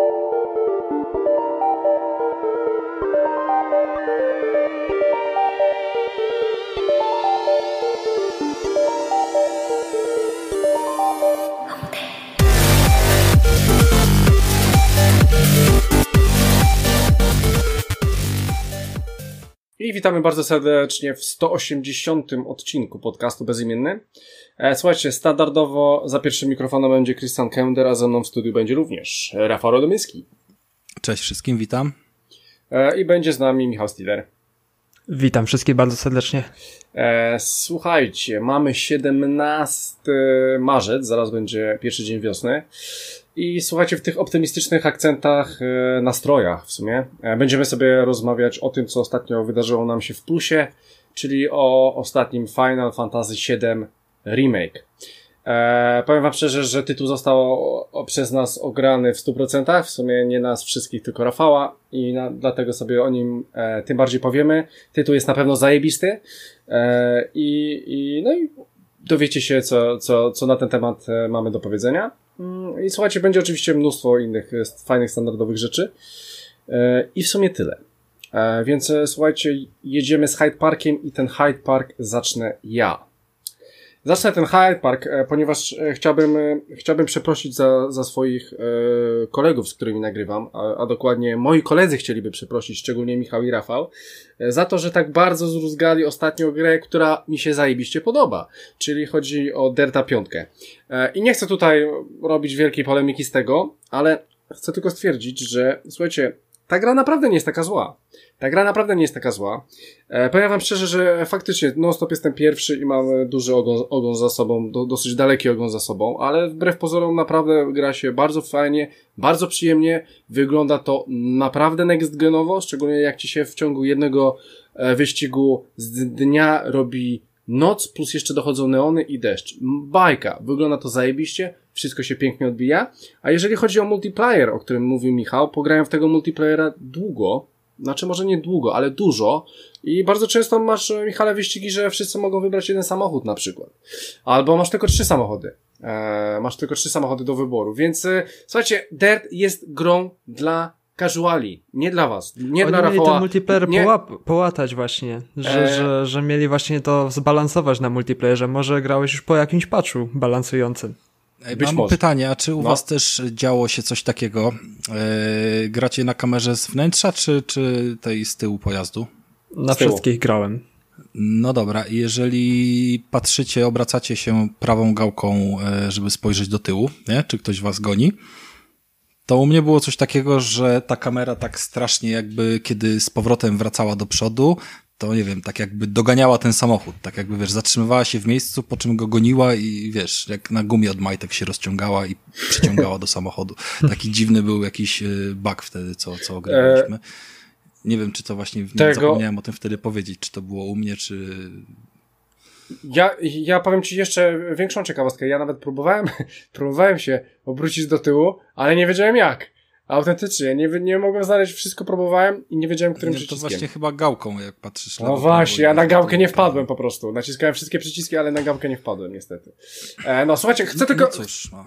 Thank you. I witamy bardzo serdecznie w 180. odcinku podcastu Bezimienny. E, słuchajcie, standardowo za pierwszym mikrofonem będzie Christian Kender, a ze mną w studiu będzie również Rafał Rodomyski. Cześć wszystkim, witam. E, I będzie z nami Michał Stiller. Witam wszystkich bardzo serdecznie. E, słuchajcie, mamy 17 marzec, zaraz będzie pierwszy dzień wiosny. I słuchajcie, w tych optymistycznych akcentach, e, nastrojach w sumie, e, będziemy sobie rozmawiać o tym, co ostatnio wydarzyło nam się w plusie, czyli o ostatnim Final Fantasy VII Remake. E, powiem wam szczerze, że tytuł został przez nas ograny w 100%, w sumie nie nas wszystkich, tylko Rafała i na, dlatego sobie o nim e, tym bardziej powiemy. Tytuł jest na pewno zajebisty e, i, i, no i dowiecie się, co, co, co na ten temat e, mamy do powiedzenia. Mm, I słuchajcie, będzie oczywiście mnóstwo innych e, fajnych, standardowych rzeczy. E, I w sumie tyle. Więc słuchajcie, jedziemy z Hyde Parkiem i ten Hyde Park zacznę ja. Zacznę ten Hyde Park, e, ponieważ e, chciałbym, e, chciałbym przeprosić za, za swoich kolegów, z którymi nagrywam, a, a dokładnie moi koledzy chcieliby przeprosić, szczególnie Michał i Rafał, za to, że tak bardzo zruzgali ostatnią grę, która mi się zajebiście podoba, czyli chodzi o Derta 5. I nie chcę tutaj robić wielkiej polemiki z tego, ale chcę tylko stwierdzić, że słuchajcie, ta gra naprawdę nie jest taka zła. Ta gra naprawdę nie jest taka zła. E, powiem wam szczerze, że faktycznie non-stop jestem pierwszy i mam duży ogon, ogon za sobą, do, dosyć daleki ogon za sobą, ale wbrew pozorom naprawdę gra się bardzo fajnie, bardzo przyjemnie. Wygląda to naprawdę next genowo, szczególnie jak ci się w ciągu jednego e, wyścigu z dnia robi noc, plus jeszcze dochodzą neony i deszcz. Bajka. Wygląda to zajebiście, wszystko się pięknie odbija. A jeżeli chodzi o multiplayer, o którym mówił Michał, pograłem w tego multiplayera długo, znaczy może nie długo, ale dużo i bardzo często masz, Michale, wyścigi, że wszyscy mogą wybrać jeden samochód na przykład. Albo masz tylko trzy samochody. Eee, masz tylko trzy samochody do wyboru, więc e, słuchajcie, Dirt jest grą dla casuali, nie dla was, nie Oni dla mieli Rafała. ten multiplayer nie... połatać właśnie, że, e... że, że mieli właśnie to zbalansować na multiplayerze. Może grałeś już po jakimś patchu balansującym. Być Mam może. pytanie, a czy u no. was też działo się coś takiego? Yy, gracie na kamerze z wnętrza, czy, czy tej z tyłu pojazdu? Na wszystkich grałem. No dobra, jeżeli patrzycie, obracacie się prawą gałką, e, żeby spojrzeć do tyłu, nie? czy ktoś was goni, to u mnie było coś takiego, że ta kamera tak strasznie jakby, kiedy z powrotem wracała do przodu, to nie wiem, tak jakby doganiała ten samochód, tak jakby, wiesz, zatrzymywała się w miejscu, po czym go goniła i wiesz, jak na gumie od majtek się rozciągała i przyciągała do samochodu. Taki dziwny był jakiś y, bug wtedy, co, co ograliśmy. Nie wiem, czy to właśnie, Tego... zapomniałem o tym wtedy powiedzieć, czy to było u mnie, czy... Ja, ja powiem ci jeszcze większą ciekawostkę. Ja nawet próbowałem, próbowałem się obrócić do tyłu, ale nie wiedziałem jak. Autentycznie, nie, nie mogłem znaleźć, wszystko próbowałem i nie wiedziałem, którym nie, przyciskiem. To właśnie chyba gałką, jak patrzysz. No właśnie, ja na gałkę nie wpadłem po prostu. Naciskałem wszystkie przyciski, ale na gałkę nie wpadłem niestety. E, no słuchajcie, chcę no, tylko... No cóż, no.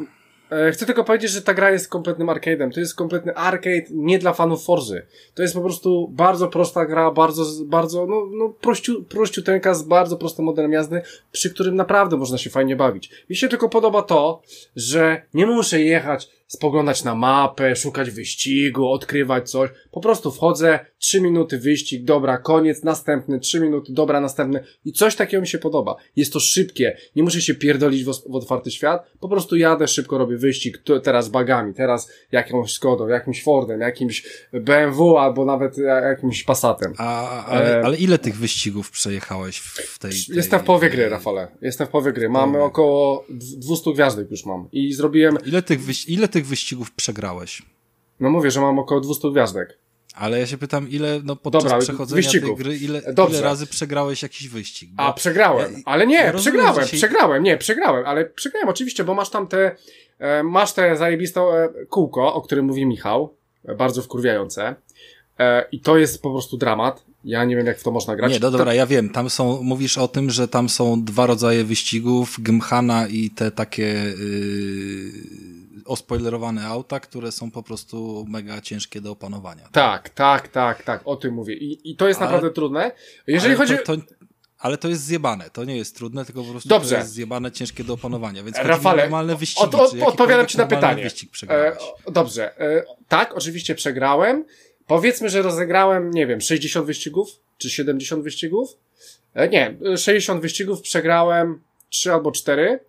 E, chcę tylko powiedzieć, że ta gra jest kompletnym arcade'em. To jest kompletny arcade nie dla fanów Forzy. To jest po prostu bardzo prosta gra, bardzo, bardzo, no, no prościu, prościuteńka z bardzo prostym modelem jazdy, przy którym naprawdę można się fajnie bawić. Mi się tylko podoba to, że nie muszę jechać spoglądać na mapę, szukać wyścigu, odkrywać coś. Po prostu wchodzę, trzy minuty wyścig, dobra, koniec, następny, trzy minuty, dobra, następny. I coś takiego mi się podoba. Jest to szybkie, nie muszę się pierdolić w, w otwarty świat, po prostu jadę, szybko robię wyścig, to, teraz bagami, teraz jakąś Skodą, jakimś Fordem, jakimś BMW albo nawet jakimś Passatem. A, ale, e... ale ile tych wyścigów przejechałeś w tej... tej... Jestem w połowie gry, Rafale. Jestem w połowie gry. Mamy około 200 gwiazdek już mam. I zrobiłem... Ile tych, wyś... ile tych wyścigów przegrałeś? No mówię, że mam około 200 gwiazdek. Ale ja się pytam, ile no, podczas Dobra, przechodzenia wyścigów. tej gry, ile, ile razy przegrałeś jakiś wyścig? Bo... A, przegrałem. Ale nie, ja przegrałem, rozumiem, przegrałem, nie, przegrałem, ale przegrałem oczywiście, bo masz tam te, e, masz te zajebiste e, kółko, o którym mówi Michał, e, bardzo wkurwiające. E, I to jest po prostu dramat. Ja nie wiem, jak w to można grać. Nie, no dobra, ja wiem. Tam są, mówisz o tym, że tam są dwa rodzaje wyścigów, Gymkhana i te takie, yy, ospoilerowane auta, które są po prostu mega ciężkie do opanowania. Tak, tak, tak, tak, o tym mówię. I, i to jest ale, naprawdę trudne. Jeżeli chodzi... To, to, ale to jest zjebane, to nie jest trudne, tylko po prostu Dobrze. to jest zjebane, ciężkie do opanowania, więc Rafale, normalne wyścigi. Od, od, odpowiadam Ci na pytanie. E, dobrze, e, tak, oczywiście przegrałem. Powiedzmy, że rozegrałem, nie wiem, 60 wyścigów, czy 70 wyścigów. E, nie, 60 wyścigów przegrałem 3 albo 4.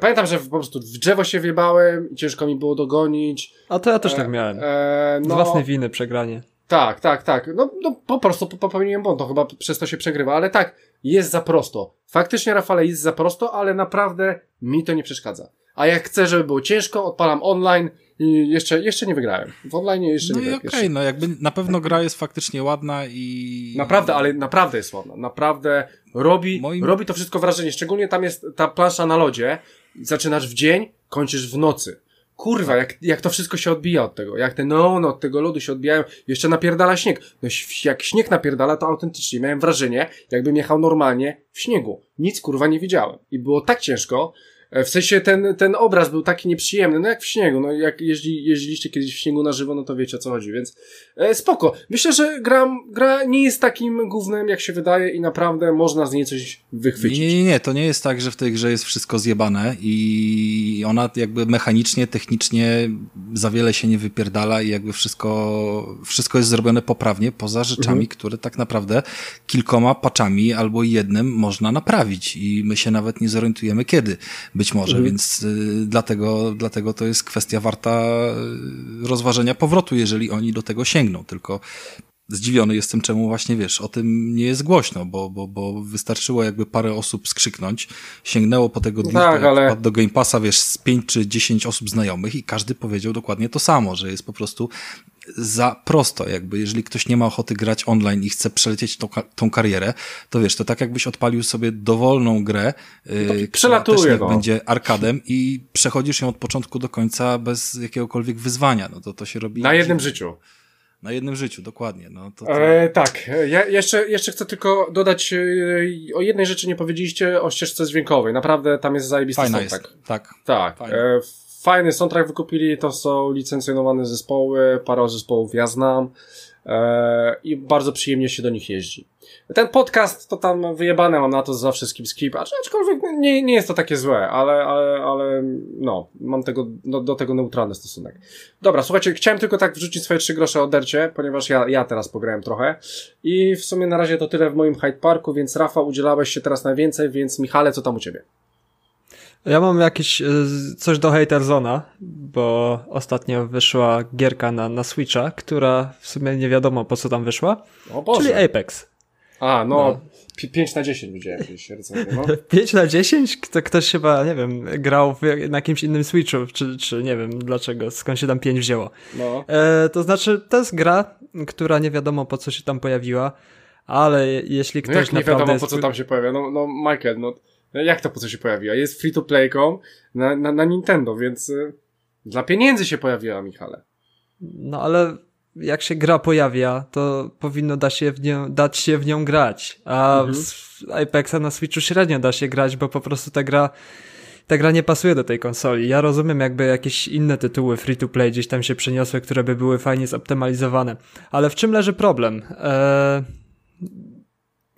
Pamiętam, że po prostu w drzewo się wjebałem i ciężko mi było dogonić. A to ja też tak miałem. E, no, Z własnej winy przegranie. Tak, tak, tak. No, no po prostu popełniłem błąd, to chyba przez to się przegrywa, ale tak, jest za prosto. Faktycznie, Rafale, jest za prosto, ale naprawdę mi to nie przeszkadza. A jak chcę, żeby było ciężko, odpalam online i jeszcze, jeszcze nie wygrałem. W online jeszcze no nie wygrałem. No i okej, okay, no jakby na pewno gra jest faktycznie ładna i... Naprawdę, ale naprawdę jest ładna. Naprawdę robi, Moim... robi to wszystko wrażenie. Szczególnie tam jest ta plansza na lodzie. Zaczynasz w dzień, kończysz w nocy. Kurwa, jak, jak to wszystko się odbija od tego, jak te neony od tego lodu się odbijają, jeszcze napierdala śnieg. No jak śnieg napierdala, to autentycznie miałem wrażenie, jakbym jechał normalnie w śniegu. Nic kurwa nie widziałem. I było tak ciężko, w sensie ten, ten obraz był taki nieprzyjemny, no jak w śniegu, no jak jeździ, jeździliście kiedyś w śniegu na żywo, no to wiecie o co chodzi, więc e, spoko. Myślę, że gra, gra nie jest takim głównym, jak się wydaje i naprawdę można z niej coś wychwycić. Nie, nie, nie, to nie jest tak, że w tej grze jest wszystko zjebane i ona jakby mechanicznie, technicznie za wiele się nie wypierdala i jakby wszystko, wszystko jest zrobione poprawnie, poza rzeczami, mhm. które tak naprawdę kilkoma paczami albo jednym można naprawić i my się nawet nie zorientujemy kiedy być może, mhm. więc y, dlatego, dlatego to jest kwestia warta y, rozważenia powrotu, jeżeli oni do tego sięgną. Tylko zdziwiony jestem, czemu właśnie wiesz, o tym nie jest głośno, bo, bo, bo wystarczyło jakby parę osób skrzyknąć, sięgnęło po tego dirta, tak, ale... do Game Passa, wiesz, z pięć czy dziesięć osób znajomych i każdy powiedział dokładnie to samo, że jest po prostu za prosto, jakby jeżeli ktoś nie ma ochoty grać online i chce przelecieć tą, tą karierę, to wiesz, to tak jakbyś odpalił sobie dowolną grę, yy, która też no. będzie arkadem i przechodzisz ją od początku do końca bez jakiegokolwiek wyzwania, no to to się robi... Na jednym życiu. Na jednym życiu, dokładnie. No, to, to... E, tak, ja jeszcze, jeszcze chcę tylko dodać, e, o jednej rzeczy nie powiedzieliście, o ścieżce dźwiękowej. Naprawdę tam jest zajebisty Fajna soundtrack. Jest. Tak. Tak. E, fajny soundtrack wykupili, to są licencjonowane zespoły, parę zespołów ja znam i bardzo przyjemnie się do nich jeździ. Ten podcast to tam wyjebane mam na to za wszystkim skip, aczkolwiek nie, nie jest to takie złe, ale, ale, ale no, mam tego, do, do tego neutralny stosunek. Dobra, słuchajcie, chciałem tylko tak wrzucić swoje trzy grosze o dercie, ponieważ ja, ja teraz pograłem trochę i w sumie na razie to tyle w moim Hyde Parku, więc Rafa, udzielałeś się teraz najwięcej, więc Michale, co tam u ciebie? Ja mam jakieś e, coś do Haterzona, bo ostatnio wyszła gierka na, na Switcha, która w sumie nie wiadomo po co tam wyszła, czyli Apex. A, no, no. 5 na 10 widziałem jakieś recenzje, no. 5 na 10? Kto, ktoś chyba, nie wiem, grał w, na jakimś innym Switchu, czy, czy nie wiem dlaczego, skąd się tam 5 wzięło. No. E, to znaczy, to jest gra, która nie wiadomo po co się tam pojawiła, ale jeśli ktoś no jak nie wiadomo po co tam się pojawia, no, no Michael, no jak to po co się pojawiła? Jest free to playką na, na, na Nintendo, więc y, dla pieniędzy się pojawiła, Michale. No ale jak się gra pojawia, to powinno da się w nią, dać się w nią grać. A mhm. Apexa na Switchu średnio da się grać, bo po prostu ta gra ta gra nie pasuje do tej konsoli. Ja rozumiem jakby jakieś inne tytuły free to play gdzieś tam się przeniosły, które by były fajnie zoptymalizowane. Ale w czym leży problem? Eee,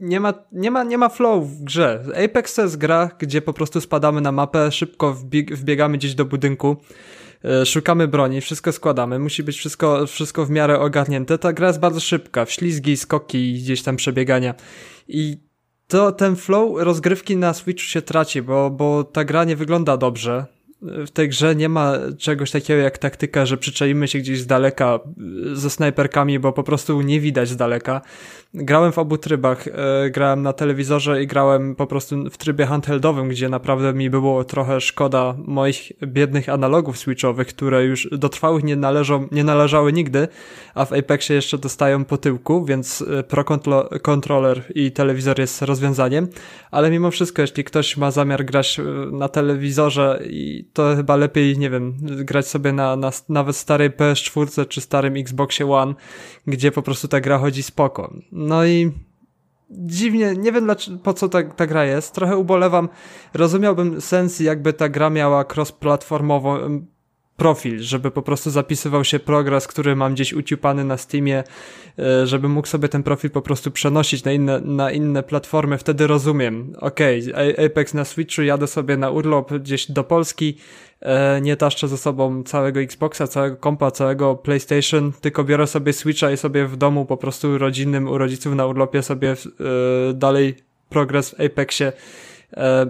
nie ma, nie, ma, nie ma flow w grze. Apex to jest gra, gdzie po prostu spadamy na mapę, szybko wbieg, wbiegamy gdzieś do budynku, e, szukamy broni, wszystko składamy, musi być wszystko, wszystko w miarę ogarnięte. Ta gra jest bardzo szybka, ślizgi, skoki, gdzieś tam przebiegania i to ten flow rozgrywki na Switchu się traci, bo, bo ta gra nie wygląda dobrze w tej grze nie ma czegoś takiego jak taktyka, że przyczaimy się gdzieś z daleka e, ze snajperkami, bo po prostu nie widać z daleka. Grałem w obu trybach. E, grałem na telewizorze i grałem po prostu w trybie handheldowym, gdzie naprawdę mi było trochę szkoda moich biednych analogów switchowych, które już do trwałych nie, należą, nie należały nigdy, a w Apexie jeszcze dostają po tyłku, więc e, Pro Controller i telewizor jest rozwiązaniem. Ale mimo wszystko, jeśli ktoś ma zamiar grać na telewizorze to chyba lepiej, nie wiem, grać sobie na, na nawet starej PS4 czy starym Xboxie One, gdzie po prostu ta gra chodzi spoko. No i dziwnie, nie wiem dlaczego, po co ta, ta gra jest. Trochę ubolewam. Rozumiałbym sens, jakby ta gra miała cross-platformową profil, żeby po prostu zapisywał się progres, który mam gdzieś uciupany na Steamie, e, żeby mógł sobie ten profil po prostu przenosić na inne, na inne platformy, wtedy rozumiem. Okej, okay, Apex na Switchu, jadę sobie na urlop gdzieś do Polski, e, nie taszczę ze sobą całego Xboxa, całego kompa, całego PlayStation, tylko biorę sobie Switcha i sobie w domu po prostu rodzinnym u rodziców na urlopie sobie e, dalej progres w Apexie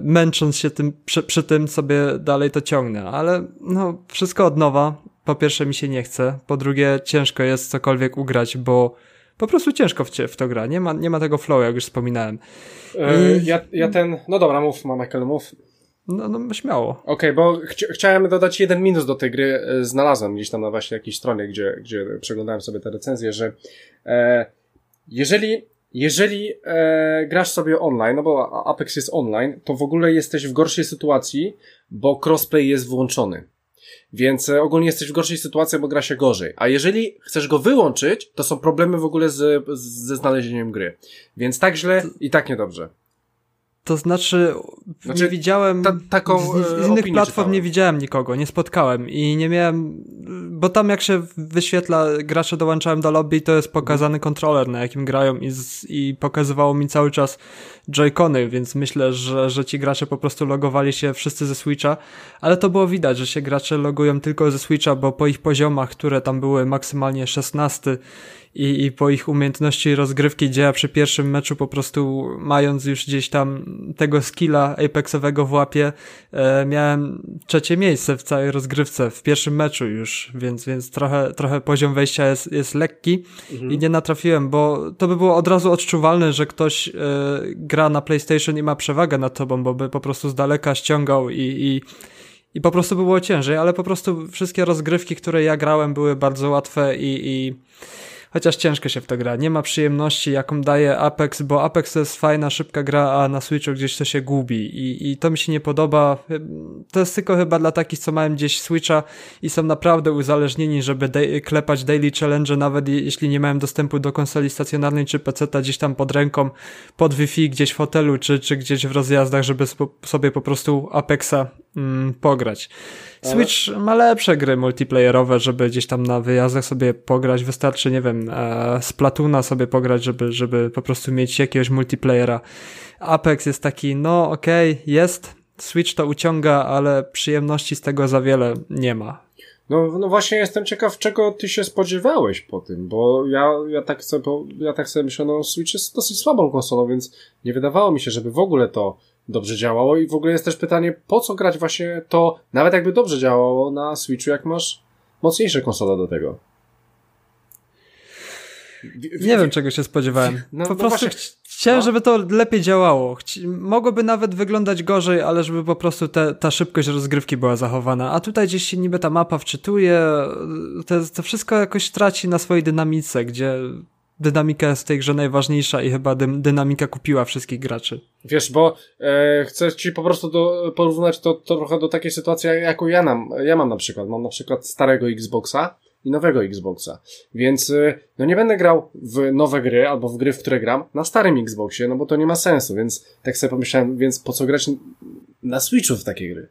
męcząc się tym, przy, przy, tym sobie dalej to ciągnę, ale no wszystko od nowa. Po pierwsze mi się nie chce, po drugie ciężko jest cokolwiek ugrać, bo po prostu ciężko w, w to gra, nie ma, nie ma tego flow, jak już wspominałem. E, ja, ja ten, no dobra, mów, Michael, mów. No, no śmiało. Okej, okay, bo chci chciałem dodać jeden minus do tej gry. E, znalazłem gdzieś tam na właśnie jakiejś stronie, gdzie, gdzie przeglądałem sobie te recenzje, że e, jeżeli jeżeli e, grasz sobie online, no bo Apex jest online, to w ogóle jesteś w gorszej sytuacji, bo crossplay jest włączony. Więc e, ogólnie jesteś w gorszej sytuacji, bo gra się gorzej. A jeżeli chcesz go wyłączyć, to są problemy w ogóle z, ze znalezieniem gry. Więc tak źle i tak niedobrze. To znaczy, znaczy nie widziałem. Ta, taką z, z innych platform czytałem. nie widziałem nikogo, nie spotkałem i nie miałem. Bo tam jak się wyświetla, gracze dołączałem do lobby, to jest pokazany kontroler, na jakim grają i, z, i pokazywało mi cały czas Joy-Cony, więc myślę, że, że ci gracze po prostu logowali się wszyscy ze Switcha, ale to było widać, że się gracze logują tylko ze Switcha, bo po ich poziomach, które tam były maksymalnie 16 i, i po ich umiejętności rozgrywki, gdzie ja przy pierwszym meczu po prostu mając już gdzieś tam tego skilla Apexowego w łapie, e, miałem trzecie miejsce w całej rozgrywce, w pierwszym meczu już, więc, więc trochę, trochę poziom wejścia jest, jest lekki mhm. i nie natrafiłem, bo to by było od razu odczuwalne, że ktoś e, gra na PlayStation i ma przewagę nad tobą, bo by po prostu z daleka ściągał i, i i po prostu było ciężej, ale po prostu wszystkie rozgrywki, które ja grałem, były bardzo łatwe i, i chociaż ciężko się w to gra. Nie ma przyjemności, jaką daje Apex, bo Apex to jest fajna, szybka gra, a na Switchu gdzieś to się gubi i, i to mi się nie podoba. To jest tylko chyba dla takich, co mają gdzieś Switcha i są naprawdę uzależnieni, żeby klepać daily challenge, nawet jeśli nie mają dostępu do konsoli stacjonarnej czy PC-ta gdzieś tam pod ręką, pod Wi-Fi, gdzieś w hotelu, czy, czy gdzieś w rozjazdach, żeby sobie po prostu Apexa mm, pograć. Switch Ale... ma lepsze gry multiplayerowe, żeby gdzieś tam na wyjazdach sobie pograć. Wystarczy, nie wiem, e, z Platuna sobie pograć, żeby, żeby po prostu mieć jakiegoś multiplayera. Apex jest taki, no okej, okay, jest. Switch to uciąga, ale przyjemności z tego za wiele nie ma. No, no właśnie jestem ciekaw, czego ty się spodziewałeś po tym, bo ja, ja, tak sobie, ja tak sobie myślę, no Switch jest dosyć słabą konsolą, więc nie wydawało mi się, żeby w ogóle to dobrze działało i w ogóle jest też pytanie, po co grać właśnie to, nawet jakby dobrze działało na Switchu, jak masz mocniejsze konsole do tego. Nie wiem, czego się spodziewałem. No, po no prostu właśnie, chciałem, no. żeby to lepiej działało. Chci mogłoby nawet wyglądać gorzej, ale żeby po prostu te, ta szybkość rozgrywki była zachowana. A tutaj gdzieś się niby ta mapa wczytuje, to, to wszystko jakoś traci na swojej dynamice, gdzie dynamika jest w tej grze najważniejsza i chyba dy dynamika kupiła wszystkich graczy. Wiesz, bo e, chcę ci po prostu do, porównać to, to trochę do takiej sytuacji, jaką ja, nam, ja mam na przykład. Mam na przykład starego Xboxa i nowego Xboxa. Więc e, no nie będę grał w nowe gry albo w gry, w które gram na starym Xboxie, no bo to nie ma sensu, więc tak sobie pomyślałem, więc po co grać na Switchu w takie gry?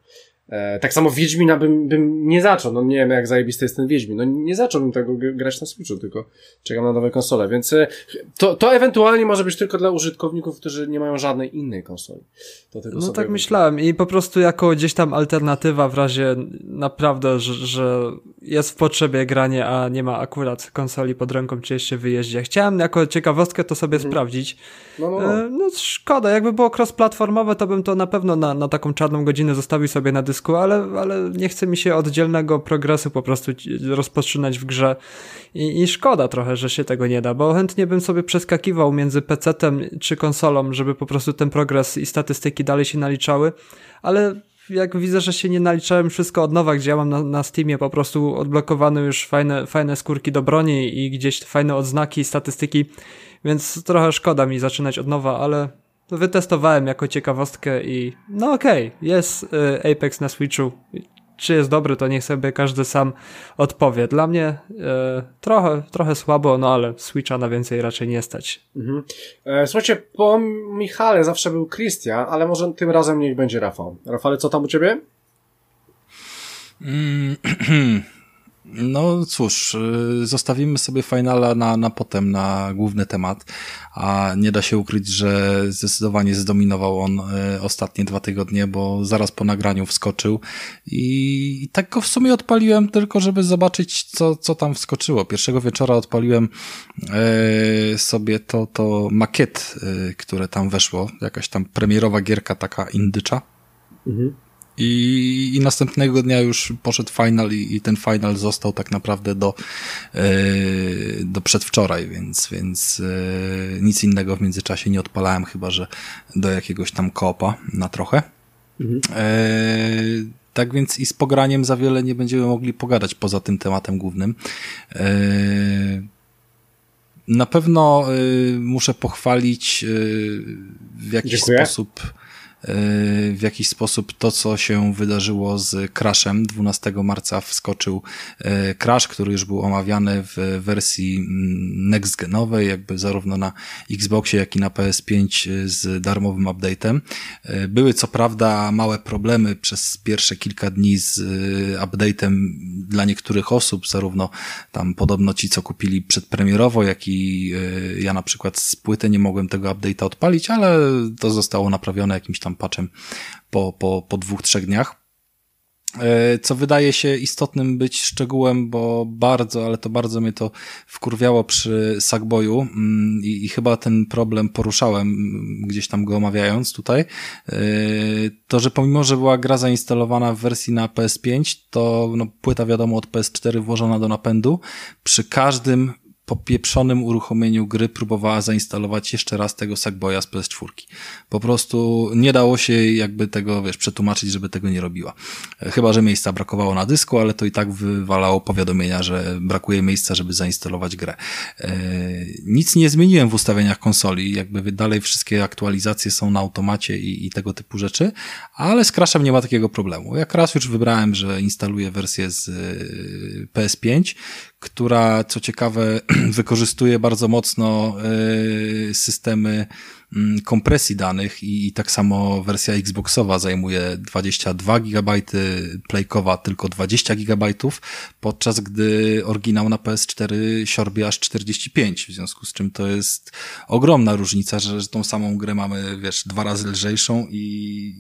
E, tak samo Wiedźmina bym, bym nie zaczął, no nie wiem jak zajebisty jest ten Wiedźmin, no nie zacząłbym tego grać na Switchu, tylko czekam na nowe konsole, więc e, to, to ewentualnie może być tylko dla użytkowników, którzy nie mają żadnej innej konsoli. No tak myślałem i po prostu jako gdzieś tam alternatywa w razie naprawdę, że, że jest w potrzebie granie, a nie ma akurat konsoli pod ręką, czy jeszcze wyjeździe. Chciałem jako ciekawostkę to sobie hmm. sprawdzić. No, no, no. E, no szkoda, jakby było cross-platformowe, to bym to na pewno na, na taką czarną godzinę zostawił sobie na dysku ale, ale nie chce mi się oddzielnego progresu po prostu rozpoczynać w grze. I, i szkoda trochę, że się tego nie da, bo chętnie bym sobie przeskakiwał między PC-tem czy konsolą, żeby po prostu ten progres i statystyki dalej się naliczały, ale jak widzę, że się nie naliczałem wszystko od nowa, gdzie ja mam na, na Steamie po prostu odblokowane już fajne, fajne skórki do broni i gdzieś fajne odznaki i statystyki, więc trochę szkoda mi zaczynać od nowa, ale wytestowałem jako ciekawostkę i no okej, okay, jest y, Apex na Switchu. Czy jest dobry, to niech sobie każdy sam odpowie. Dla mnie y, trochę, trochę słabo, no ale Switcha na więcej raczej nie stać. Mhm. E, słuchajcie, po Michale zawsze był Christian, ale może tym razem niech będzie Rafał. Rafale, co tam u ciebie? No cóż, y, zostawimy sobie finala na, na potem, na główny temat, a nie da się ukryć, że zdecydowanie zdominował on y, ostatnie dwa tygodnie, bo zaraz po nagraniu wskoczył i, tak go w sumie odpaliłem tylko, żeby zobaczyć, co, co tam wskoczyło. Pierwszego wieczora odpaliłem e, sobie to, to makiet, które tam weszło, jakaś tam premierowa gierka taka indycza. Mhm. I, I następnego dnia już poszedł final i, i ten final został tak naprawdę do, yy, do przedwczoraj, więc, więc yy, nic innego w międzyczasie nie odpalałem, chyba że do jakiegoś tam kopa na trochę. Mhm. Yy, tak więc i z pograniem za wiele nie będziemy mogli pogadać poza tym tematem głównym. Na pewno muszę pochwalić w jakiś Dziękuję. sposób w jakiś sposób to, co się wydarzyło z Crashem. 12 marca wskoczył e, Crash, który już był omawiany w wersji mm, next-genowej, jakby zarówno na Xboxie, jak i na PS5 z darmowym update'em. E, były co prawda małe problemy przez pierwsze kilka dni z e, update'em dla niektórych osób, zarówno tam podobno ci, co kupili przedpremierowo, jak i ja na przykład z płyty nie mogłem tego update'a odpalić, ale to zostało naprawione jakimś tam tam patchem po, po, po dwóch, trzech dniach. E, co wydaje się istotnym być szczegółem, bo bardzo, ale to bardzo mnie to wkurwiało przy Sackboyu mm, i, i chyba ten problem poruszałem mm, gdzieś tam go omawiając tutaj, e, to, że pomimo, że była gra zainstalowana w wersji na PS5, to no, płyta wiadomo od PS4 włożona do napędu, przy każdym po pieprzonym uruchomieniu gry próbowała zainstalować jeszcze raz tego Sackboya z PS4. Po prostu nie dało się jakby tego, wiesz, przetłumaczyć, żeby tego nie robiła. Chyba, że miejsca brakowało na dysku, ale to i tak wywalało powiadomienia, że brakuje miejsca, żeby zainstalować grę. E, nic nie zmieniłem w ustawieniach konsoli, jakby dalej wszystkie aktualizacje są na automacie i, i tego typu rzeczy, ale z Crashem nie ma takiego problemu. Jak raz już wybrałem, że instaluję wersję z e, PS5, która co ciekawe wykorzystuje bardzo mocno e, systemy mm, kompresji danych i, tak samo wersja Xboxowa zajmuje 22 GB, Playkowa tylko 20 GB, podczas gdy oryginał na PS4 siorbie aż 45, w związku z czym to jest ogromna różnica, że, że tą samą grę mamy, wiesz, dwa razy lżejszą i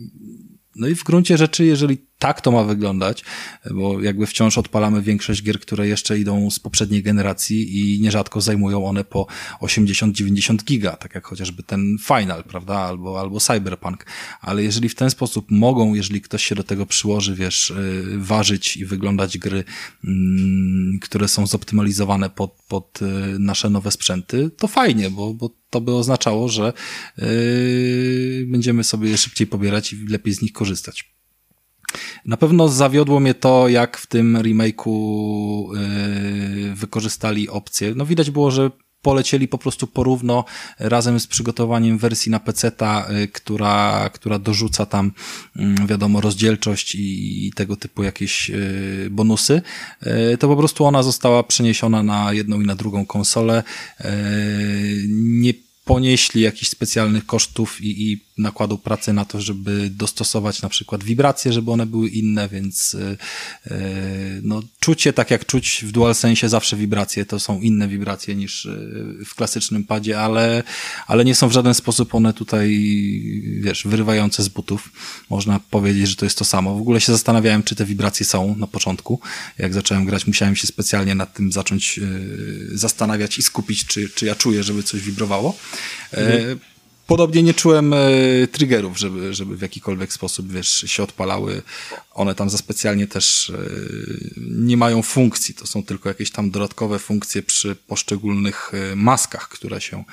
no i w gruncie rzeczy, jeżeli tak to ma wyglądać, bo jakby wciąż odpalamy większość gier, które jeszcze idą z poprzedniej generacji i nierzadko zajmują one po 80-90 giga, tak jak chociażby ten Final, prawda, albo, albo Cyberpunk. Ale jeżeli w ten sposób mogą, jeżeli ktoś się do tego przyłoży, wiesz, y, ważyć i wyglądać gry, mm, które są zoptymalizowane pod, pod y, nasze nowe sprzęty, to fajnie, bo, bo to by oznaczało, że yy, będziemy sobie je szybciej pobierać i lepiej z nich korzystać. Na pewno zawiodło mnie to, jak w tym remake'u yy, wykorzystali opcje. No widać było, że polecieli po prostu porówno razem z przygotowaniem wersji na PC-ta, yy, która, która dorzuca tam, yy, wiadomo, rozdzielczość i, i tego typu jakieś yy, bonusy. To po prostu ona została przeniesiona na jedną i na drugą konsolę. Nie ponieśli jakichś specjalnych kosztów i, i nakładu pracy na to, żeby dostosować na przykład wibracje, żeby one były inne, więc yy, no, czucie tak jak czuć w DualSense zawsze wibracje, to są inne wibracje niż w klasycznym padzie, ale, ale nie są w żaden sposób one tutaj, wiesz, wyrywające z butów. Można powiedzieć, że to jest to samo. W ogóle się zastanawiałem, czy te wibracje są na początku. Jak zacząłem grać, musiałem się specjalnie nad tym zacząć zastanawiać i skupić, czy, czy ja czuję, żeby coś wibrowało. Mhm. Podobnie nie czułem e, triggerów, żeby, żeby w jakikolwiek sposób, wiesz, się odpalały. One tam za specjalnie też e, nie mają funkcji. To są tylko jakieś tam dodatkowe funkcje przy poszczególnych e, maskach, które się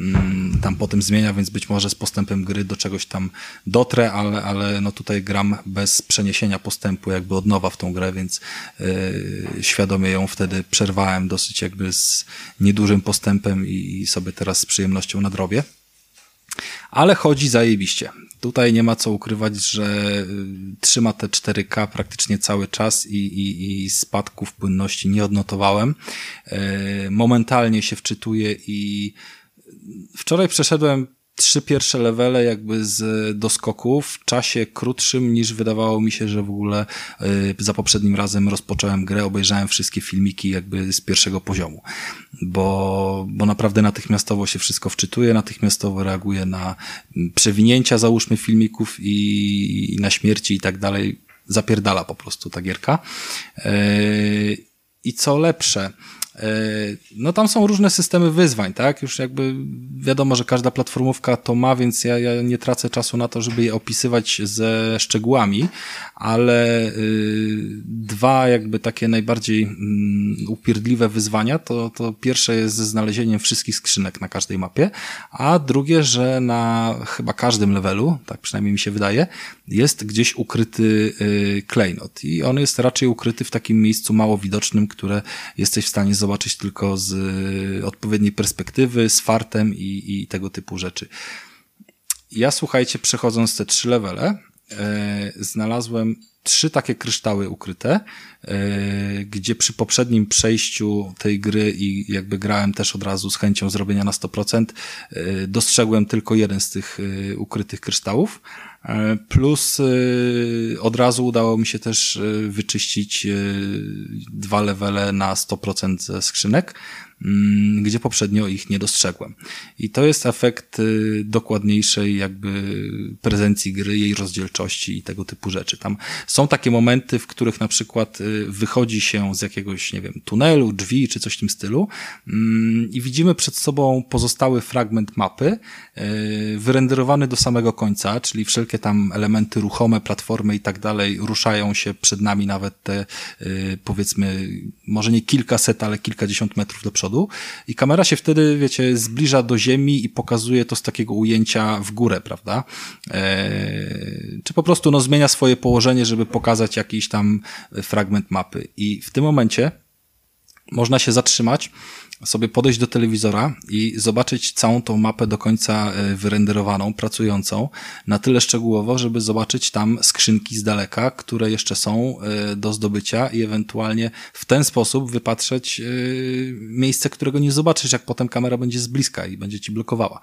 mm, tam potem zmienia, więc być może z postępem gry do czegoś tam dotrę, ale, ale no tutaj gram bez przeniesienia postępu jakby od nowa w tą grę, więc świadomie ją wtedy przerwałem dosyć jakby z niedużym postępem i, i sobie teraz z przyjemnością nadrobię. Ale chodzi zajebiście. Tutaj nie ma co ukrywać, że y, trzyma te 4K praktycznie cały czas i, i, i spadków płynności nie odnotowałem. Y, momentalnie się wczytuje i wczoraj przeszedłem trzy pierwsze levele jakby z doskoku w czasie krótszym niż wydawało mi się, że w ogóle y, za poprzednim razem rozpocząłem grę, obejrzałem wszystkie filmiki jakby z pierwszego poziomu, bo, bo naprawdę natychmiastowo się wszystko wczytuje, natychmiastowo reaguje na przewinięcia załóżmy filmików i, i na śmierci i tak dalej. Zapierdala po prostu ta gierka. Y, I co lepsze, no tam są różne systemy wyzwań, tak? Już jakby wiadomo, że każda platformówka to ma, więc ja, ja nie tracę czasu na to, żeby je opisywać ze szczegółami, ale y, dwa jakby takie najbardziej mm, upierdliwe wyzwania, to, to pierwsze jest ze znalezieniem wszystkich skrzynek na każdej mapie, a drugie, że na chyba każdym levelu, tak przynajmniej mi się wydaje, jest gdzieś ukryty y, klejnot i on jest raczej ukryty w takim miejscu mało widocznym, które jesteś w stanie zobaczyć zobaczyć tylko z y, odpowiedniej perspektywy, z fartem i, i tego typu rzeczy. Ja słuchajcie, przechodząc te trzy levele, znalazłem trzy takie kryształy ukryte, e, gdzie przy poprzednim przejściu tej gry i jakby grałem też od razu z chęcią zrobienia na 100%, e, dostrzegłem tylko jeden z tych e, ukrytych kryształów. E, plus e, od razu udało mi się też e, wyczyścić dwa levele na 100% ze skrzynek. Mm, gdzie poprzednio ich nie dostrzegłem. I to jest efekt y, dokładniejszej jakby prezencji gry, jej rozdzielczości i tego typu rzeczy. Tam są takie momenty, w których na przykład y, wychodzi się z jakiegoś, nie wiem, tunelu, drzwi czy coś w tym stylu mm, i widzimy przed sobą pozostały fragment mapy, y, wyrenderowany do samego końca, czyli wszelkie tam elementy ruchome, platformy i tak dalej ruszają się przed nami nawet te powiedzmy, może nie kilkaset, ale kilkadziesiąt metrów do przodu przodu i kamera się wtedy, wiecie, zbliża do ziemi i pokazuje to z takiego ujęcia w górę, prawda? Eee, czy po prostu no, zmienia swoje położenie, żeby pokazać jakiś tam fragment mapy. I w tym momencie można się zatrzymać, sobie podejść do telewizora i zobaczyć całą tą mapę do końca e, wyrenderowaną, pracującą, na tyle szczegółowo, żeby zobaczyć tam skrzynki z daleka, które jeszcze są e, do zdobycia i ewentualnie w ten sposób wypatrzeć e, miejsce, którego nie zobaczysz, jak potem kamera będzie z bliska i będzie ci blokowała.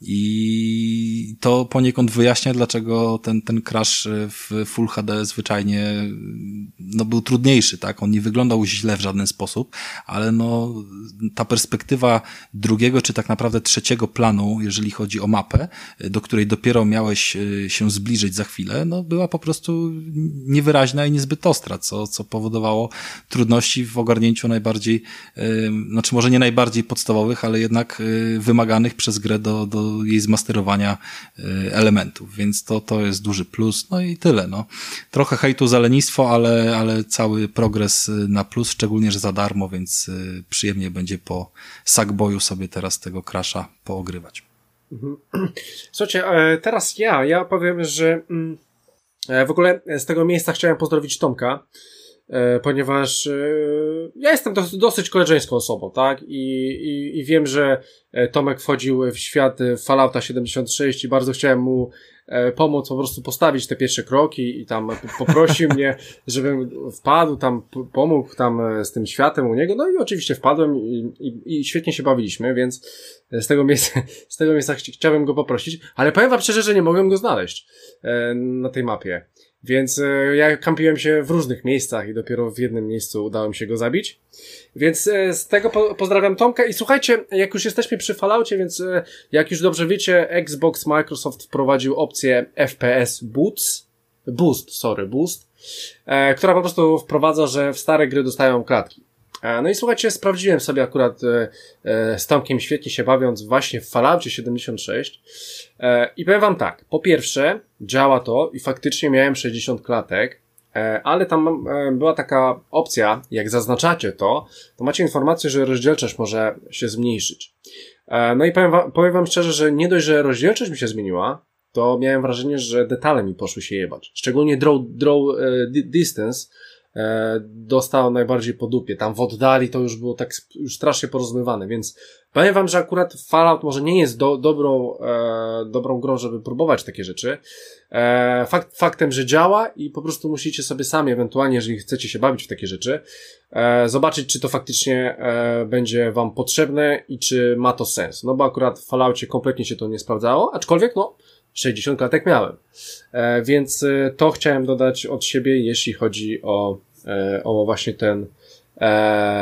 I to poniekąd wyjaśnia, dlaczego ten, ten crash w Full HD zwyczajnie no, był trudniejszy, tak? On nie wyglądał źle w żaden sposób, ale no, ta perspektywa drugiego, czy tak naprawdę trzeciego planu, jeżeli chodzi o mapę, do której dopiero miałeś e, się zbliżyć za chwilę, no, była po prostu niewyraźna i niezbyt ostra, co, co powodowało trudności w ogarnięciu najbardziej, yy, znaczy może nie najbardziej podstawowych, ale jednak yy, wymaganych przez grę do, do jej zmasterowania elementów, więc to, to jest duży plus, no i tyle, no. Trochę hejtu za lenistwo, ale, ale cały progres y, na plus, szczególnie, że za darmo, więc y, przyjemnie będzie po Sackboyu sobie teraz tego crasha poogrywać. Mhm. Słuchajcie, e, teraz ja, ja powiem, że mm, e, w ogóle z tego miejsca chciałem pozdrowić Tomka, E, ponieważ ja jestem dosyć koleżeńską osobą, tak? I, i, I wiem, że Tomek wchodził w świat Fallouta 76 i bardzo chciałem mu pomóc po prostu postawić te pierwsze kroki i tam poprosił mnie, żebym wpadł, tam pomógł tam z tym światem u niego, no i oczywiście wpadłem i, i, i świetnie się bawiliśmy, więc z tego miejsca, z tego miejsca chciałbym go poprosić, ale powiem wam szczerze, że nie mogłem go znaleźć na tej mapie. Więc e, ja kampiłem się w różnych miejscach i dopiero w jednym miejscu udało mi się go zabić. Więc e, z tego po pozdrawiam Tomka i słuchajcie, jak już jesteśmy przy Falloutie, więc e, jak już dobrze wiecie, Xbox Microsoft wprowadził opcję FPS Boost, Boost, sorry, Boost, e, która po prostu wprowadza, że w stare gry dostają klatki. E, no i słuchajcie, sprawdziłem sobie akurat e, z Tomkiem świetnie się bawiąc właśnie w Falloutie 76 E, I powiem wam tak, po pierwsze, działa to i faktycznie miałem 60 klatek, e, ale tam e, była taka opcja, jak zaznaczacie to, to macie informację, że rozdzielczość może się zmniejszyć. No i powiem wam, powiem wam szczerze, że nie dość, że rozdzielczość mi się zmieniła, to miałem wrażenie, że detale mi poszły się jebać. Szczególnie draw, draw distance e, dostałem najbardziej po dupie. Tam w oddali to już było tak już strasznie porozmywane, więc powiem wam, że akurat Fallout może nie jest do, dobrą, e, dobrą grą, żeby próbować takie rzeczy. E, fakt, faktem, że działa i po prostu musicie sobie sami, ewentualnie, jeżeli chcecie się bawić w takie rzeczy, e, zobaczyć, czy to faktycznie e, będzie wam potrzebne i czy ma to sens. No bo akurat w Falloutie kompletnie się to nie sprawdzało, aczkolwiek no, 60 latek miałem. E, więc e, to chciałem dodać od siebie, jeśli chodzi o, e, o właśnie ten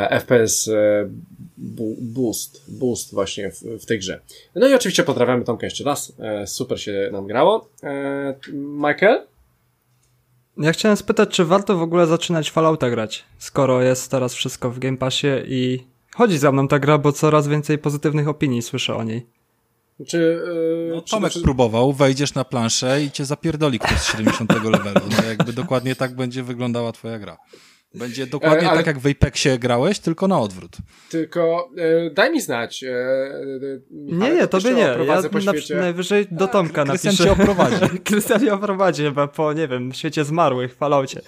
FPS boost, boost właśnie w, w, tej grze. No i oczywiście pozdrawiamy Tomka jeszcze raz. Super się nam grało. Michael? Ja chciałem spytać, czy warto w ogóle zaczynać Fallouta grać, skoro jest teraz wszystko w Game Passie i chodzi za mną ta gra, bo coraz więcej pozytywnych opinii słyszę o niej. Czy, yy, no, Tomek czy... próbował, wejdziesz na planszę i cię zapierdoli ktoś z 70 levelu. No jakby dokładnie tak będzie wyglądała twoja gra. Będzie dokładnie e, ale... tak, jak w Apexie grałeś, tylko na odwrót. Tylko e, daj mi znać. E, e nie, nie, tobie nie. Ja na, najwyżej do Tomka napiszę. Krystian cię oprowadzi. Krystian cię oprowadzi chyba po, nie wiem, świecie zmarłych, falaucie.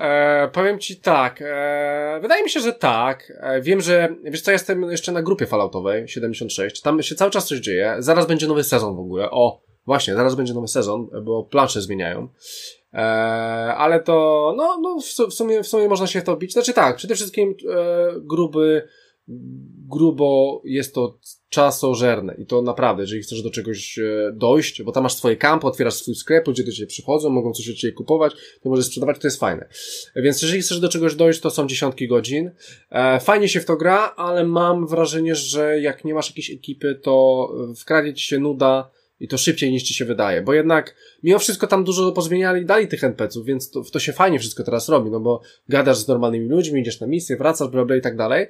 E, powiem ci tak. E, wydaje mi się, że tak. E, wiem, że, wiesz co, jestem jeszcze na grupie falautowej 76. Tam się cały czas coś dzieje. Zaraz będzie nowy sezon w ogóle. O, właśnie, zaraz będzie nowy sezon, bo plansze zmieniają. E, ale to, no, no w, sumie, w sumie można się w to bić. Znaczy tak, przede wszystkim e, gruby, grubo jest to czasożerne i to naprawdę, jeżeli chcesz do czegoś e, dojść, bo tam masz swoje kampy, otwierasz swój sklep, ludzie do ciebie przychodzą, mogą coś od ciebie kupować, ty możesz sprzedawać, to jest fajne. Więc jeżeli chcesz do czegoś dojść, to są dziesiątki godzin. E, fajnie się w to gra, ale mam wrażenie, że jak nie masz jakiejś ekipy, to wkradnie ci się nuda, i to szybciej niż ci się wydaje, bo jednak mimo wszystko tam dużo pozmieniali, dali tych NPC-ów, więc to, to się fajnie wszystko teraz robi, no bo gadasz z normalnymi ludźmi, idziesz na misję, wracasz, bla, bla i tak dalej,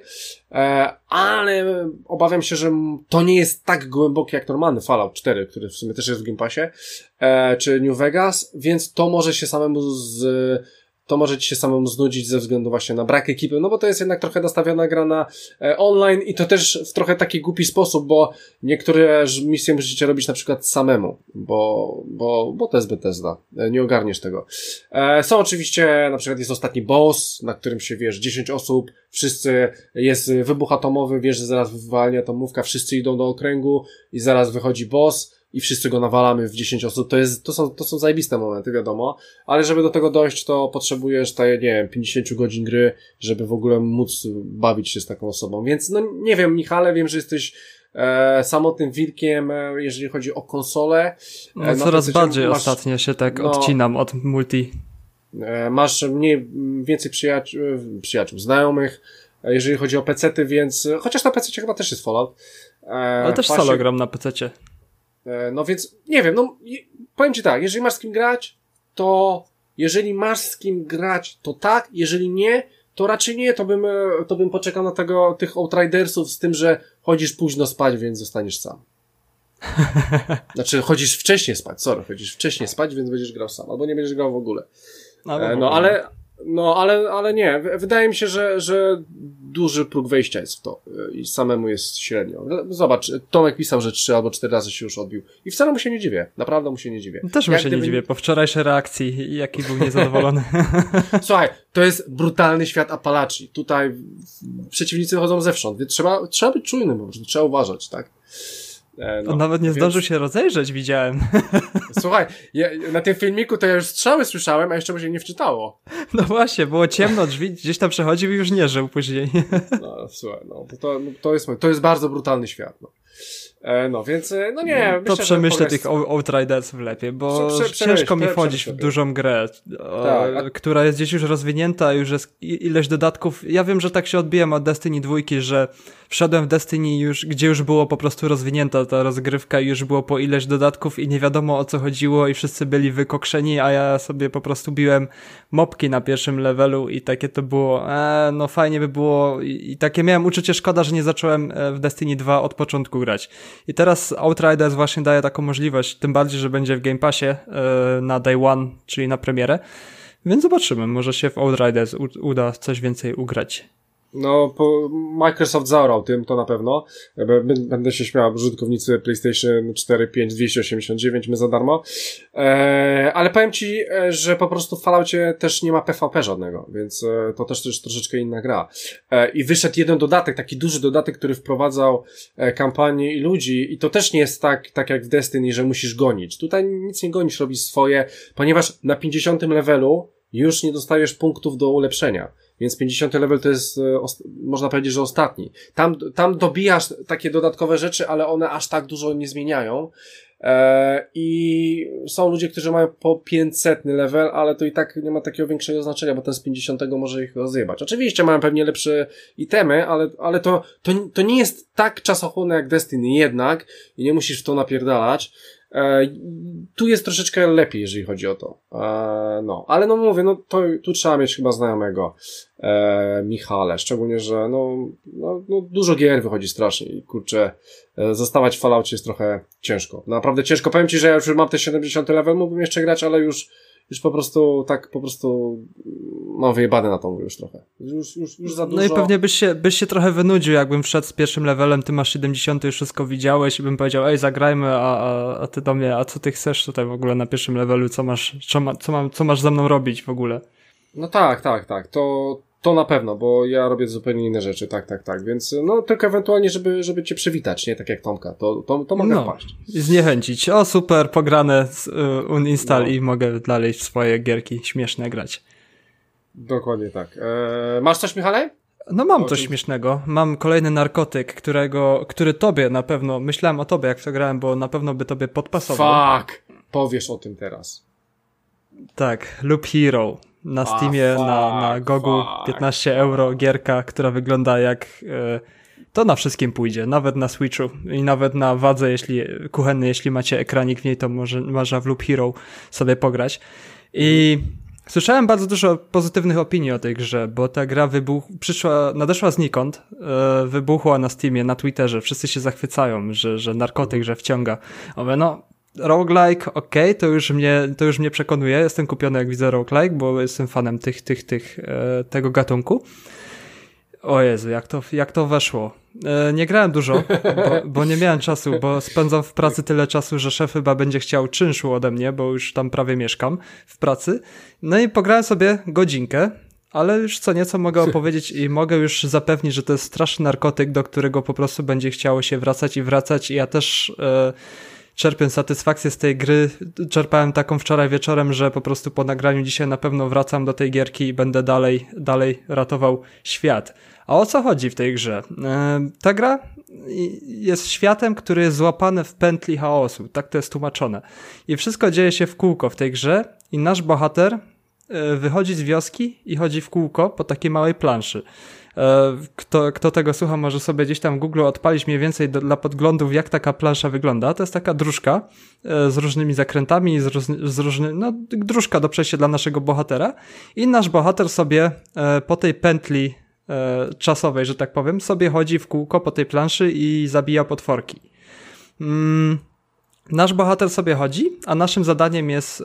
e, ale obawiam się, że to nie jest tak głębokie jak normalny Fallout 4, który w sumie też jest w Game Passie, e, czy New Vegas, więc to może się samemu z to może ci się samemu znudzić ze względu właśnie na brak ekipy, no bo to jest jednak trochę nastawiona gra na e, online i to też w trochę taki głupi sposób, bo niektóre misje musicie robić na przykład samemu, bo, bo, bo to jest Bethesda, e, nie ogarniesz tego. E, są oczywiście, na przykład jest ostatni boss, na którym się, wiesz, 10 osób, wszyscy, jest wybuch atomowy, wiesz, że zaraz wywalnia atomówka, wszyscy idą do okręgu i zaraz wychodzi boss, i wszyscy go nawalamy w 10 osób, to jest, to są, to są zajebiste momenty, wiadomo, ale żeby do tego dojść, to potrzebujesz, te, nie wiem, 50 godzin gry, żeby w ogóle móc bawić się z taką osobą, więc no nie wiem, Michale, wiem, że jesteś e, samotnym wilkiem, e, jeżeli chodzi o konsolę. E, no, coraz bardziej masz, ostatnio się tak no, odcinam od multi. E, masz mniej, więcej przyjaciół, przyjaciół znajomych, e, jeżeli chodzi o pecety, więc, chociaż na pececie chyba też jest Fallout. E, Ale też Pasie, solo gram na pececie. E, no więc, nie wiem, no powiem Ci tak, jeżeli masz z kim grać, to jeżeli masz z kim grać, to tak, jeżeli nie, to raczej nie, to bym, e, to bym poczekał na tego, tych Outridersów z tym, że chodzisz późno spać, więc zostaniesz sam. Znaczy, chodzisz wcześniej spać, sorry, chodzisz wcześniej spać, więc będziesz grał sam, albo nie będziesz grał w ogóle. No, e, no ale, no, ale, ale nie. Wydaje mi się, że, że duży próg wejścia jest w to i samemu jest średnio. Zobacz, Tomek pisał, że trzy albo cztery razy się już odbił. I wcale mu się nie dziwię. Naprawdę mu się nie dziwię. Też mu się gdyby... nie dziwię. Po wczorajszej reakcji, jaki był niezadowolony. Słuchaj, to jest brutalny świat Apalachi. Tutaj przeciwnicy chodzą zewsząd, więc trzeba, trzeba być czujnym, trzeba uważać, tak? E, no, On nawet nie więc... zdążył się rozejrzeć, widziałem. Słuchaj, ja, na tym filmiku to ja już strzały słyszałem, a jeszcze mu się nie wczytało. No właśnie, było ciemno, drzwi gdzieś tam przechodził i już nie żył później. No słuchaj, no, to, to, to, jest, to jest bardzo brutalny świat. No. E, no więc, e, no nie. No, myślę, to przemyślę tych Outridersów lepiej, bo prze, prze, ciężko mi wchodzić w dużą grę, tak. która jest gdzieś już rozwinięta, już jest ileś dodatków. Ja wiem, że tak się odbijam od Destiny dwójki, że wszedłem w Destiny już, gdzie już było po prostu rozwinięta ta rozgrywka i już było po ileś dodatków i nie wiadomo o co chodziło i wszyscy byli wykokrzeni, a ja sobie po prostu biłem mopki na pierwszym levelu i takie to było, e, no fajnie by było i, i takie miałem uczucie, szkoda, że nie zacząłem e, w Destiny 2 od początku grać. I teraz Outriders właśnie daje taką możliwość, tym bardziej, że będzie w Game Passie e, na day one, czyli na premierę. Więc zobaczymy, może się w Outriders uda coś więcej ugrać. No, Microsoft zaorał tym, to na pewno. Będę się śmiał, użytkownicy PlayStation 4, 5, 289, my za darmo. Eee, ale powiem Ci, e, że po prostu w Falloutie też nie ma PvP żadnego, więc e, to też, też troszeczkę inna gra. Eee, I wyszedł jeden dodatek, taki duży dodatek, który wprowadzał e, kampanię i ludzi i to też nie jest tak, tak jak w Destiny, że musisz gonić. Tutaj nic nie gonisz, robisz swoje, ponieważ na 50 levelu już nie dostajesz punktów do ulepszenia. Więc 50 level to jest, e, można powiedzieć, że ostatni. Tam, tam dobijasz takie dodatkowe rzeczy, ale one aż tak dużo nie zmieniają. E, I są ludzie, którzy mają po 500 level, ale to i tak nie ma takiego większego znaczenia, bo ten z 50 może ich rozjebać. Oczywiście mają pewnie lepsze itemy, ale, ale to, to, to nie jest tak czasochłonne jak Destiny jednak i nie musisz w to napierdalać. E, tu jest troszeczkę lepiej, jeżeli chodzi o to. E, no, ale no mówię, no to tu trzeba mieć chyba znajomego e, Michale, szczególnie, że no, no, no dużo gier wychodzi strasznie i kurczę, zostawać w Falloutie jest trochę ciężko. Naprawdę ciężko. Powiem Ci, że ja już mam te 70 level, mógłbym jeszcze grać, ale już już po prostu tak po prostu mam wyjebane na tą już trochę. Już, już, już za dużo. No i pewnie byś się, byś się trochę wynudził, jakbym wszedł z pierwszym levelem, ty masz 70, już wszystko widziałeś i bym powiedział, ej, zagrajmy, a, a, a ty do mnie, a co ty chcesz tutaj w ogóle na pierwszym levelu, co masz, co, ma, co, mam, co masz ze mną robić w ogóle? No tak, tak, tak. To, to na pewno, bo ja robię zupełnie inne rzeczy, tak, tak, tak, więc no tylko ewentualnie, żeby, żeby cię przywitać, nie tak jak Tomka, to, to, to mogę no, wpaść. I zniechęcić. O super, pograne, uh, uninstall no. i mogę dalej swoje gierki śmieszne grać. Dokładnie tak. Eee, masz coś, Michale? No mam o, coś śmiesznego. Mam kolejny narkotyk, którego, który tobie na pewno, myślałem o tobie jak w to grałem, bo na pewno by tobie podpasował. Fuck! Powiesz o tym teraz. Tak, Loop Hero na Steamie, fuck, na, na Gogu fuck. 15 euro gierka, która wygląda jak e, to na wszystkim pójdzie, nawet na Switchu i nawet na wadze, jeśli kuchenny, jeśli macie ekranik w niej, to może można w Loop Hero sobie pograć. I słyszałem bardzo dużo pozytywnych opinii o tej grze, bo ta gra wybuch przyszła, nadeszła znikąd, e, wybuchła na Steamie, na Twitterze, wszyscy się zachwycają, że, że narkotyk, że wciąga. Mówię, no roguelike, ok, to już mnie, to już mnie przekonuje. Jestem kupiony jak widzę roguelike, bo jestem fanem tych, tych, tych, e, tego gatunku. O Jezu, jak to, jak to weszło. E, nie grałem dużo, bo, bo, nie miałem czasu, bo spędzam w pracy tyle czasu, że szef chyba będzie chciał czynszu ode mnie, bo już tam prawie mieszkam w pracy. No i pograłem sobie godzinkę, ale już co nieco mogę opowiedzieć i mogę już zapewnić, że to jest straszny narkotyk, do którego po prostu będzie chciało się wracać i wracać i ja też... E, czerpię satysfakcję z tej gry. Czerpałem taką wczoraj wieczorem, że po prostu po nagraniu dzisiaj na pewno wracam do tej gierki i będę dalej, dalej ratował świat. A o co chodzi w tej grze? E, ta gra jest światem, który jest złapany w pętli chaosu. Tak to jest tłumaczone. I wszystko dzieje się w kółko w tej grze i nasz bohater e, wychodzi z wioski i chodzi w kółko po takiej małej planszy. E, kto, kto tego słucha, może sobie gdzieś tam Google odpalić mniej więcej do, dla podglądów, jak taka plansza wygląda. To jest taka dróżka e, z różnymi zakrętami, z, róż, z różny, no, dróżka do przejścia dla naszego bohatera. I nasz bohater sobie e, po tej pętli czasowej, że tak powiem, sobie chodzi w kółko po tej planszy i zabija potworki. Mm, nasz bohater sobie chodzi, a naszym zadaniem jest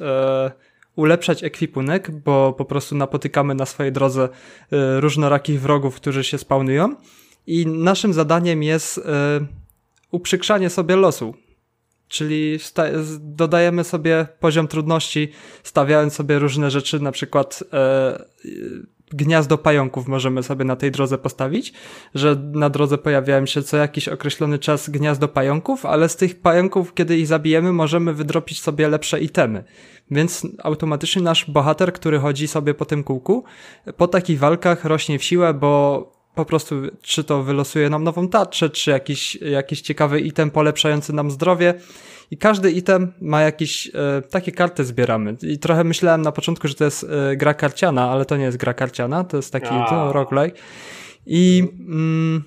ulepszać ekwipunek, bo po prostu napotykamy na swojej drodze y, różnorakich wrogów, którzy się spawnują i naszym zadaniem jest y, uprzykrzanie sobie losu. Czyli dodajemy sobie poziom trudności, stawiając sobie różne rzeczy, na przykład e, gniazdo pająków możemy sobie na tej drodze postawić, że na drodze pojawiają się co jakiś określony czas gniazdo pająków, ale z tych pająków, kiedy ich zabijemy, możemy wydropić sobie lepsze itemy. Więc automatycznie nasz bohater, który chodzi sobie po tym kółku, po takich walkach rośnie w siłę, bo po prostu czy to wylosuje nam nową tarczę, czy jakiś, jakiś ciekawy item polepszający nam zdrowie. I każdy item ma jakieś, e, takie karty zbieramy. I trochę myślałem na początku, że to jest e, gra karciana, ale to nie jest gra karciana, to jest taki no, roguelike. I mm,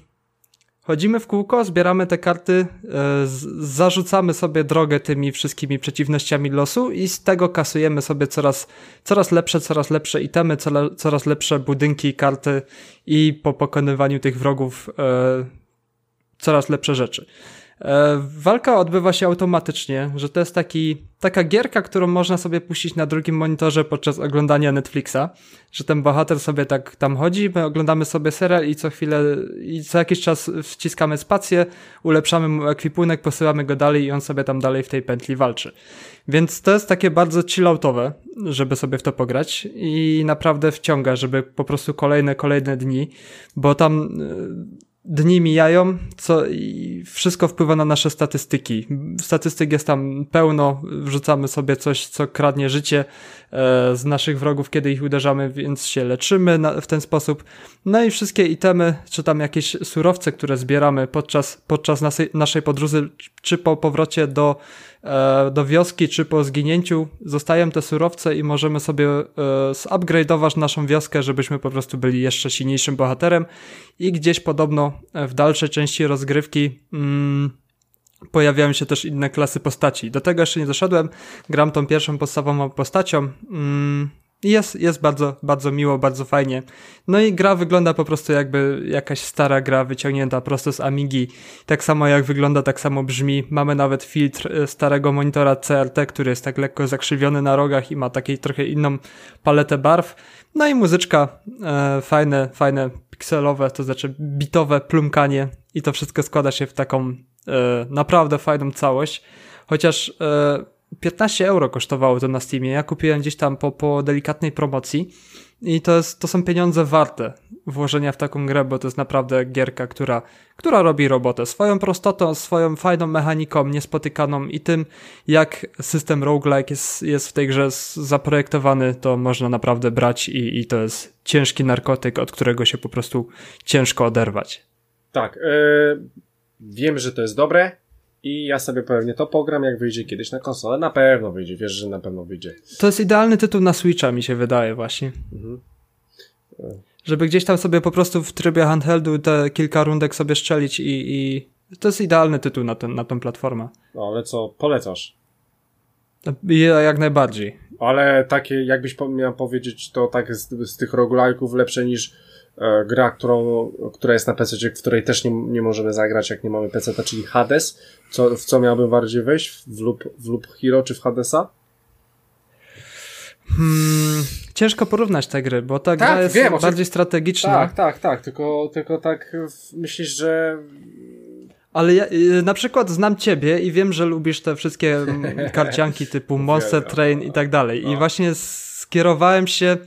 Chodzimy w kółko, zbieramy te karty, e, zarzucamy sobie drogę tymi wszystkimi przeciwnościami losu i z tego kasujemy sobie coraz, coraz lepsze, coraz lepsze itemy, coraz lepsze budynki, karty i po pokonywaniu tych wrogów e, coraz lepsze rzeczy. E, walka odbywa się automatycznie, że to jest taki, taka gierka, którą można sobie puścić na drugim monitorze podczas oglądania Netflixa, że ten bohater sobie tak tam chodzi, my oglądamy sobie serial i co chwilę, i co jakiś czas wciskamy spację, ulepszamy mu ekwipunek, posyłamy go dalej i on sobie tam dalej w tej pętli walczy. Więc to jest takie bardzo chilloutowe, żeby sobie w to pograć i naprawdę wciąga, żeby po prostu kolejne, kolejne dni, bo tam e, dni mijają, co i wszystko wpływa na nasze statystyki. Statystyk jest tam pełno, wrzucamy sobie coś, co kradnie życie e, z naszych wrogów, kiedy ich uderzamy, więc się leczymy na, w ten sposób. No i wszystkie itemy, czy tam jakieś surowce, które zbieramy podczas, podczas naszej, naszej podróży, czy po powrocie do do wioski, czy po zginięciu zostają te surowce i możemy sobie e, zupgrade'ować naszą wioskę, żebyśmy po prostu byli jeszcze silniejszym bohaterem. I gdzieś podobno w dalszej części rozgrywki mm, pojawiają się też inne klasy postaci. Do tego jeszcze nie doszedłem, gram tą pierwszą podstawową postacią, mm, jest, jest bardzo, bardzo miło, bardzo fajnie. No i gra wygląda po prostu jakby jakaś stara gra wyciągnięta prosto z Amigi. Tak samo jak wygląda, tak samo brzmi. Mamy nawet filtr e, starego monitora CRT, który jest tak lekko zakrzywiony na rogach i ma takiej trochę inną paletę barw. No i muzyczka, e, fajne, fajne pikselowe, to znaczy bitowe plumkanie i to wszystko składa się w taką e, naprawdę fajną całość. Chociaż e, 15 euro kosztowało to na Steamie. Ja kupiłem gdzieś tam po, po delikatnej promocji i to, jest, to są pieniądze warte włożenia w taką grę, bo to jest naprawdę gierka, która, która robi robotę. Swoją prostotą, swoją fajną mechaniką niespotykaną i tym, jak system roguelike jest, jest w tej grze zaprojektowany, to można naprawdę brać i, i to jest ciężki narkotyk, od którego się po prostu ciężko oderwać. Tak, yy, wiem, że to jest dobre, i ja sobie pewnie to pogram, jak wyjdzie kiedyś na konsolę. Na pewno wyjdzie, wiesz, że na pewno wyjdzie. To jest idealny tytuł na Switcha, mi się wydaje, właśnie. Mhm. Żeby gdzieś tam sobie po prostu w trybie handheldu te kilka rundek sobie szczelić i, i to jest idealny tytuł na, ten, na tą platformę. No, ale co, polecasz? Ja, jak najbardziej. Ale takie, jakbyś miał powiedzieć, to tak z, z tych roguelike'ów lepsze niż gra, którą, która jest na PC, w której też nie, nie możemy zagrać, jak nie mamy PC, czyli Hades. Co, w co miałbym bardziej wejść? W Loop, w Loop Hero czy w Hadesa? Hmm, ciężko porównać te gry, bo ta tak, gra jest wiem, bardziej strategiczna. Tak, tak, tak, tylko, tylko tak myślisz, że ale ja y, na przykład znam ciebie i wiem, że lubisz te wszystkie mm, karcianki typu Monster Train i tak dalej. I no. właśnie skierowałem się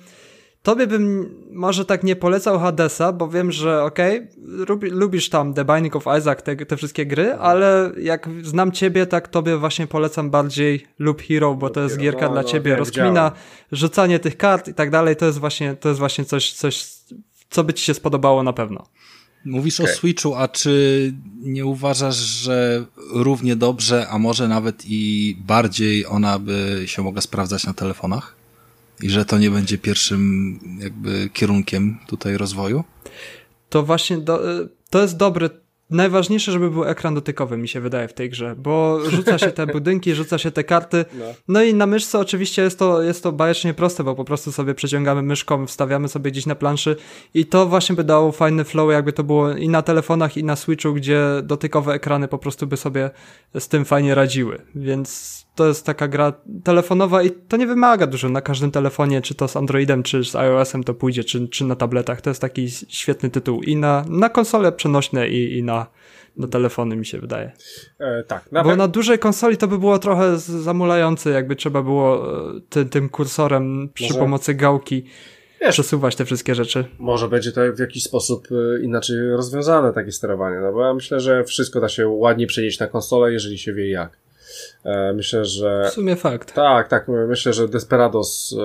Tobie bym może tak nie polecał Hadesa, bo wiem, że okej, okay, lubisz tam The Binding of Isaac, te, te wszystkie gry, mhm. ale jak znam ciebie, tak tobie właśnie polecam bardziej Loop Hero, bo to jest gierka no, dla ciebie, no, rozkmina, rzucanie tych kart i tak dalej, to jest właśnie, to jest właśnie coś, coś, co by ci się spodobało na pewno. Mówisz okay. o Switchu, a czy nie uważasz, że równie dobrze, a może nawet i bardziej ona by się mogła sprawdzać na telefonach? I że to nie będzie pierwszym jakby kierunkiem tutaj rozwoju? To właśnie do, y, to jest dobry Najważniejsze, żeby był ekran dotykowy, mi się wydaje, w tej grze, bo rzuca się te budynki, rzuca się te karty. No. no. i na myszce oczywiście jest to, jest to bajecznie proste, bo po prostu sobie przeciągamy myszką, wstawiamy sobie gdzieś na planszy i to właśnie by dało fajny flow, jakby to było i na telefonach, i na Switchu, gdzie dotykowe ekrany po prostu by sobie z tym fajnie radziły. Więc to jest taka gra telefonowa i to nie wymaga dużo na każdym telefonie, czy to z Androidem, czy z iOS-em to pójdzie, czy, czy na tabletach. To jest taki świetny tytuł i na, na konsole przenośne i, i na, na telefony mi się wydaje. E, tak. Nawet... Bo na dużej konsoli to by było trochę zamulające, jakby trzeba było e, ty, tym kursorem przy Może... pomocy gałki Wiesz, przesuwać te wszystkie rzeczy. Może będzie to w jakiś sposób e, inaczej rozwiązane, takie sterowanie, no bo ja myślę, że wszystko da się ładnie przenieść na konsolę, jeżeli się wie jak. E, myślę, że. W sumie fakt. Tak, tak. Myślę, że Desperados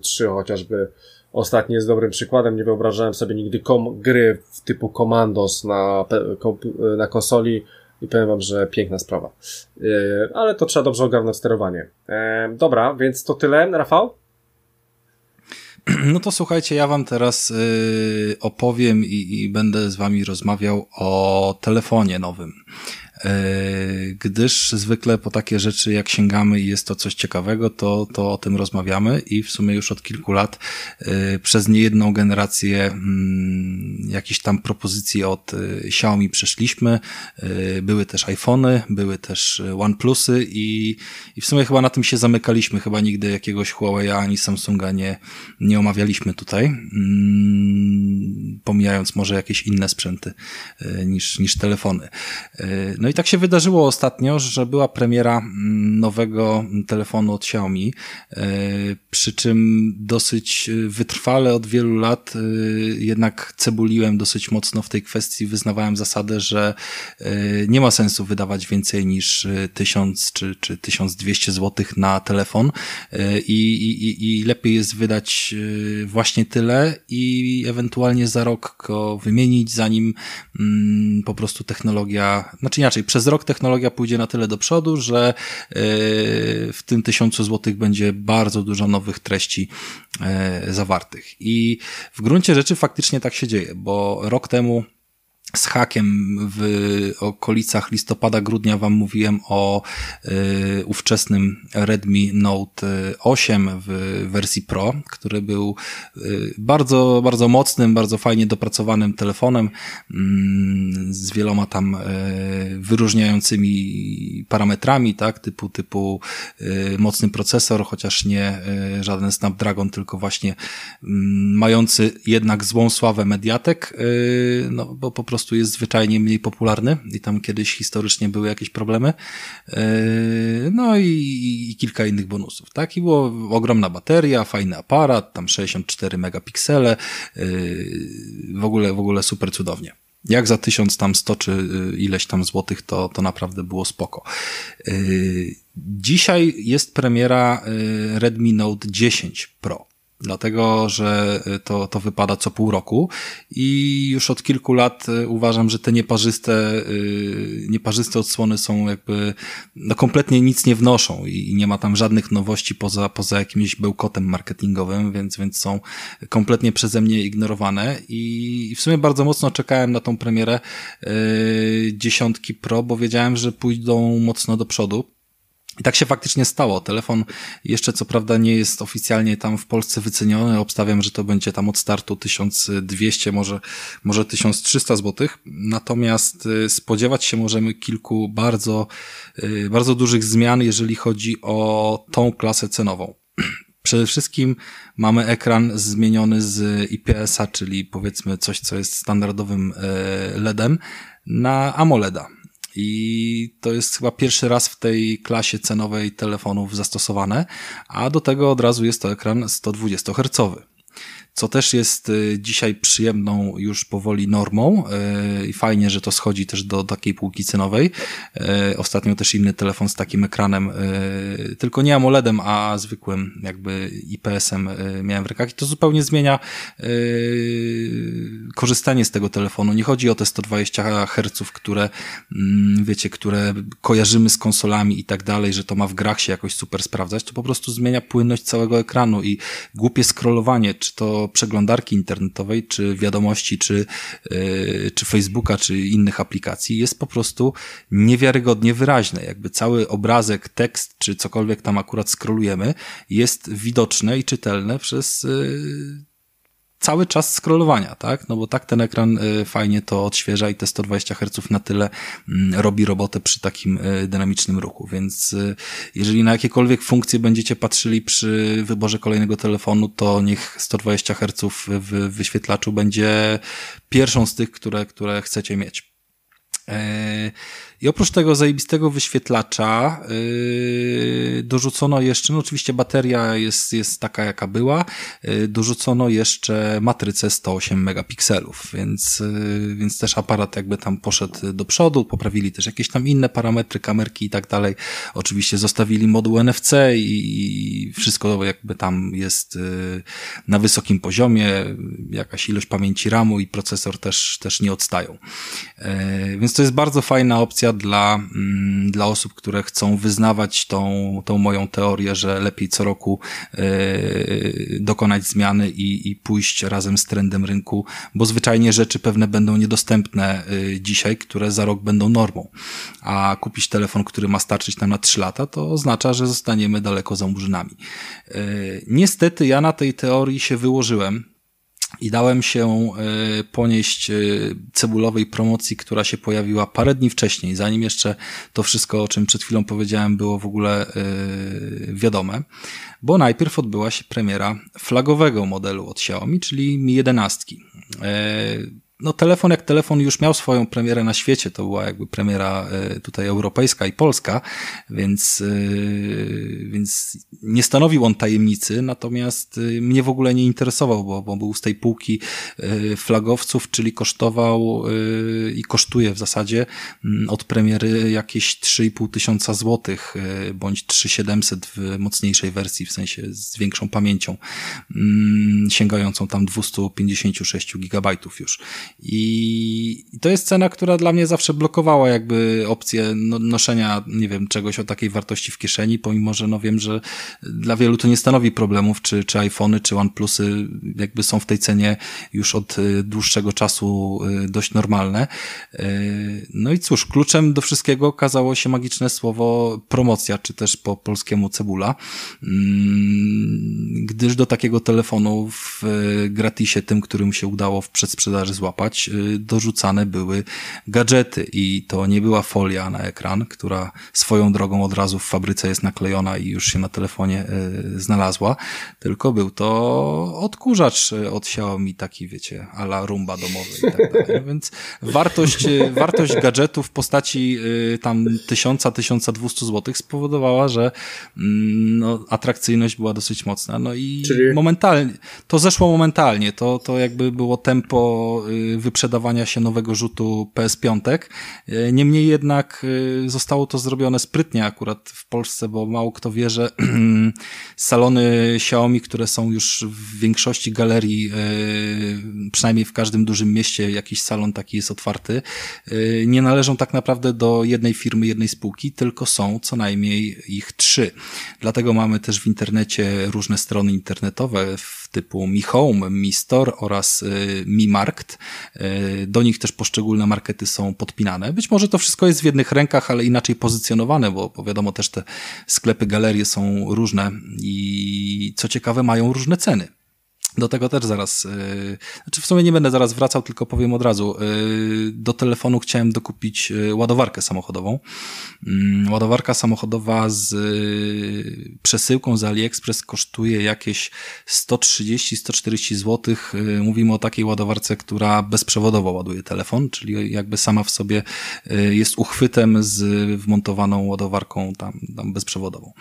3 e, chociażby ostatni jest dobrym przykładem. Nie wyobrażałem sobie nigdy kom gry typu Commandos na, na konsoli i powiem wam, że piękna sprawa. E, ale to trzeba dobrze ogarnąć sterowanie. Dobra, więc to tyle. Rafał? No to słuchajcie, ja wam teraz opowiem i, i, będę z wami rozmawiał o telefonie nowym. E, gdyż zwykle po takie rzeczy jak sięgamy i jest to coś ciekawego, to, to o tym rozmawiamy i w sumie już od kilku lat e, przez niejedną generację mm, jakichś tam propozycji od Xiaomi przeszliśmy. Były też iPhony, były też OnePlusy i, i w sumie chyba na tym się zamykaliśmy. Chyba nigdy jakiegoś Huawei ani Samsunga nie, nie omawialiśmy tutaj. Mm, pomijając może jakieś inne sprzęty niż, niż telefony. No i tak się wydarzyło ostatnio, że była premiera mm, nowego telefonu od Xiaomi, przy czym dosyć wytrwale od wielu lat jednak cebuliłem dosyć mocno w tej kwestii, wyznawałem zasadę, że nie ma sensu wydawać więcej niż 1000 czy, czy 1200 zł na telefon i, i, i lepiej jest wydać właśnie tyle i ewentualnie za rok go wymienić, zanim mm, po prostu technologia, znaczy inaczej, przez rok technologia pójdzie na tyle do przodu, że w tym 1000 zł będzie bardzo dużo nowych treści zawartych. I w gruncie rzeczy faktycznie tak się dzieje, bo rok temu z hakiem w okolicach listopada, grudnia wam mówiłem o y, ówczesnym Redmi Note 8 w wersji Pro, który był y, bardzo, bardzo mocnym, bardzo fajnie dopracowanym telefonem y, z wieloma tam y, wyróżniającymi parametrami, tak, typu, typu y, mocny procesor, chociaż nie y, żaden Snapdragon, tylko właśnie mm, mający jednak złą sławę Mediatek, no bo po prostu prostu jest zwyczajnie mniej popularny i tam kiedyś historycznie były jakieś problemy. Yy, no i, i kilka innych bonusów, tak? I było ogromna bateria, fajny aparat, tam 64 megapiksele, yy, w ogóle, w ogóle super cudownie. Jak za tysiąc tam sto czy yy, ileś tam złotych, to, to naprawdę było spoko. Dzisiaj jest premiera Redmi Note 10 Pro dlatego że y, to, to wypada co pół roku i już od kilku lat y, uważam, że te nieparzyste, y, nieparzyste odsłony są jakby, no kompletnie nic nie wnoszą i nie ma tam żadnych nowości poza, poza jakimś bełkotem marketingowym, więc, więc są kompletnie przeze mnie ignorowane i w sumie bardzo mocno czekałem na tą premierę dziesiątki Pro, bo wiedziałem, że pójdą mocno do przodu. I tak się faktycznie stało. Telefon jeszcze co prawda nie jest oficjalnie tam w Polsce wyceniony. Obstawiam, że to będzie tam od startu 1200, może, może 1300 zł. Natomiast y, spodziewać się możemy kilku bardzo, y, bardzo dużych zmian, jeżeli chodzi o tą klasę cenową. Przede wszystkim mamy ekran zmieniony z IPS-a, czyli powiedzmy coś, co jest standardowym y, LEDem, na AMOLEDa. I to jest chyba pierwszy raz w tej klasie cenowej telefonów zastosowane, a do tego od razu jest to ekran 120 Hz co też jest y, dzisiaj przyjemną już powoli normą y, i fajnie, że to schodzi też do takiej półki cenowej. Y, ostatnio też inny telefon z takim ekranem, tylko nie AMOLEDem, a zwykłym jakby IPS-em miałem w rękach i to zupełnie zmienia korzystanie z tego telefonu. Nie chodzi o te 120 Hz, które mm, wiecie, które kojarzymy z konsolami i tak dalej, że to ma w grach się jakoś super sprawdzać, to po prostu zmienia płynność całego ekranu i głupie scrollowanie, czy to przeglądarki internetowej, czy wiadomości, czy, yy, czy Facebooka, czy innych aplikacji jest po prostu niewiarygodnie wyraźne. Jakby cały obrazek, tekst, czy cokolwiek tam akurat scrollujemy jest widoczne i czytelne przez yy, cały czas scrollowania, tak? No bo tak ten ekran y, fajnie to odświeża i te 120 Hz na tyle mm, robi robotę przy takim y, dynamicznym ruchu, więc y, jeżeli na jakiekolwiek funkcje będziecie patrzyli przy wyborze kolejnego telefonu, to niech 120 Hz w wyświetlaczu będzie pierwszą z tych, które, które chcecie mieć. E, I oprócz tego zajebistego wyświetlacza yy, dorzucono jeszcze, no oczywiście bateria jest, jest taka jaka była, yy, dorzucono jeszcze matrycę 108 megapikselów, więc, yy, więc też aparat jakby tam poszedł do przodu, poprawili też jakieś tam inne parametry, kamerki i tak dalej. Oczywiście zostawili moduł NFC i, i wszystko jakby tam jest yy, na wysokim poziomie, jakaś ilość pamięci RAMu i procesor też, też nie odstają. Yy, więc to jest bardzo fajna opcja dla, mm, dla osób, które chcą wyznawać tą, tą moją teorię, że lepiej co roku yy, dokonać zmiany i, i pójść razem z trendem rynku, bo zwyczajnie rzeczy pewne będą niedostępne yy, dzisiaj, które za rok będą normą. A kupić telefon, który ma starczyć nam na 3 lata, to oznacza, że zostaniemy daleko za murzynami. Yy, niestety ja na tej teorii się wyłożyłem i dałem się e, ponieść e, cebulowej promocji, która się pojawiła parę dni wcześniej, zanim jeszcze to wszystko, o czym przed chwilą powiedziałem, było w ogóle e, wiadome, bo najpierw odbyła się premiera flagowego modelu od Xiaomi, czyli Mi 11 no telefon jak telefon już miał swoją premierę na świecie, to była jakby premiera e, tutaj europejska i polska, więc, e, więc nie stanowił on tajemnicy, natomiast e, mnie w ogóle nie interesował, bo, bo był z tej półki flagowców, czyli kosztował i kosztuje w zasadzie mm, od premiery jakieś 3,5 tysiąca złotych, bądź 3700 w mocniejszej wersji, w sensie z większą pamięcią, mm, sięgającą tam 256 gigabajtów już. I to jest cena, która dla mnie zawsze blokowała jakby opcję no, noszenia, nie wiem, czegoś o takiej wartości w kieszeni, pomimo, że no wiem, że dla wielu to nie stanowi problemów, czy, czy iPhony, czy OnePlusy jakby są w tej cenie już od y, dłuższego czasu y, dość normalne. Y, no i cóż, kluczem do wszystkiego okazało się magiczne słowo promocja, czy też po polskiemu cebula, mm, gdyż do takiego telefonu w gratisie, tym, którym się udało w przedsprzedaży złapać, złapać, y, dorzucane były gadżety i to nie była folia na ekran, która swoją drogą od razu w fabryce jest naklejona i już się na telefonie y, znalazła, tylko był to odkurzacz od Xiaomi, taki wiecie, ala rumba domowy i tak dalej. Więc wartość, y, wartość gadżetu w postaci tam 1000-1200 zł spowodowała, że mm, no, atrakcyjność była dosyć mocna. No i Czyli... momentalnie, to zeszło momentalnie, to, to jakby było tempo wyprzedawania się nowego rzutu PS5. E, niemniej jednak e, zostało to zrobione sprytnie akurat w Polsce, bo mało kto wie, że salony Xiaomi, które są już w większości galerii, e, przynajmniej w każdym dużym mieście jakiś salon taki jest otwarty, nie należą tak naprawdę do jednej firmy, jednej spółki, tylko są co najmniej ich trzy. Dlatego mamy też w internecie różne strony internetowe typu Mi Home, Mi Store oraz Mi Markt, E, do nich też poszczególne markety są podpinane. Być może to wszystko jest w jednych rękach, ale inaczej pozycjonowane, bo, bo wiadomo też te sklepy, galerie są różne i co ciekawe mają różne ceny. Do tego też zaraz, yy, znaczy w sumie nie będę zaraz wracał, tylko powiem od razu. Yy, do telefonu chciałem dokupić yy, ładowarkę samochodową. Yy, ładowarka samochodowa z przesyłką z AliExpress kosztuje jakieś 130-140 zł. Mówimy o takiej ładowarce, która bezprzewodowo ładuje telefon, czyli jakby sama w sobie jest uchwytem z wmontowaną ładowarką tam, tam bezprzewodową.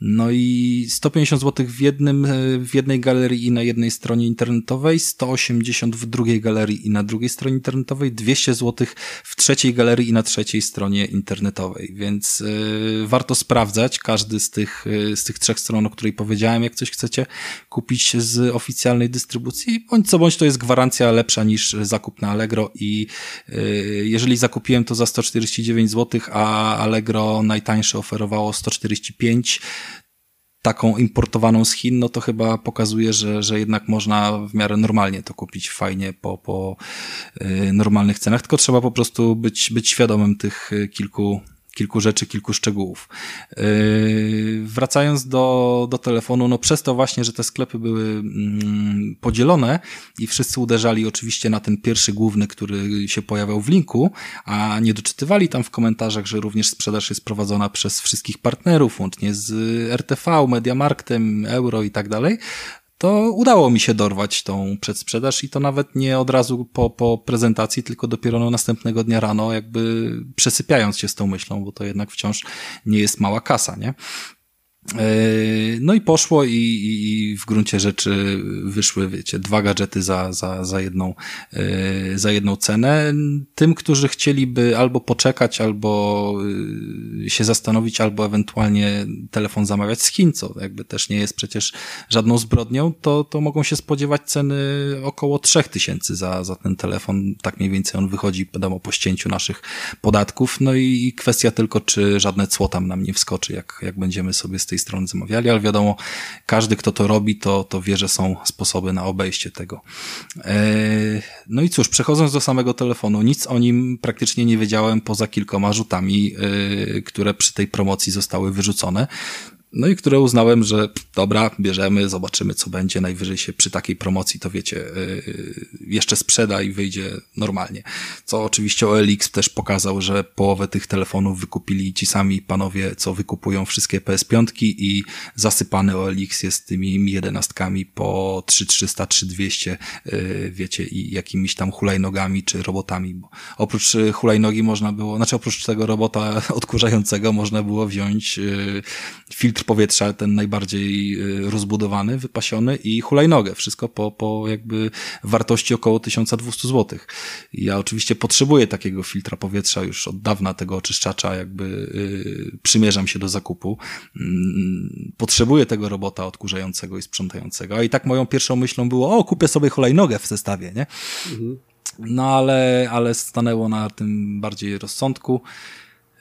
No i 150 zł w jednym, w jednej galerii i na jednej stronie internetowej, 180 w drugiej galerii i na drugiej stronie internetowej, 200 zł w trzeciej galerii i na trzeciej stronie internetowej, więc yy, warto sprawdzać. Każdy z tych, yy, z tych trzech stron, o której powiedziałem, jak coś chcecie kupić z oficjalnej dystrybucji, bądź co bądź to jest gwarancja lepsza niż zakup na Allegro i yy, jeżeli zakupiłem to za 149 zł, a Allegro najtańsze oferowało 145 taką importowaną z Chin, no to chyba pokazuje, że, że jednak można w miarę normalnie to kupić fajnie po, po y, normalnych cenach, tylko trzeba po prostu być, być świadomym tych y, kilku kilku rzeczy, kilku szczegółów. Yy, wracając do, do telefonu, no przez to właśnie, że te sklepy były mm, podzielone i wszyscy uderzali oczywiście na ten pierwszy główny, który się pojawiał w linku, a nie doczytywali tam w komentarzach, że również sprzedaż jest prowadzona przez wszystkich partnerów, łącznie z RTV, Mediamarktem, Euro i tak dalej, to udało mi się dorwać tą przedsprzedaż i to nawet nie od razu po, po prezentacji, tylko dopiero no następnego dnia rano, jakby przesypiając się z tą myślą, bo to jednak wciąż nie jest mała kasa, nie? E, no i poszło i, i, w gruncie rzeczy wyszły, wiecie, dwa gadżety za, za, za, jedną, e, za jedną cenę. Tym, którzy chcieliby albo poczekać, albo e, się zastanowić, albo ewentualnie telefon zamawiać z Chin, co jakby też nie jest przecież żadną zbrodnią, to, to mogą się spodziewać ceny około 3000 za, za ten telefon. Tak mniej więcej on wychodzi, wiadomo, po ścięciu naszych podatków. No i kwestia tylko, czy żadne cło tam nam nie wskoczy, jak, jak będziemy sobie z tej tej strony zamawiali, ale wiadomo, każdy, kto to robi, to, to wie, że są sposoby na obejście tego. E, no i cóż, przechodząc do samego telefonu, nic o nim praktycznie nie wiedziałem poza kilkoma rzutami, e, które przy tej promocji zostały wyrzucone. No i które uznałem, że dobra, bierzemy, zobaczymy co będzie. Najwyżej się przy takiej promocji, to wiecie, yy, jeszcze sprzeda i wyjdzie normalnie. Co oczywiście OLX też pokazał, że połowę tych telefonów wykupili ci sami panowie, co wykupują wszystkie PS5 i zasypany OLX jest tymi Mi 11 po 3300, 3200, yy, wiecie, i jakimiś tam hulajnogami czy robotami. Bo oprócz y, hulajnogi można było, znaczy oprócz tego robota odkurzającego można było wziąć yy, filtr powietrza, ten najbardziej y, rozbudowany, wypasiony i hulajnogę. Wszystko po, po jakby wartości około 1200 zł. Ja oczywiście potrzebuję takiego filtra powietrza już od dawna, tego oczyszczacza, jakby yy, przymierzam się do zakupu. Yy, potrzebuję tego robota odkurzającego i sprzątającego. A i tak moją pierwszą myślą było, o, kupię sobie hulajnogę w zestawie, nie? Mhm. No ale, ale stanęło na tym bardziej rozsądku.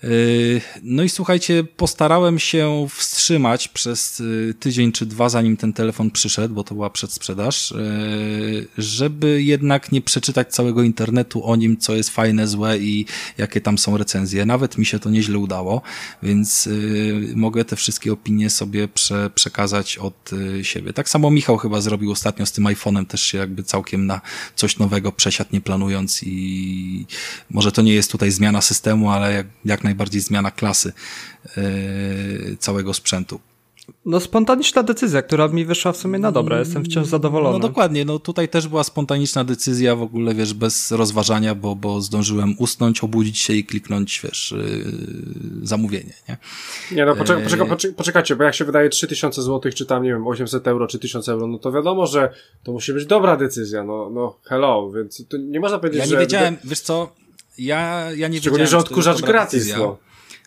Yy, no i słuchajcie, postarałem się wstrzymać przez yy, tydzień czy dwa, zanim ten telefon przyszedł, bo to była przedsprzedaż, yy, żeby jednak nie przeczytać całego internetu o nim, co jest fajne, złe i jakie tam są recenzje. Nawet mi się to nieźle udało, więc mogę te wszystkie opinie sobie prze, przekazać od siebie. Tak samo Michał chyba zrobił ostatnio z tym iPhone'em, też się jakby całkiem na coś nowego przesiadł, nie planując i może to nie jest tutaj zmiana systemu, ale jak, jak najbardziej zmiana klasy yy, całego sprzętu. No spontaniczna decyzja, która mi wyszła w sumie na dobre, jestem wciąż zadowolony. No dokładnie, no tutaj też była spontaniczna decyzja w ogóle, wiesz, bez rozważania, bo, bo zdążyłem usnąć, obudzić się i kliknąć, wiesz, yy, zamówienie, nie? Nie no, poczek poczeka, poczek poczekajcie, bo jak się wydaje 3000 zł, czy tam, nie wiem, 800 euro, czy 1000 euro, no to wiadomo, że to musi być dobra decyzja, no, no hello, więc to nie można powiedzieć, że... Ja nie że... wiedziałem, wiesz co, ja, ja nie Szczególnie, wiedziałem, że odkurzacz gratis, no.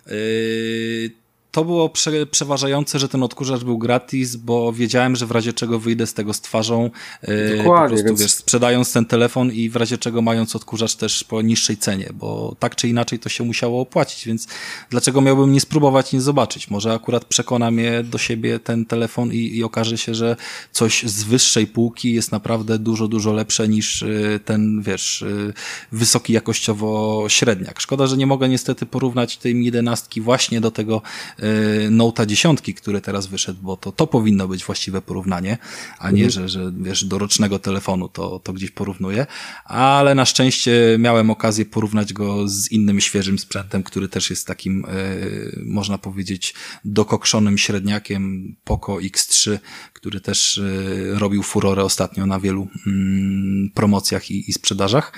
Yy, to było prze, przeważające, że ten odkurzacz był gratis, bo wiedziałem, że w razie czego wyjdę z tego z twarzą, yy, Dokładnie, po prostu, więc... wiesz, sprzedając ten telefon i w razie czego mając odkurzacz też po niższej cenie, bo tak czy inaczej to się musiało opłacić, więc dlaczego miałbym nie spróbować, nie zobaczyć? Może akurat przekona mnie do siebie ten telefon i, i okaże się, że coś z wyższej półki jest naprawdę dużo, dużo lepsze niż yy, ten, wiesz, yy, wysoki jakościowo średniak. Szkoda, że nie mogę niestety porównać tej 11 właśnie do tego Note'a 10, który teraz wyszedł, bo to, to powinno być właściwe porównanie, a nie, mhm. że, że wiesz, do rocznego telefonu to, to gdzieś porównuję, ale na szczęście miałem okazję porównać go z innym świeżym sprzętem, który też jest takim, y, można powiedzieć, dokokszonym średniakiem Poco X3, który też y, robił furorę ostatnio na wielu mm, promocjach i, i sprzedażach.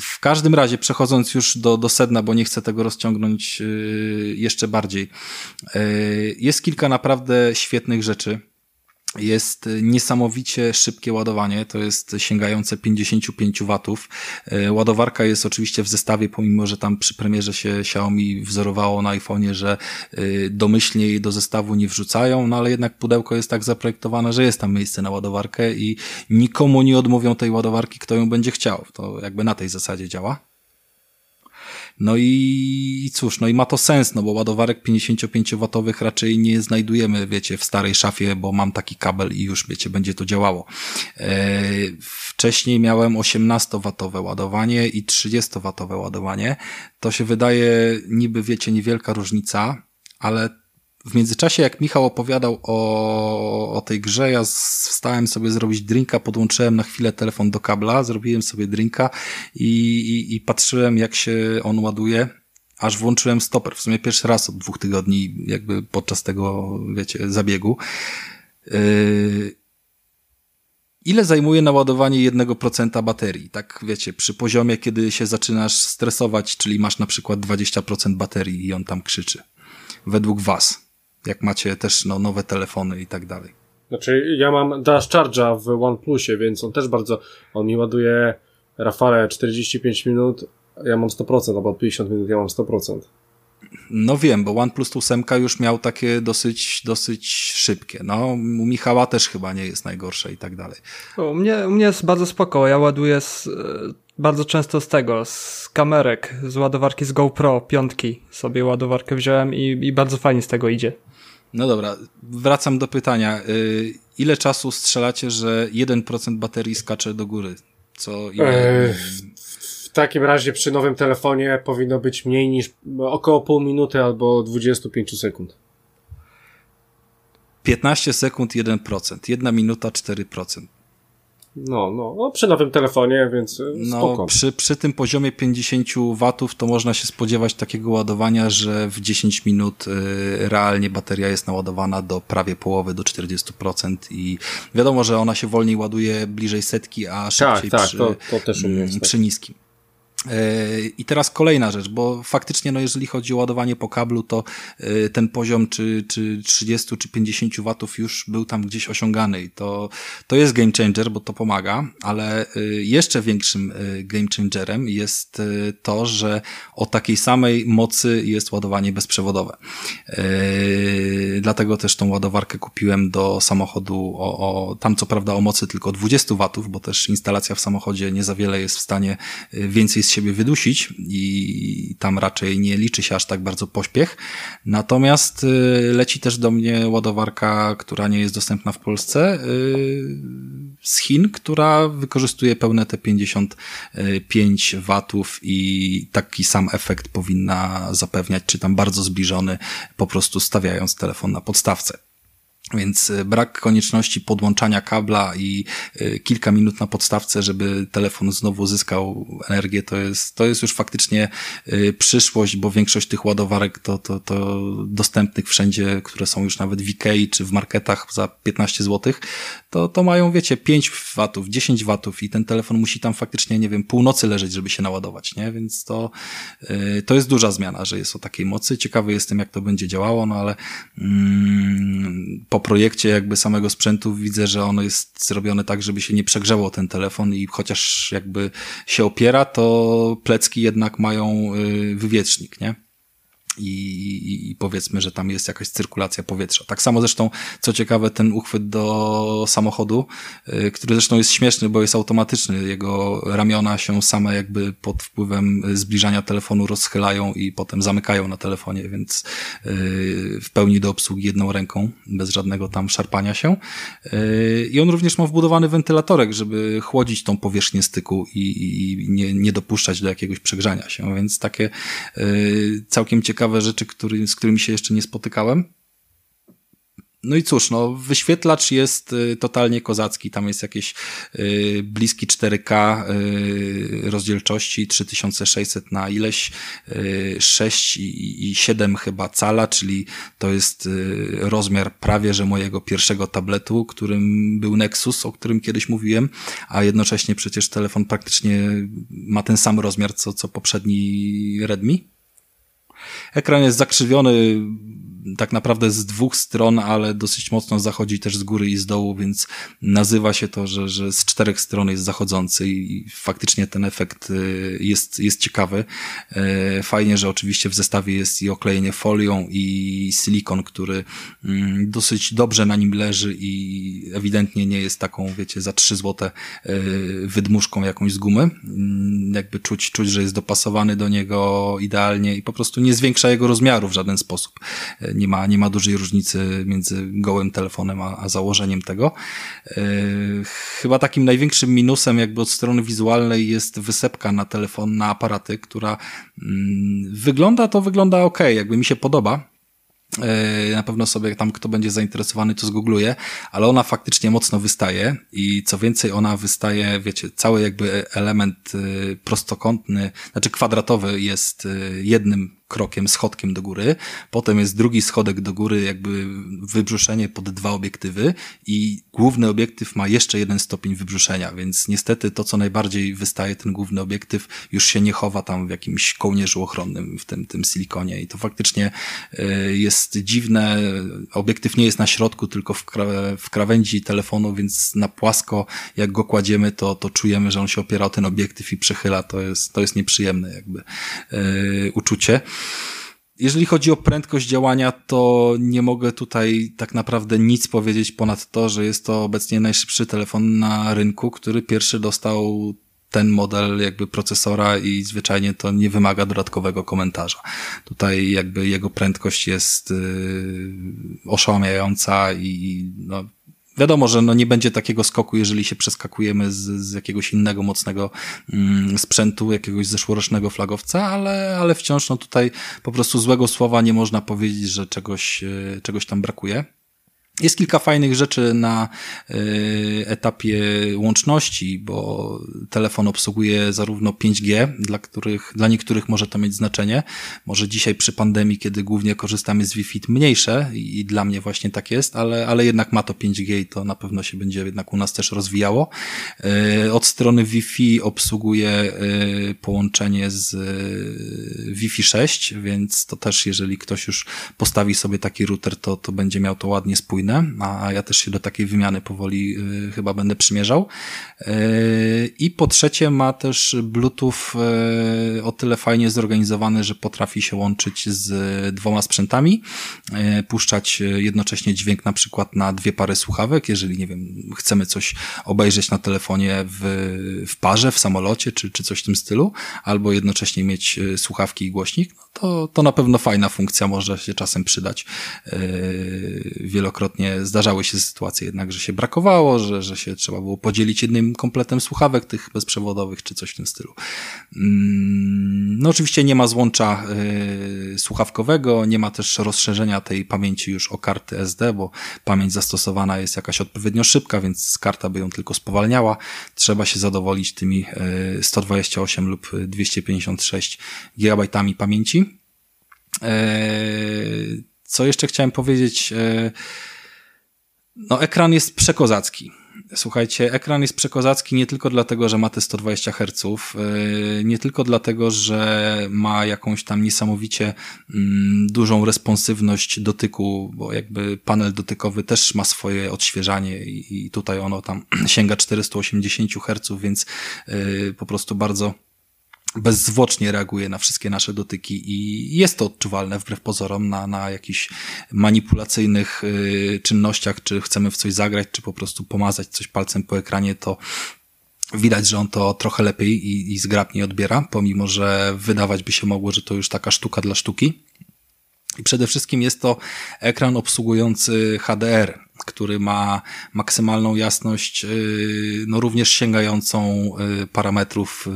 W każdym razie, przechodząc już do, do sedna, bo nie chcę tego rozciągnąć jeszcze bardziej, jest kilka naprawdę świetnych rzeczy. Jest niesamowicie szybkie ładowanie, to jest sięgające 55 watów. E, ładowarka jest oczywiście w zestawie, pomimo że tam przy premierze się Xiaomi wzorowało na iPhone'ie, że e, domyślnie jej do zestawu nie wrzucają, no ale jednak pudełko jest tak zaprojektowane, że jest tam miejsce na ładowarkę i nikomu nie odmówią tej ładowarki, kto ją będzie chciał. To jakby na tej zasadzie działa. No i cóż, no i ma to sens, no bo ładowarek 55W raczej nie znajdujemy, wiecie, w starej szafie, bo mam taki kabel i już, wiecie, będzie to działało. E, wcześniej miałem 18W ładowanie i 30W ładowanie. To się wydaje niby, wiecie, niewielka różnica, ale w międzyczasie, jak Michał opowiadał o, o tej grze, ja wstałem sobie zrobić drinka, podłączyłem na chwilę telefon do kabla, zrobiłem sobie drinka i, i, i patrzyłem, jak się on ładuje aż włączyłem stoper. W sumie pierwszy raz od dwóch tygodni, jakby podczas tego, wiecie, zabiegu. Yy... Ile zajmuje naładowanie 1% baterii? Tak, wiecie, przy poziomie, kiedy się zaczynasz stresować, czyli masz na przykład 20% baterii i on tam krzyczy. Według was jak macie też no, nowe telefony i tak dalej. Znaczy, ja mam Dash Charge'a w OnePlusie, więc on też bardzo, on mi ładuje Rafale 45 minut, ja mam 100%, albo 50 minut ja mam 100%. No wiem, bo OnePlus 8 już miał takie dosyć, dosyć szybkie. No, u Michała też chyba nie jest najgorsze i tak dalej. U mnie, u mnie jest bardzo spoko. Ja ładuję z, bardzo często z tego, z kamerek, z ładowarki z GoPro piątki sobie ładowarkę wziąłem i, i bardzo fajnie z tego idzie. No dobra, wracam do pytania. Y, ile czasu strzelacie, że 1% baterii skacze do góry? Co ile... Eee, w takim razie przy nowym telefonie powinno być mniej niż około pół minuty albo 25 sekund. 15 sekund 1%, 1 minuta 4%. No, no, no, przy nowym telefonie, więc e, no, spoko. Przy, przy tym poziomie 50 watów to można się spodziewać takiego ładowania, że w 10 minut y, realnie bateria jest naładowana do prawie połowy, do 40% i wiadomo, że ona się wolniej ładuje bliżej setki, a szybciej tak, tak, przy, to, to też mnie jest, przy niskim. I teraz kolejna rzecz, bo faktycznie, no jeżeli chodzi o ładowanie po kablu, to e, ten poziom czy, czy 30 czy 50 watów już był tam gdzieś osiągany i to, to jest game changer, bo to pomaga, ale e, jeszcze większym game changerem jest to, że o takiej samej mocy jest ładowanie bezprzewodowe. Dlatego też tą ładowarkę kupiłem do samochodu o, o tam co prawda o mocy tylko 20 watów, bo też instalacja w samochodzie nie za wiele jest w stanie więcej z siebie wydusić i tam raczej nie liczy się aż tak bardzo pośpiech. Natomiast y, leci też do mnie ładowarka, która nie jest dostępna w Polsce, y, z Chin, która wykorzystuje pełne te 55 watów i taki sam efekt powinna zapewniać, czy tam bardzo zbliżony, po prostu stawiając telefon na podstawce. Więc e, brak konieczności podłączania kabla i e, kilka minut na podstawce, żeby telefon znowu uzyskał energię, to jest, to jest już faktycznie e, przyszłość, bo większość tych ładowarek to, to, to dostępnych wszędzie, które są już nawet w Ikei czy w marketach za 15 zł, to, to mają, wiecie, 5 watów, 10 watów i ten telefon musi tam faktycznie, nie wiem, północy leżeć, żeby się naładować, nie? Więc to, to jest duża zmiana, że jest o takiej mocy. Ciekawy jestem, jak to będzie działało, no ale mm, po projekcie jakby samego sprzętu widzę, że ono jest zrobione tak, żeby się nie przegrzewał ten telefon i chociaż jakby się opiera, to plecki jednak mają y, wywietrznik, nie? I, i, powiedzmy, że tam jest jakaś cyrkulacja powietrza. Tak samo zresztą, co ciekawe, ten uchwyt do samochodu, y, który zresztą jest śmieszny, bo jest automatyczny. Jego ramiona się same jakby pod wpływem zbliżania telefonu rozchylają i potem zamykają na telefonie, więc y, w pełni do obsługi jedną ręką, bez żadnego tam szarpania się. Y, I on również ma wbudowany wentylatorek, żeby chłodzić tą powierzchnię styku i, i nie, nie dopuszczać do jakiegoś przegrzania się, więc takie całkiem ciekawe ciekawe rzeczy, który, z którymi się jeszcze nie spotykałem. No i cóż, no, wyświetlacz jest y, totalnie kozacki. Tam jest jakieś y, bliski 4K y, rozdzielczości 3600 na ileś y, 6 i, i 7 chyba cala, czyli to jest y, rozmiar prawie że mojego pierwszego tabletu, którym był Nexus, o którym kiedyś mówiłem, a jednocześnie przecież telefon praktycznie ma ten sam rozmiar co, co poprzedni Redmi. Ekran jest zakrzywiony tak naprawdę z dwóch stron, ale dosyć mocno zachodzi też z góry i z dołu, więc nazywa się to, że, że z czterech stron jest zachodzący i faktycznie ten efekt y, jest, jest ciekawy. E, fajnie, że oczywiście w zestawie jest i oklejenie folią i silikon, który mm, dosyć dobrze na nim leży i ewidentnie nie jest taką, wiecie, za 3 złote e, wydmuszką jakąś z gumy. Mm, jakby czuć, czuć, że jest dopasowany do niego idealnie i po prostu nie zwiększa jego rozmiaru w żaden sposób. Nie ma, nie ma dużej różnicy między gołym telefonem a, a założeniem tego. E, chyba takim największym minusem jakby od strony wizualnej jest wysepka na telefon, na aparaty, która mm, wygląda to wygląda ok, jakby mi się podoba, E, na pewno sobie tam, kto będzie zainteresowany, to zgoogluje, ale ona faktycznie mocno wystaje i co więcej, ona wystaje, wiecie, cały jakby element e, prostokątny, znaczy kwadratowy jest jednym krokiem, schodkiem do góry, potem jest drugi schodek do góry, jakby wybrzuszenie pod dwa obiektywy i główny obiektyw ma jeszcze jeden stopień wybrzuszenia, więc niestety to, co najbardziej wystaje, ten główny obiektyw już się nie chowa tam w jakimś kołnierzu ochronnym w tym, tym silikonie i to faktycznie jest jest dziwne. Obiektyw nie jest na środku, tylko w, kra w krawędzi telefonu, więc na płasko, jak go kładziemy, to, to czujemy, że on się opiera o ten obiektyw i przechyla. To jest, to jest nieprzyjemne jakby yy, uczucie. Jeżeli chodzi o prędkość działania, to nie mogę tutaj tak naprawdę nic powiedzieć ponad to, że jest to obecnie najszybszy telefon na rynku, który pierwszy dostał ten model jakby procesora i zwyczajnie to nie wymaga dodatkowego komentarza. Tutaj jakby jego prędkość jest yy, oszałamiająca i no, wiadomo, że no nie będzie takiego skoku, jeżeli się przeskakujemy z, z jakiegoś innego mocnego mm, sprzętu, jakiegoś zeszłorocznego flagowca, ale, ale wciąż no tutaj po prostu złego słowa nie można powiedzieć, że czegoś, yy, czegoś tam brakuje. Jest kilka fajnych rzeczy na y, etapie łączności, bo telefon obsługuje zarówno 5G, dla których, dla niektórych może to mieć znaczenie. Może dzisiaj przy pandemii, kiedy głównie korzystamy z Wi-Fi mniejsze i dla mnie właśnie tak jest, ale, ale jednak ma to 5G i to na pewno się będzie jednak u nas też rozwijało. Y, od strony Wi-Fi obsługuje y, połączenie z Wi-Fi 6, więc to też jeżeli ktoś już postawi sobie taki router, to, to będzie miał to ładnie spójne a ja też się do takiej wymiany powoli y, chyba będę przymierzał. Y, I po trzecie ma też Bluetooth y, o tyle fajnie zorganizowany, że potrafi się łączyć z dwoma sprzętami, puszczać jednocześnie dźwięk na przykład na dwie pary słuchawek, jeżeli nie wiem, chcemy coś obejrzeć na telefonie w, w parze, w samolocie, czy, czy coś w tym stylu, albo jednocześnie mieć słuchawki i głośnik, no to, to na pewno fajna funkcja może się czasem przydać wielokrotnie wielokrotnie zdarzały się sytuacje jednak, że się brakowało, że, że się trzeba było podzielić jednym kompletem słuchawek tych bezprzewodowych, czy coś w tym stylu. Mm, no oczywiście nie ma złącza y, słuchawkowego, nie ma też rozszerzenia tej pamięci już o karty SD, bo pamięć zastosowana jest jakaś odpowiednio szybka, więc karta by ją tylko spowalniała. Trzeba się zadowolić tymi y, 128 lub 256 GB pamięci. Y, co jeszcze chciałem powiedzieć? No, ekran jest przekozacki. Słuchajcie, ekran jest przekozacki nie tylko dlatego, że ma te 120 Hz, yy, nie tylko dlatego, że ma jakąś tam niesamowicie mm, dużą responsywność dotyku, bo jakby panel dotykowy też ma swoje odświeżanie i tutaj ono tam sięga 480 Hz, więc yy, po prostu bardzo bezzwłocznie reaguje na wszystkie nasze dotyki i jest to odczuwalne wbrew pozorom na, na jakichś manipulacyjnych y, czynnościach, czy chcemy w coś zagrać, czy po prostu pomazać coś palcem po ekranie, to widać, że on to trochę lepiej i, i zgrabniej odbiera, pomimo, że wydawać by się mogło, że to już taka sztuka dla sztuki. I przede wszystkim jest to ekran obsługujący HDR, który ma maksymalną jasność, y, no również sięgającą y, parametrów y,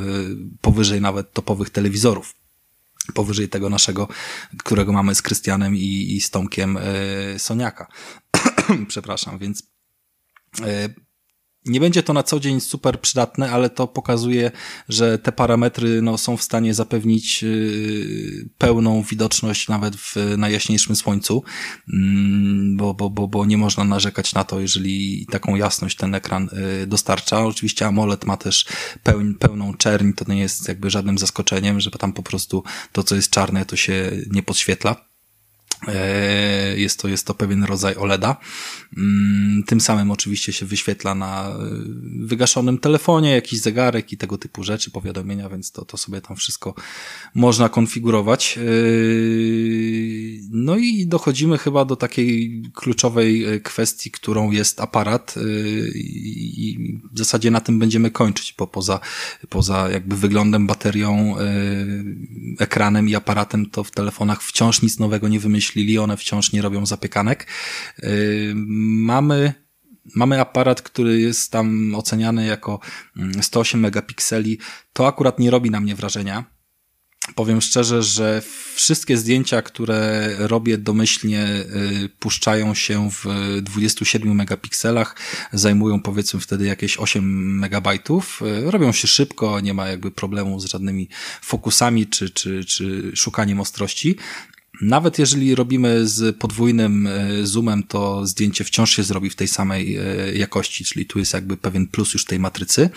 powyżej nawet topowych telewizorów. Powyżej tego naszego, którego mamy z Krystianem i, i z Tomkiem Soniaka. Przepraszam, więc nie będzie to na co dzień super przydatne, ale to pokazuje, że te parametry no, są w stanie zapewnić yy, pełną widoczność nawet w najjaśniejszym słońcu, yy, bo, bo, bo, bo nie można narzekać na to, jeżeli taką jasność ten ekran yy, dostarcza. Oczywiście AMOLED ma też peł, pełną czerń, to nie jest jakby żadnym zaskoczeniem, że tam po prostu to, co jest czarne, to się nie podświetla. E, jest to, jest to pewien rodzaj OLEDa. Mm, tym samym oczywiście się wyświetla na e, wygaszonym telefonie jakiś zegarek i tego typu rzeczy, powiadomienia, więc to, to sobie tam wszystko można konfigurować. E, no i dochodzimy chyba do takiej kluczowej kwestii, którą jest aparat i w zasadzie na tym będziemy kończyć, bo poza, poza jakby wyglądem, baterią, ekranem i aparatem to w telefonach wciąż nic nowego nie wymyślimy wymyślili, one wciąż nie robią zapiekanek. Y, mamy Mamy aparat, który jest tam oceniany jako 108 mm, megapikseli. To akurat nie robi na mnie wrażenia. Powiem szczerze, że wszystkie zdjęcia, które robię domyślnie, y, puszczają się w 27 megapikselach, zajmują powiedzmy wtedy jakieś 8 megabajtów. Y, robią się szybko, nie ma jakby problemu z żadnymi fokusami czy, czy, czy szukaniem ostrości. Nawet jeżeli robimy z podwójnym e, zoomem, to zdjęcie wciąż się zrobi w tej samej e, jakości, czyli tu jest jakby pewien plus już tej matrycy.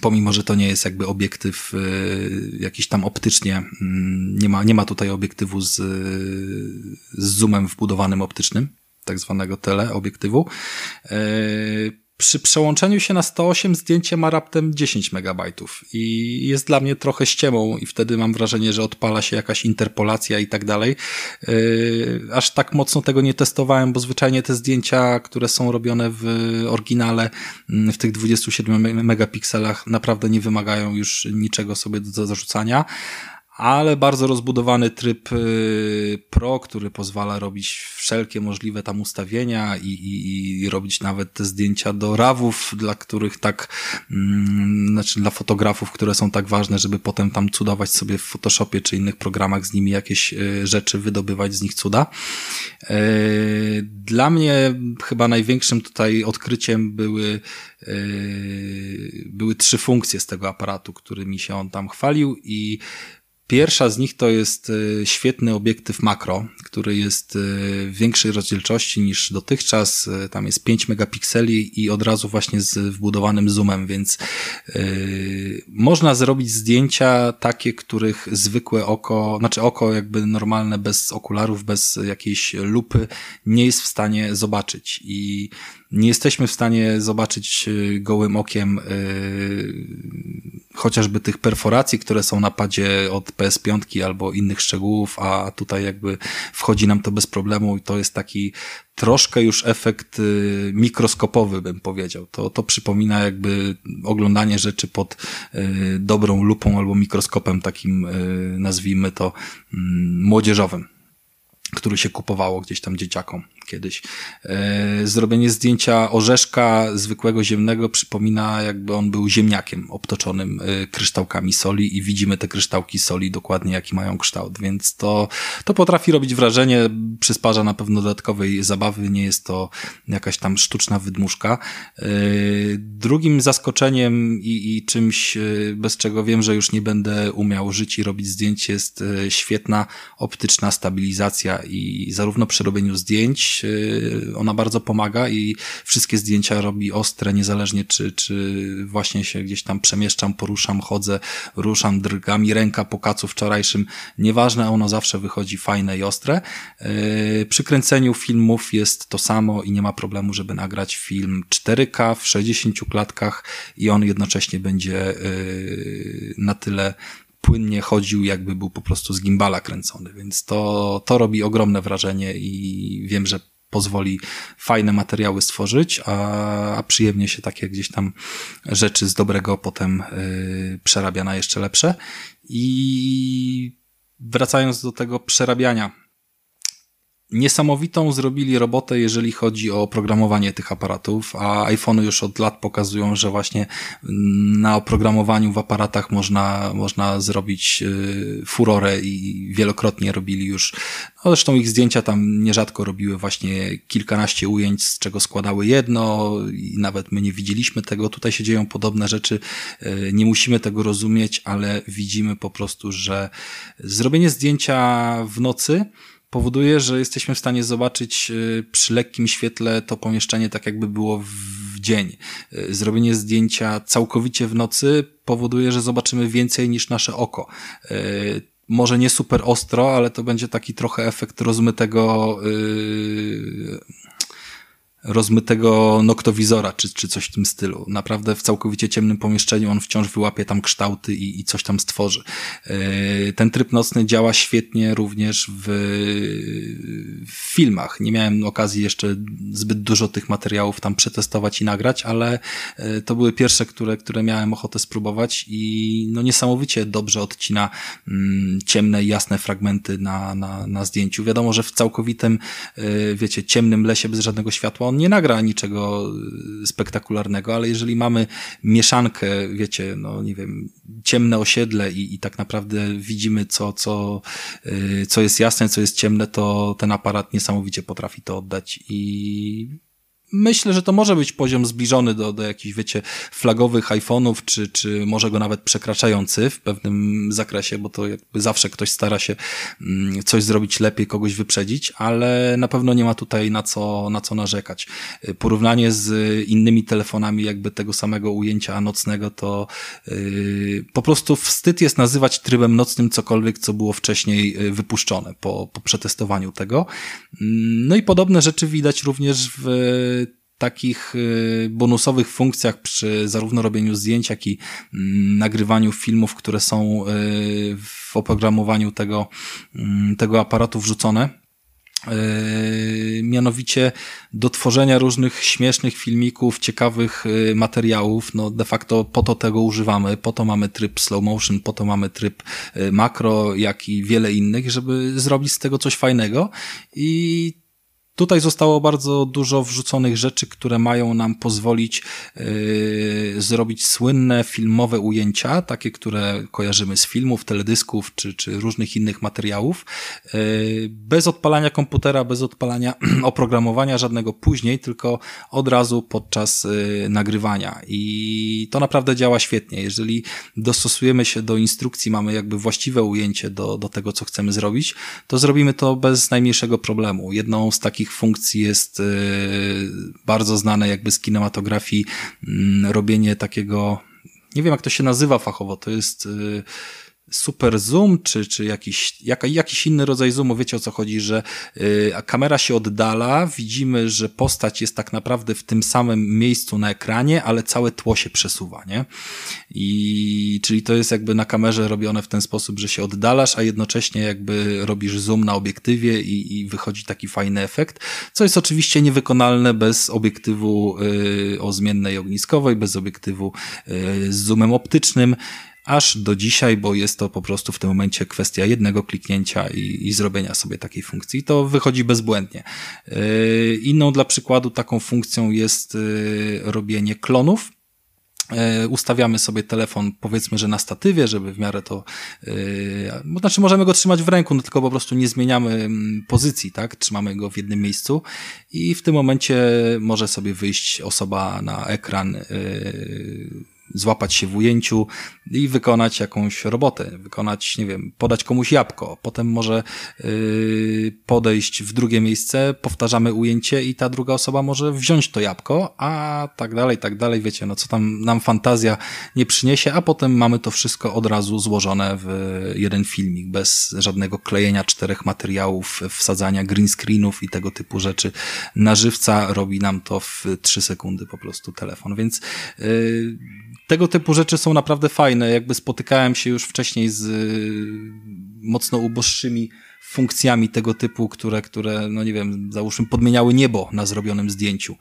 Pomimo, że to nie jest jakby obiektyw e, jakiś tam optycznie, mm, nie ma, nie ma tutaj obiektywu z, z zoomem wbudowanym optycznym, tak zwanego teleobiektywu. Przy przełączeniu się na 108 zdjęcie ma raptem 10 megabajtów i jest dla mnie trochę ściemą i wtedy mam wrażenie, że odpala się jakaś interpolacja i tak dalej. Yy, aż tak mocno tego nie testowałem, bo zwyczajnie te zdjęcia, które są robione w oryginale mm, w tych 27 megapikselach naprawdę nie wymagają już niczego sobie do zarzucania ale bardzo rozbudowany tryb y, Pro, który pozwala robić wszelkie możliwe tam ustawienia i, i, i robić nawet te zdjęcia do rawów, dla których tak, mm, znaczy dla fotografów, które są tak ważne, żeby potem tam cudować sobie w Photoshopie czy innych programach z nimi jakieś y, rzeczy, wydobywać z nich cuda. Y, dla mnie chyba największym tutaj odkryciem były były trzy funkcje z tego aparatu, którymi się on tam chwalił i Pierwsza z nich to jest e, świetny obiektyw makro, który jest e, większej rozdzielczości niż dotychczas. E, tam jest 5 megapikseli i od razu właśnie z wbudowanym zoomem, więc yy, można zrobić zdjęcia takie, których zwykłe oko, znaczy oko jakby normalne, bez okularów, bez jakiejś lupy nie jest w stanie zobaczyć. I nie jesteśmy w stanie zobaczyć y, gołym okiem yy, chociażby tych perforacji, które są na padzie od PS5 albo innych szczegółów, a tutaj jakby wchodzi nam to bez problemu i to jest taki troszkę już efekt y, mikroskopowy, bym powiedział. To, to przypomina jakby oglądanie rzeczy pod y, dobrą lupą albo mikroskopem takim, y, nazwijmy to, mm, młodzieżowym który się kupowało gdzieś tam dzieciakom kiedyś. E, zrobienie zdjęcia orzeszka zwykłego ziemnego przypomina jakby on był ziemniakiem obtoczonym e, kryształkami soli i widzimy te kryształki soli dokładnie jaki mają kształt, więc to, to potrafi robić wrażenie, przysparza na pewno dodatkowej zabawy, nie jest to jakaś tam sztuczna wydmuszka. E, drugim zaskoczeniem i, i czymś, bez czego wiem, że już nie będę umiał żyć i robić zdjęć jest świetna optyczna stabilizacja i zarówno przy robieniu zdjęć y, ona bardzo pomaga i wszystkie zdjęcia robi ostre, niezależnie czy, czy właśnie się gdzieś tam przemieszczam, poruszam, chodzę, ruszam drgami, ręka po kacu wczorajszym, nieważne, ono zawsze wychodzi fajne i ostre. Y, przy kręceniu filmów jest to samo i nie ma problemu, żeby nagrać film 4K w 60 klatkach i on jednocześnie będzie y, na tyle płynnie chodził, jakby był po prostu z gimbala kręcony, więc to, to robi ogromne wrażenie i wiem, że pozwoli fajne materiały stworzyć, a, a przyjemnie się takie gdzieś tam rzeczy z dobrego potem yy, przerabia na jeszcze lepsze. I wracając do tego przerabiania niesamowitą zrobili robotę, jeżeli chodzi o oprogramowanie tych aparatów, a iPhony już od lat pokazują, że właśnie na oprogramowaniu w aparatach można, można zrobić y, furorę i wielokrotnie robili już, no zresztą ich zdjęcia tam nierzadko robiły właśnie kilkanaście ujęć, z czego składały jedno i nawet my nie widzieliśmy tego. Tutaj się dzieją podobne rzeczy, y, nie musimy tego rozumieć, ale widzimy po prostu, że zrobienie zdjęcia w nocy powoduje, że jesteśmy w stanie zobaczyć y, przy lekkim świetle to pomieszczenie tak jakby było w dzień. Y, zrobienie zdjęcia całkowicie w nocy powoduje, że zobaczymy więcej niż nasze oko. Y, może nie super ostro, ale to będzie taki trochę efekt rozmytego yy, rozmytego noktowizora, czy, czy coś w tym stylu. Naprawdę w całkowicie ciemnym pomieszczeniu on wciąż wyłapie tam kształty i, i coś tam stworzy. E, ten tryb nocny działa świetnie również w, w filmach. Nie miałem okazji jeszcze zbyt dużo tych materiałów tam przetestować i nagrać, ale e, to były pierwsze, które, które miałem ochotę spróbować i no niesamowicie dobrze odcina mm, ciemne i jasne fragmenty na, na, na zdjęciu. Wiadomo, że w całkowitym, e, wiecie, ciemnym lesie bez żadnego światła on nie nagra niczego y, spektakularnego, ale jeżeli mamy mieszankę, wiecie, no nie wiem, ciemne osiedle i, i tak naprawdę widzimy, co, co, y, co jest jasne, co jest ciemne, to ten aparat niesamowicie potrafi to oddać i myślę, że to może być poziom zbliżony do, do jakichś, wiecie, flagowych iPhone'ów, czy, czy może go nawet przekraczający w pewnym zakresie, bo to jakby zawsze ktoś stara się mm, coś zrobić lepiej, kogoś wyprzedzić, ale na pewno nie ma tutaj na co, na co narzekać. Porównanie z innymi telefonami jakby tego samego ujęcia nocnego, to yy, po prostu wstyd jest nazywać trybem nocnym cokolwiek, co było wcześniej y, wypuszczone po, po przetestowaniu tego. Mm, no i podobne rzeczy widać również w takich y, bonusowych funkcjach przy zarówno robieniu zdjęć, jak i mm, nagrywaniu filmów, które są y, w oprogramowaniu tego, mm, tego aparatu wrzucone. Yy, mianowicie do tworzenia różnych śmiesznych filmików, ciekawych materiałów. No de facto po to tego używamy, po to mamy tryb slow motion, po to mamy tryb makro, jak i wiele innych, żeby zrobić z tego coś fajnego i Tutaj zostało bardzo dużo wrzuconych rzeczy, które mają nam pozwolić yy, zrobić słynne filmowe ujęcia, takie, które kojarzymy z filmów, teledysków czy, czy różnych innych materiałów, yy, bez odpalania komputera, bez odpalania oprogramowania żadnego później, tylko od razu podczas yy, nagrywania. I to naprawdę działa świetnie. Jeżeli dostosujemy się do instrukcji, mamy jakby właściwe ujęcie do, do tego, co chcemy zrobić, to zrobimy to bez najmniejszego problemu. Jedną z takich takich funkcji jest y, bardzo znane jakby z kinematografii mm, robienie takiego, nie wiem jak to się nazywa fachowo, to jest y, super zoom, czy, czy jakiś, jak, jakiś inny rodzaj zoomu, wiecie o co chodzi, że y, kamera się oddala, widzimy, że postać jest tak naprawdę w tym samym miejscu na ekranie, ale całe tło się przesuwa, nie? I czyli to jest jakby na kamerze robione w ten sposób, że się oddalasz, a jednocześnie jakby robisz zoom na obiektywie i, i wychodzi taki fajny efekt, co jest oczywiście niewykonalne bez obiektywu y, o zmiennej ogniskowej, bez obiektywu y, z zoomem optycznym, aż do dzisiaj, bo jest to po prostu w tym momencie kwestia jednego kliknięcia i, i zrobienia sobie takiej funkcji. To wychodzi bezbłędnie. Yy, inną dla przykładu taką funkcją jest yy, robienie klonów. Yy, ustawiamy sobie telefon, powiedzmy, że na statywie, żeby w miarę to, yy, znaczy możemy go trzymać w ręku, no tylko po prostu nie zmieniamy mm, pozycji, tak? Trzymamy go w jednym miejscu i w tym momencie może sobie wyjść osoba na ekran, yy, złapać się w ujęciu i wykonać jakąś robotę, wykonać, nie wiem, podać komuś jabłko, potem może yy, podejść w drugie miejsce, powtarzamy ujęcie i ta druga osoba może wziąć to jabłko, a tak dalej, tak dalej, wiecie, no co tam nam fantazja nie przyniesie, a potem mamy to wszystko od razu złożone w jeden filmik, bez żadnego klejenia czterech materiałów, wsadzania green screenów i tego typu rzeczy. Na żywca robi nam to w trzy sekundy po prostu telefon, więc yy, tego typu rzeczy są naprawdę fajne. Jakby spotykałem się już wcześniej z y, mocno uboższymi funkcjami tego typu, które, które, no nie wiem, załóżmy podmieniały niebo na zrobionym zdjęciu.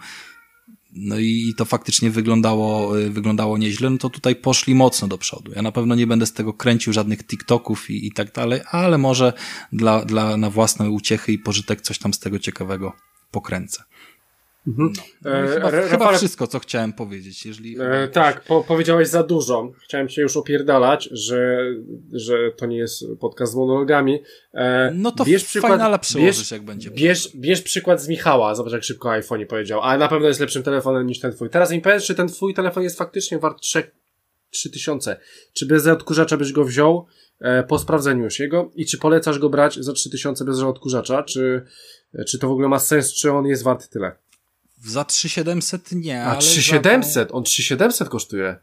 No i to faktycznie wyglądało, y, wyglądało nieźle, no to tutaj poszli mocno do przodu. Ja na pewno nie będę z tego kręcił żadnych TikToków i, i tak dalej, ale może dla, dla, na własne uciechy i pożytek coś tam z tego ciekawego pokręcę. Mhm. No. E, chyba, chyba wszystko, co chciałem powiedzieć. Jeżeli e, tak, po, powiedziałeś za dużo. Chciałem cię już opierdalać, że, że to nie jest podcast z monologami. E, no to bierz przykład, bierz, jak będzie. Bierz, bierz przykład z Michała, zobacz jak szybko iPhone powiedział, ale na pewno jest lepszym telefonem niż ten twój. Teraz mi powiedz, czy ten twój telefon jest faktycznie wart 3, 3000. Czy bez odkurzacza byś go wziął e, po sprawdzeniu już jego i czy polecasz go brać za 3000 bez odkurzacza, czy, czy to w ogóle ma sens, czy on jest wart tyle? Za 3700 nie, A 3700? On 3700 kosztuje.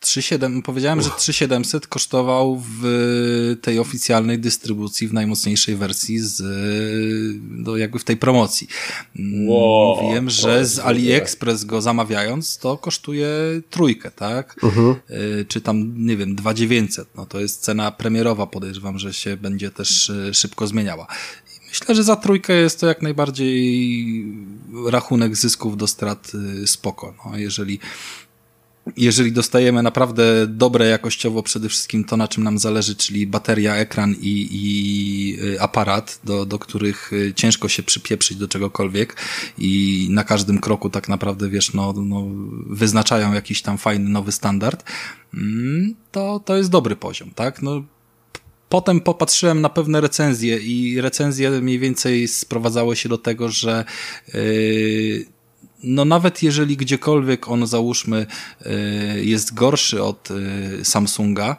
3700, powiedziałem, Uch. że 3700 kosztował w tej oficjalnej dystrybucji, w najmocniejszej wersji z, no jakby w tej promocji. Wow, Mówiłem, że z AliExpress go zamawiając, to kosztuje trójkę, tak? Uh mhm. -huh. Czy tam, nie wiem, 2900. No to jest cena premierowa, podejrzewam, że się będzie też y, szybko zmieniała. Myślę, że za trójkę jest to jak najbardziej rachunek zysków do strat y, spoko. No, jeżeli, jeżeli dostajemy naprawdę dobre jakościowo przede wszystkim to, na czym nam zależy, czyli bateria, ekran i, i y, aparat, do, do których y, ciężko się przypieprzyć do czegokolwiek i na każdym kroku tak naprawdę, wiesz, no, no wyznaczają jakiś tam fajny nowy standard, mm, to, to jest dobry poziom, tak? No, Potem popatrzyłem na pewne recenzje i recenzje mniej więcej sprowadzały się do tego, że yy, no nawet jeżeli gdziekolwiek on załóżmy yy, jest gorszy od yy, Samsunga,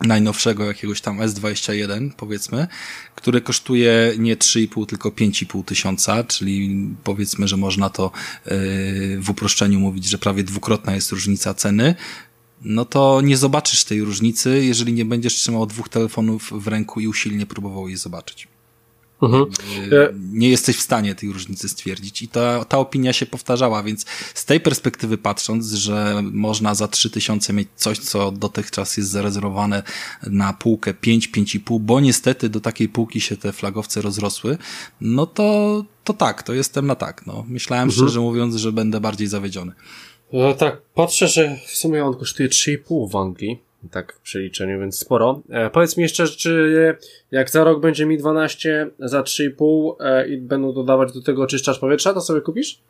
najnowszego jakiegoś tam S21 powiedzmy, który kosztuje nie 3,5 tylko 5,5 tysiąca, czyli powiedzmy, że można to w uproszczeniu mówić, że prawie dwukrotna jest różnica ceny, no to nie zobaczysz tej różnicy, jeżeli nie będziesz trzymał dwóch telefonów w ręku i usilnie próbował je zobaczyć. Mhm. Nie jesteś w stanie tej różnicy stwierdzić i ta, ta opinia się powtarzała, więc z tej perspektywy patrząc, że można za 3000 mieć coś, co dotychczas jest zarezerwowane na półkę 5, 5,5, bo niestety do takiej półki się te flagowce rozrosły, no to, to tak, to jestem na tak. No. Myślałem mhm. szczerze mówiąc, że będę bardziej zawiedziony. No tak, patrzę, że w sumie on kosztuje 3,5 w Anglii tak w przeliczeniu, więc sporo. E, powiedz mi jeszcze, czy jak za rok będzie Mi 12 za 3,5 e, i będą dodawać do tego oczyszczacz powietrza, to sobie kupisz?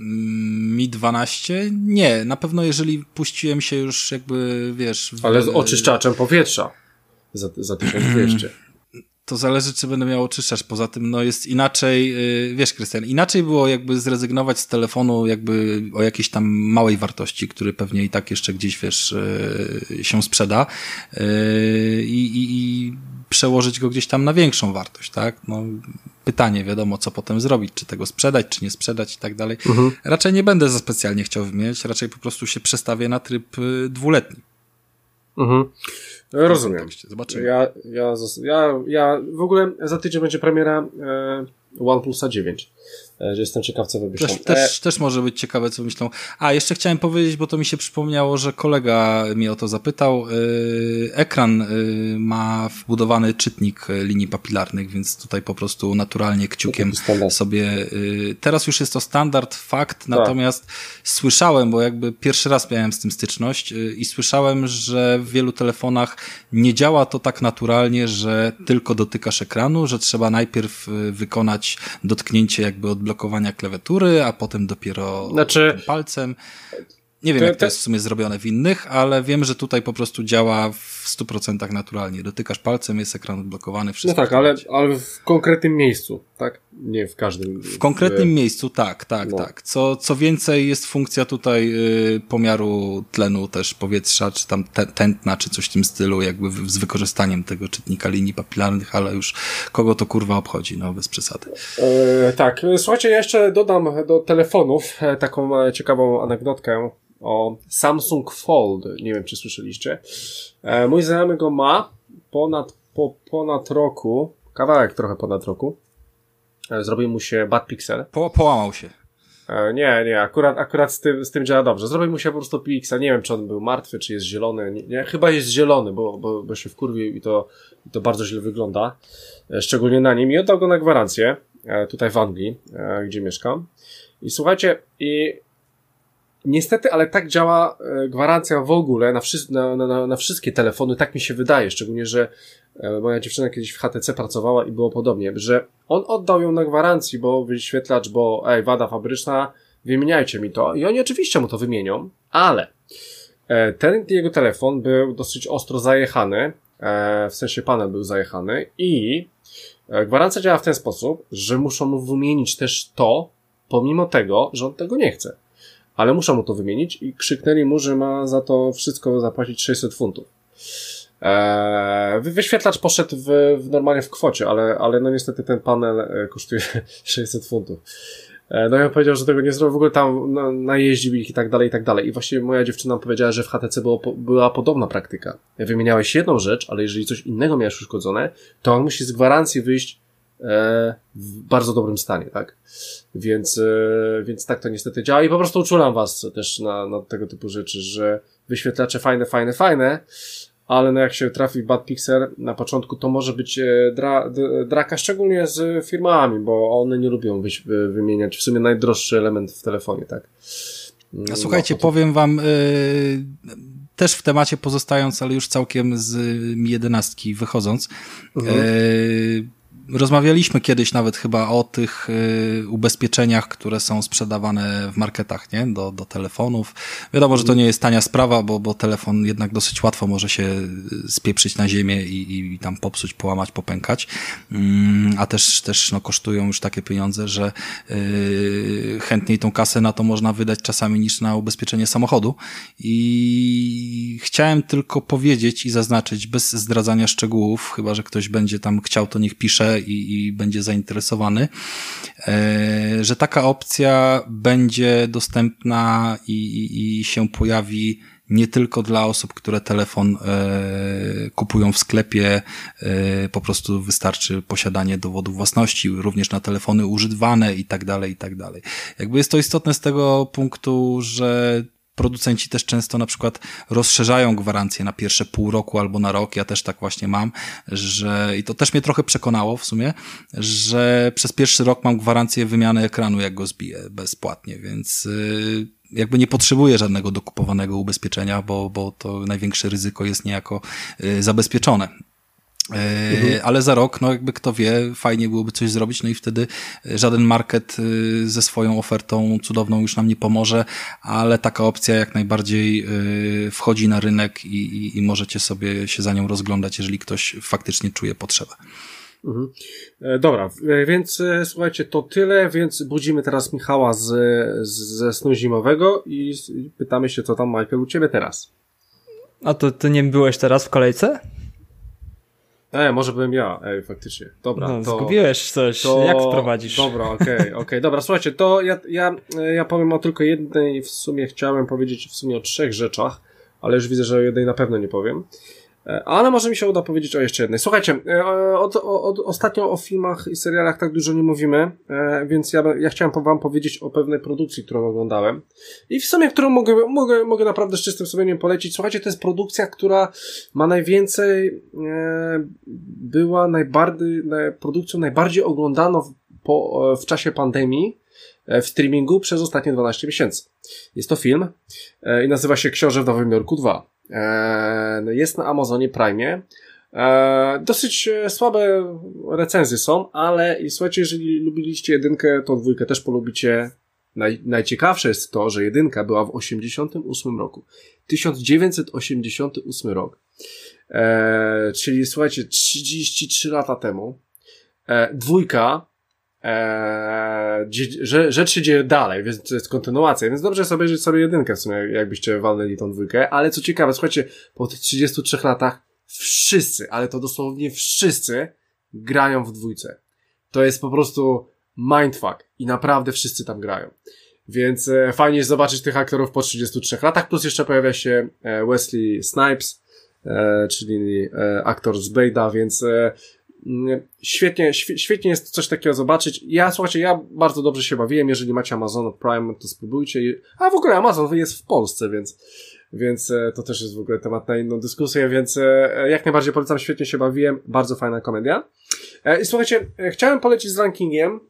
Mm, Mi 12? Nie, na pewno jeżeli puściłem się już jakby, wiesz... W... Ale z oczyszczaczem powietrza za, za 1200 to zależy, czy będę miał oczyszczacz. Poza tym, no jest inaczej, yy, wiesz, Krystian, inaczej było jakby zrezygnować z telefonu jakby o jakiejś tam małej wartości, który pewnie i tak jeszcze gdzieś, wiesz, yy, się sprzeda yy, i, i przełożyć go gdzieś tam na większą wartość, tak? No, pytanie, wiadomo, co potem zrobić, czy tego sprzedać, czy nie sprzedać i tak dalej. Mhm. Raczej nie będę za specjalnie chciał wymieniać, raczej po prostu się przestawię na tryb y, dwuletni. Mhm. Rozumiem. Zobaczymy. Ja, ja, ja, ja w ogóle za tydzień będzie premiera e, OnePlusa 9. E, że jestem ciekaw, co wymyślą. Też, też, e... też może być ciekawe, co myślą. A, jeszcze chciałem powiedzieć, bo to mi się przypomniało, że kolega mnie o to zapytał. E, ekran ma wbudowany czytnik linii papilarnych, więc tutaj po prostu naturalnie kciukiem sobie... Teraz już jest to standard, fakt, tak. natomiast słyszałem, bo jakby pierwszy raz miałem z tym styczność i słyszałem, że w wielu telefonach nie działa to tak naturalnie, że tylko dotykasz ekranu, że trzeba najpierw wykonać dotknięcie jakby odblokowania blokowania klawiatury, a potem dopiero znaczy, palcem. Nie wiem, jak to jest w sumie zrobione w innych, ale wiem, że tutaj po prostu działa w 100% naturalnie. Dotykasz palcem, jest ekran odblokowany, wszystko. No tak, ale, ale w konkretnym miejscu, tak? Nie w każdym. W konkretnym w... miejscu, tak, tak, no. tak. Co, co więcej, jest funkcja tutaj y, pomiaru tlenu też powietrza, czy tam te, tętna, czy coś w tym stylu, jakby w, z wykorzystaniem tego czytnika linii papilarnych, ale już kogo to kurwa obchodzi, no bez przesady. E, tak, słuchajcie, ja jeszcze dodam do telefonów e, taką e, ciekawą anegdotkę o Samsung Fold. Nie wiem, czy słyszeliście. E, mój znajomy go ma ponad, po ponad roku, kawałek trochę ponad roku. E, zrobił mu się bad pixel. Po, połamał się. E, nie, nie, akurat, akurat z tym, z tym działa dobrze. Zrobił mu się po prostu pixel. Nie wiem, czy on był martwy, czy jest zielony. Nie, nie chyba jest zielony, bo, bo, bo się wkurwił i to, i to bardzo źle wygląda. E, szczególnie na nim. I oddał go na gwarancję. Tutaj w Anglii, gdzie mieszkam. I słuchajcie, i Niestety, ale tak działa e, gwarancja w ogóle na, na, na, na, wszystkie telefony, tak mi się wydaje, szczególnie, że e, moja dziewczyna kiedyś w HTC pracowała i było podobnie, że on oddał ją na gwarancji, bo wyświetlacz, bo ej, wada fabryczna, wymieniajcie mi to. I oni oczywiście mu to wymienią, ale e, ten jego telefon był dosyć ostro zajechany, w sensie panel był zajechany i gwarancja działa w ten sposób, że muszą mu wymienić też to, pomimo tego, że on tego nie chce ale muszę mu to wymienić i krzyknęli mu, że ma za to wszystko zapłacić 600 funtów. Eee, wyświetlacz poszedł w, w, normalnie w kwocie, ale, ale no niestety ten panel e, kosztuje 600 funtów. Eee, no ja powiedział, że tego nie zrobił, w ogóle tam najeździł ich i tak dalej, i tak dalej. I właśnie moja dziewczyna powiedziała, że w HTC było, była podobna praktyka. Wymieniałeś jedną rzecz, ale jeżeli coś innego miałeś uszkodzone, to on musi z gwarancji wyjść w bardzo dobrym stanie, tak? Więc, e, więc tak to niestety działa i po prostu uczulam was też na, na tego typu rzeczy, że wyświetlacze fajne, fajne, fajne, ale no jak się trafi bad pixel na początku, to może być e, dra, draka, szczególnie z firmami, bo one nie lubią wyś, wymieniać w sumie najdroższy element w telefonie, tak? No, słuchajcie, to... powiem wam, yy, też w temacie pozostając, ale już całkiem z Mi 11 wychodząc, mhm. yy, Rozmawialiśmy kiedyś nawet chyba o tych y, ubezpieczeniach, które są sprzedawane w marketach, nie? Do, do telefonów. Wiadomo, że to nie jest tania sprawa, bo, bo telefon jednak dosyć łatwo może się spieprzyć na ziemię i, i tam popsuć, połamać, popękać. Mm, a też, też no, kosztują już takie pieniądze, że yy, chętniej tą kasę na to można wydać czasami niż na ubezpieczenie samochodu. I chciałem tylko powiedzieć i zaznaczyć, bez zdradzania szczegółów, chyba że ktoś będzie tam chciał, to niech pisze i, i będzie zainteresowany, e, że taka opcja będzie dostępna i, i, i się pojawi nie tylko dla osób, które telefon e, kupują w sklepie, e, po prostu wystarczy posiadanie dowodu własności, również na telefony używane i tak dalej, i tak dalej. Jakby jest to istotne z tego punktu, że producenci też często na przykład rozszerzają gwarancję na pierwsze pół roku albo na rok. Ja też tak właśnie mam, że i to też mnie trochę przekonało w sumie, że przez pierwszy rok mam gwarancję wymiany ekranu, jak go zbiję bezpłatnie, więc y, jakby nie potrzebuję żadnego dokupowanego ubezpieczenia, bo, bo to największe ryzyko jest niejako y, zabezpieczone. Mhm. Ale za rok, no jakby kto wie, fajnie byłoby coś zrobić, no i wtedy żaden market y, ze swoją ofertą cudowną już nam nie pomoże, ale taka opcja jak najbardziej y, wchodzi na rynek i, i, i możecie sobie się za nią rozglądać, jeżeli ktoś faktycznie czuje potrzebę. Mhm. E, dobra, e, więc e, słuchajcie, to tyle, więc budzimy teraz Michała z, z, ze snu zimowego i pytamy się, co tam Michael u ciebie teraz. A to ty nie byłeś teraz w kolejce? E, może byłem ja, ej, faktycznie. Dobra. No, to, zgubiłeś coś, to, jak wprowadzisz? Dobra, okej, okay, okej, okay. dobra, słuchajcie, to ja, ja, ja powiem o tylko jednej, w sumie chciałem powiedzieć w sumie o trzech rzeczach, ale już widzę, że o jednej na pewno nie powiem. E, ale może mi się uda powiedzieć o jeszcze jednej. Słuchajcie, e, od, od, ostatnio o filmach i serialach tak dużo nie mówimy, e, więc ja, ja chciałem wam powiedzieć o pewnej produkcji, którą oglądałem i w sumie, którą mogę, mogę, mogę naprawdę z czystym sumieniem polecić. Słuchajcie, to jest produkcja, która ma najwięcej, była najbardziej, produkcją najbardziej oglądaną w, po, w czasie pandemii w streamingu przez ostatnie 12 miesięcy. Jest to film i nazywa się Książę w Nowym Jorku 2. E, jest na Amazonie Prime. E, dosyć e, słabe recenzje są, ale słuchajcie, jeżeli lubiliście jedynkę, to dwójkę też polubicie. Naj, najciekawsze jest to, że jedynka była w 88 roku. 1988 rok. E, czyli słuchajcie, 33 lata temu. E, dwójka Eee, rzecz się dzieje dalej, więc to jest kontynuacja, więc dobrze jest obejrzeć sobie jedynkę w sumie, jakbyście walnęli tą dwójkę, ale co ciekawe, słuchajcie, po tych 33 latach wszyscy, ale to dosłownie wszyscy grają w dwójce. To jest po prostu mindfuck i naprawdę wszyscy tam grają. Więc e, fajnie jest zobaczyć tych aktorów po 33 latach, plus jeszcze pojawia się e, Wesley Snipes, e, czyli e, aktor z Blade'a, więc e, Świetnie, świetnie jest coś takiego zobaczyć. Ja, słuchajcie, ja bardzo dobrze się bawiłem. Jeżeli macie Amazon Prime, to spróbujcie. A w ogóle Amazon jest w Polsce, więc, więc e, to też jest w ogóle temat na inną dyskusję, więc e, jak najbardziej polecam, świetnie się bawiłem. Bardzo fajna komedia. E, I słuchajcie, chciałem polecić z rankingiem,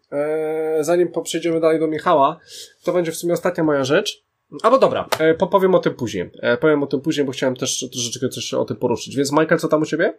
zanim przejdziemy dalej do Michała. To będzie w sumie ostatnia moja rzecz. Albo dobra, powiem o tym później. Powiem o tym później, bo chciałem też troszeczkę coś o tym poruszyć. Więc Michael, co tam u ciebie?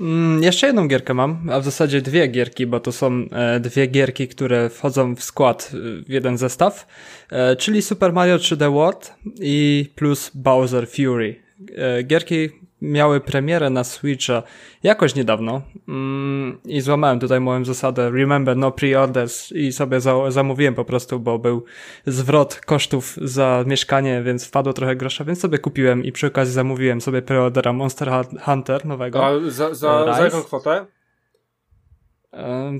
Mm, jeszcze jedną gierkę mam, a w zasadzie dwie gierki, bo to są e, dwie gierki, które wchodzą w skład e, w jeden zestaw, e, czyli Super Mario 3D World i plus Bowser Fury. E, gierki miały premierę na Switcha jakoś niedawno mm, i złamałem tutaj moją zasadę remember no pre-orders i sobie za zamówiłem po prostu, bo był zwrot kosztów za mieszkanie, więc wpadło trochę grosza, więc sobie kupiłem i przy okazji zamówiłem sobie preordera Monster Hunter nowego. A za, za, za jaką kwotę?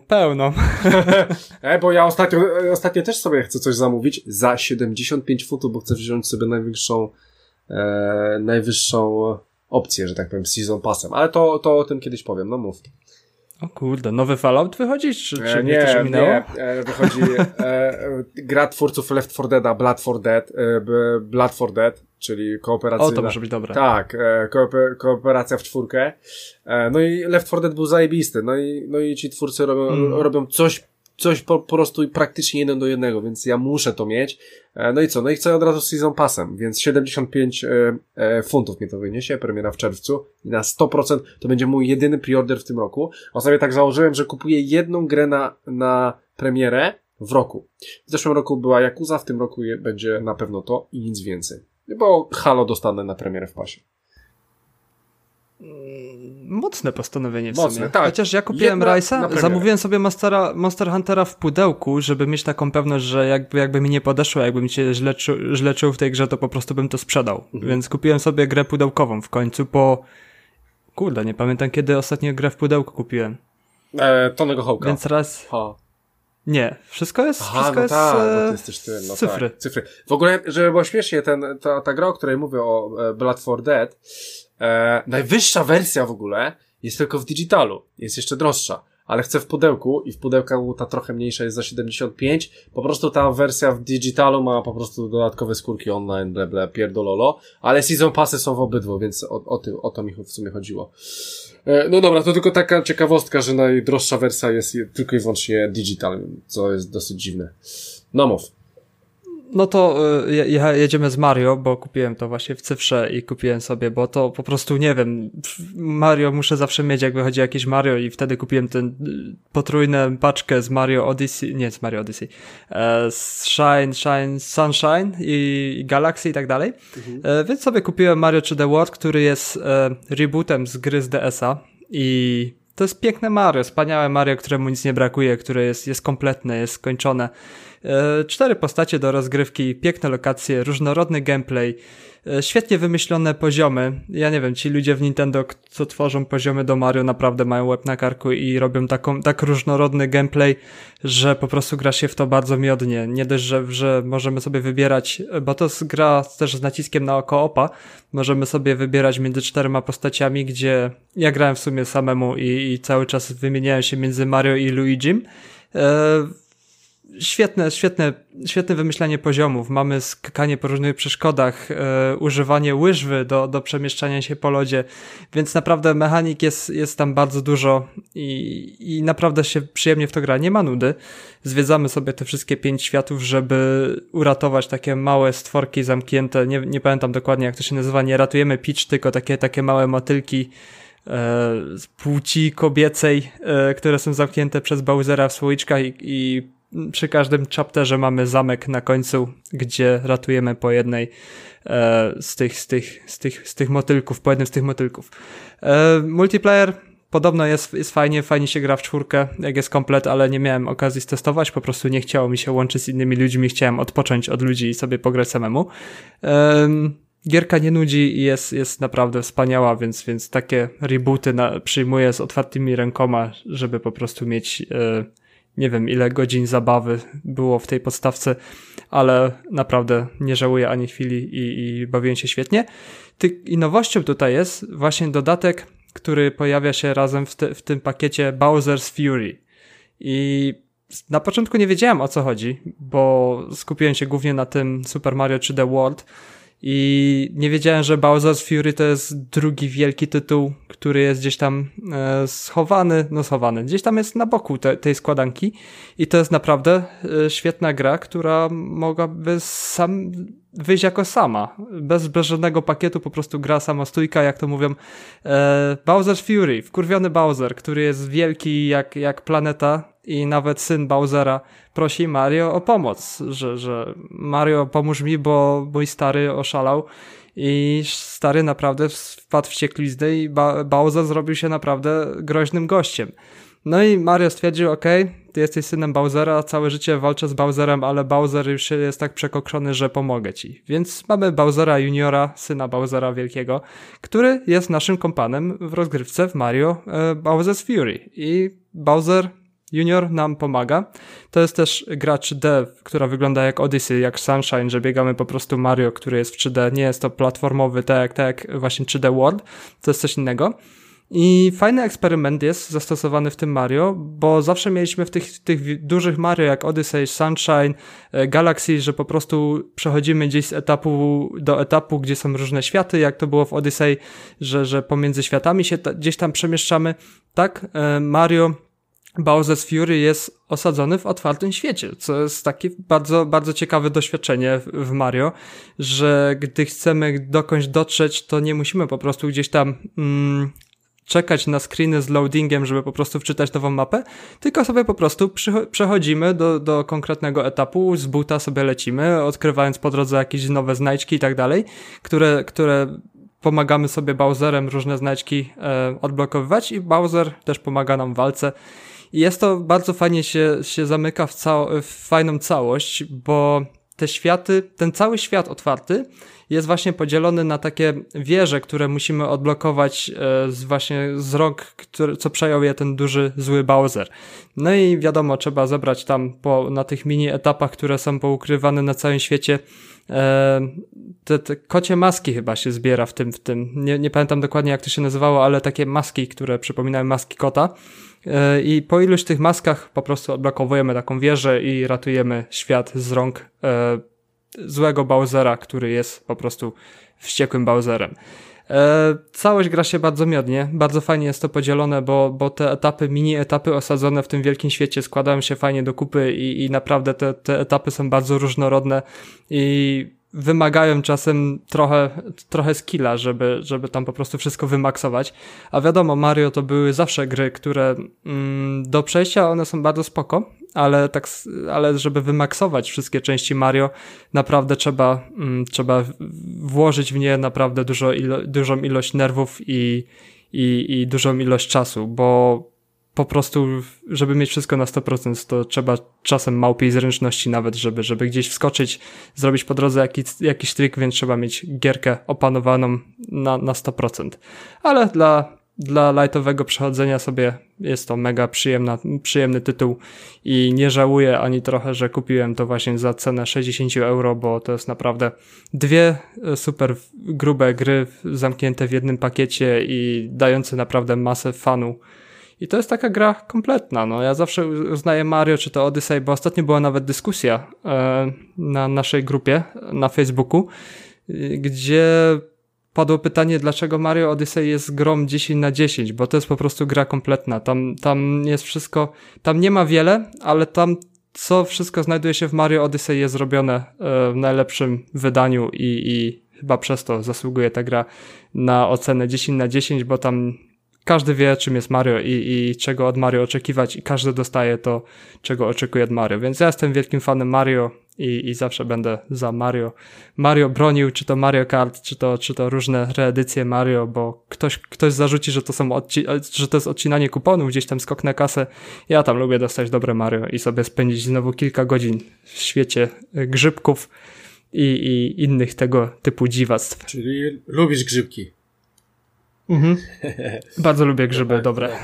Pełno. e, bo ja ostatnio, ostatnio też sobie chcę coś zamówić za 75 funtów, bo chcę wziąć sobie najwyższą e, najwyższą opcję, że tak powiem, season passem. Ale to, to o tym kiedyś powiem, no mów. O kurde, nowy Fallout wychodzi? Czy, czy e, nie, nie, e, wychodzi e, gra twórców Left 4 Dead, Blood for Dead, e, Blood for Dead, czyli kooperacja. O, to może być dobre. Tak, e, kooper, kooperacja w czwórkę. E, no i Left 4 Dead był zajebisty, no i, no i ci twórcy robią, mm. robią coś coś po, po prostu praktycznie jeden do jednego, więc ja muszę to mieć. E, no i co? No i chcę od razu z Season Passem, więc 75 e, e, funtów mnie to wyniesie, premiera w czerwcu i na 100% to będzie mój jedyny preorder w tym roku. A sobie tak założyłem, że kupuję jedną grę na, na premierę w roku. W zeszłym roku była Yakuza, w tym roku będzie na pewno to i nic więcej. Bo Halo dostanę na premierę w pasie. Mocne postanowienie w Mocne, sumie. tak. Chociaż ja kupiłem Rice'a, zamówiłem sobie Monstera, Monster Huntera w pudełku, żeby mieć taką pewność, że jakby, jakby mi nie podeszło, jakby mi się źle, czu, źle czuł w tej grze, to po prostu bym to sprzedał. Mhm. Więc kupiłem sobie grę pudełkową w końcu po... Kurde, nie pamiętam kiedy ostatnio grę w pudełku kupiłem. E, Tonego Hołka. Więc raz... Ha. Nie, wszystko jest, Aha, wszystko no jest tak, e, no to jesteś ty, no cyfry. Tak, cyfry. W ogóle, żeby było śmiesznie, ten, ta, ta gra, o której mówię, o e, Blood for Dead, e, najwyższa wersja w ogóle jest tylko w digitalu. Jest jeszcze droższa. Ale chcę w pudełku i w pudełku ta trochę mniejsza jest za 75. Po prostu ta wersja w digitalu ma po prostu dodatkowe skórki online, ble, ble, pierdololo. Ale season passy są w obydwu, więc o, o, ty, o to mi w sumie chodziło. E, No dobra, to tylko taka ciekawostka, że najdroższa wersja jest je- tylko i wyłącznie digital, co jest dosyć dziwne. No mów. No to y, je- jedziemy z Mario, bo kupiłem to właśnie w cyfrze i kupiłem sobie, bo to po prostu nie wiem. Mario muszę zawsze mieć, jak wychodzi jakieś Mario i wtedy kupiłem ten y, potrójną paczkę z Mario Odyssey, nie z Mario Odyssey, e, z Shine, Shine, Sunshine i, Galaxy i tak dalej. E, więc sobie kupiłem Mario 3D World, który jest e, rebootem z gry z DS-a i to jest piękne Mario, wspaniałe Mario, któremu nic nie brakuje, które jest, jest kompletne, jest skończone. E, Cztery postacie do rozgrywki, piękne lokacje, różnorodny gameplay, e, świetnie wymyślone poziomy. Ja nie wiem, ci ludzie w Nintendo, co tworzą poziomy do Mario, naprawdę mają łeb na karku i robią taką, tak różnorodny gameplay, że po prostu gra się w to bardzo miodnie. Nie dość, że, że możemy sobie wybierać, bo to jest gra też z naciskiem na oko opa, możemy sobie wybierać między czterema postaciami, gdzie ja grałem w sumie samemu i, i cały czas wymieniałem się między Mario i Luigim. E, świetne, świetne, świetne wymyślanie poziomów. Mamy skakanie po różnych przeszkodach, e, używanie łyżwy do, do przemieszczania się po lodzie, więc naprawdę mechanik jest, jest tam bardzo dużo i, i naprawdę się przyjemnie w to gra. Nie ma nudy. Zwiedzamy sobie te wszystkie pięć światów, żeby uratować takie małe stworki zamknięte. Nie, nie pamiętam dokładnie jak to się nazywa. Nie ratujemy Peach, tylko takie, takie małe motylki e, z płci kobiecej, e, które są zamknięte przez Bowsera w słoiczkach i, i przy każdym chapterze mamy zamek na końcu, gdzie ratujemy po jednej e, z, tych, z, tych, z, tych, z tych motylków, po jednym z tych motylków. E, multiplayer podobno jest, jest fajnie, fajnie się gra w czwórkę, jak jest komplet, ale nie miałem okazji stestować, po prostu nie chciało mi się łączyć z innymi ludźmi, chciałem odpocząć od ludzi i sobie pograć samemu. Em, Gierka nie nudzi i jest, jest naprawdę wspaniała, więc, więc takie rebooty na, przyjmuję z otwartymi rękoma, żeby po prostu mieć e, nie wiem ile godzin zabawy było w tej podstawce, ale naprawdę nie żałuję ani chwili i, i bawiłem się świetnie. Ty, I nowością tutaj jest właśnie dodatek, który pojawia się razem w, te, w tym pakiecie Bowser's Fury. I na początku nie wiedziałem o co chodzi, bo skupiłem się głównie na tym Super Mario 3D World i nie wiedziałem, że Bowser's Fury to jest drugi wielki tytuł, który jest gdzieś tam e, schowany, no schowany, gdzieś tam jest na boku te, tej składanki i to jest naprawdę e, świetna gra, która mogłaby sam wyjść jako sama, bez, bez żadnego pakietu, po prostu gra samostójka, jak to mówią. E, Bowser's Fury, wkurwiony Bowser, który jest wielki jak, jak planeta i nawet syn Bowsera prosi Mario o pomoc, że, że Mario pomóż mi, bo mój stary oszalał i stary naprawdę wpadł w wścieklizny i Bowser zrobił się naprawdę groźnym gościem. No i Mario stwierdził, ok, ty jesteś synem Bowsera, całe życie walczę z Bowserem, ale Bowser już jest tak przekokszony, że pomogę ci. Więc mamy Bowsera juniora, syna Bowsera wielkiego, który jest naszym kompanem w rozgrywce w Mario e, Bowser's Fury. I Bowser Junior nam pomaga. To jest też gra 3D, która wygląda jak Odyssey, jak Sunshine, że biegamy po prostu Mario, który jest w 3D. Nie jest to platformowy, tak tak jak właśnie 3D World. To jest coś innego. I fajny eksperyment jest zastosowany w tym Mario, bo zawsze mieliśmy w tych, tych dużych Mario jak Odyssey, Sunshine, Galaxy, że po prostu przechodzimy gdzieś z etapu do etapu, gdzie są różne światy, jak to było w Odyssey, że, że pomiędzy światami się ta, gdzieś tam przemieszczamy. Tak, Mario Bowser's Fury jest osadzony w otwartym świecie, co jest takie bardzo, bardzo ciekawe doświadczenie w Mario, że gdy chcemy dokądś dotrzeć, to nie musimy po prostu gdzieś tam mm, czekać na screeny z loadingiem, żeby po prostu wczytać nową mapę, tylko sobie po prostu przechodzimy do, do konkretnego etapu, z buta sobie lecimy, odkrywając po drodze jakieś nowe znajdźki i tak dalej, które, które pomagamy sobie Bowserem różne znajdźki e, odblokowywać i Bowser też pomaga nam w walce. I jest to bardzo fajnie się, się zamyka w, cał w fajną całość, bo te światy, ten cały świat otwarty jest właśnie podzielony na takie wieże, które musimy odblokować e, z właśnie z rąk, który, co przejął je ten duży, zły Bowser. No i wiadomo, trzeba zebrać tam po, na tych mini etapach, które są poukrywane na całym świecie, e, te, te kocie maski chyba się zbiera w tym, w tym. Nie, nie pamiętam dokładnie jak to się nazywało, ale takie maski, które przypominają maski kota. E, I po iluś tych maskach po prostu odblokowujemy taką wieżę i ratujemy świat z rąk e, złego Bowsera, który jest po prostu wściekłym Bowserem. E, całość gra się bardzo miodnie, bardzo fajnie jest to podzielone, bo, bo te etapy, mini etapy osadzone w tym wielkim świecie składają się fajnie do kupy i, i naprawdę te, te etapy są bardzo różnorodne i wymagają czasem trochę, trochę skilla, żeby, żeby tam po prostu wszystko wymaksować. A wiadomo, Mario to były zawsze gry, które mm, do przejścia one są bardzo spoko, ale tak, ale żeby wymaksować wszystkie części Mario, naprawdę trzeba, mm, trzeba włożyć w nie naprawdę dużo ilo, dużą ilość nerwów i, i, i dużą ilość czasu, bo po prostu, żeby mieć wszystko na 100%, to trzeba czasem małpiej zręczności nawet, żeby, żeby gdzieś wskoczyć, zrobić po drodze jakiś, jakiś trik, więc trzeba mieć gierkę opanowaną na, na 100%. Ale dla, dla lightowego przechodzenia sobie jest to mega przyjemna, przyjemny tytuł i nie żałuję ani trochę, że kupiłem to właśnie za cenę 60 euro, bo to jest naprawdę dwie super grube gry zamknięte w jednym pakiecie i dające naprawdę masę fanu i to jest taka gra kompletna. No, ja zawsze uznaję Mario czy to Odyssey, bo ostatnio była nawet dyskusja e, na naszej grupie na Facebooku, gdzie padło pytanie, dlaczego Mario Odyssey jest grą 10 na 10, bo to jest po prostu gra kompletna. Tam, tam jest wszystko, tam nie ma wiele, ale tam co wszystko znajduje się w Mario Odyssey jest zrobione e, w najlepszym wydaniu i, i chyba przez to zasługuje ta gra na ocenę 10 na 10, bo tam każdy wie, czym jest Mario i, i czego od Mario oczekiwać, i każdy dostaje to, czego oczekuje od Mario. Więc ja jestem wielkim fanem Mario i, i zawsze będę za Mario. Mario bronił, czy to Mario Kart, czy to, czy to różne reedycje Mario, bo ktoś, ktoś zarzuci, że to, są odci- że to jest odcinanie kuponów, gdzieś tam skok na kasę. Ja tam lubię dostać dobre Mario i sobie spędzić znowu kilka godzin w świecie grzybków i, i innych tego typu dziwactw. Czyli lubisz grzybki. Mhm. Bardzo lubię grzyby, dobre.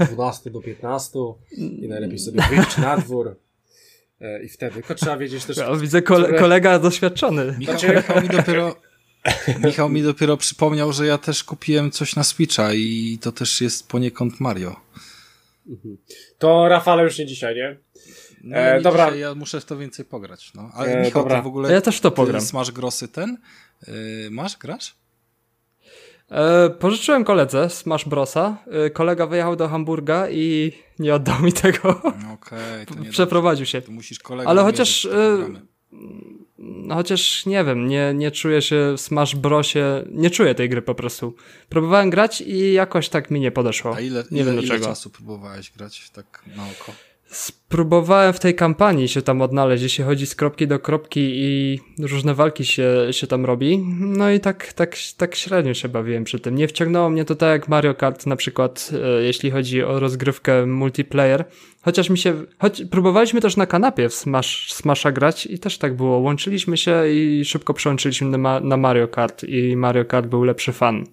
Od 12 do 15 i najlepiej sobie wyjść na dwór. E, I wtedy, tylko trzeba wiedzieć też... Ja widzę kole kolega doświadczony. Michał, znaczy... Michał, mi dopiero, Michał mi dopiero przypomniał, że ja też kupiłem coś na Switcha i to też jest poniekąd Mario. Mhm. To Rafale już nie dzisiaj, nie? No, e, nie dobra. Dzisiaj, ja muszę w to więcej pograć. No. Ale e, Michał, dobra. ty w ogóle... Ja też to pogram. Smash Grossy ten? Yy, masz, grasz? E, pożyczyłem koledze Smash Brosa. E, kolega wyjechał do Hamburga i nie oddał mi tego. Okej, okay, Przeprowadził się. To musisz kolegę Ale chociaż e, no chociaż nie wiem, nie, nie czuję się w Smash Brosie, nie czuję tej gry po prostu. Próbowałem grać i jakoś tak mi nie podeszło. A ile, nie ile, wiem ile czasu próbowałeś grać tak na oko? Spróbowałem w tej kampanii się tam odnaleźć, się chodzi z kropki do kropki i różne walki się, się tam robi. No i tak, tak, tak średnio się bawiłem przy tym. Nie wciągnęło mnie to tak jak Mario Kart na przykład, e, jeśli chodzi o rozgrywkę multiplayer. Chociaż mi się, choć próbowaliśmy też na kanapie w Smash, Smasha grać i też tak było. Łączyliśmy się i szybko przełączyliśmy na, na Mario Kart i Mario Kart był lepszy fan.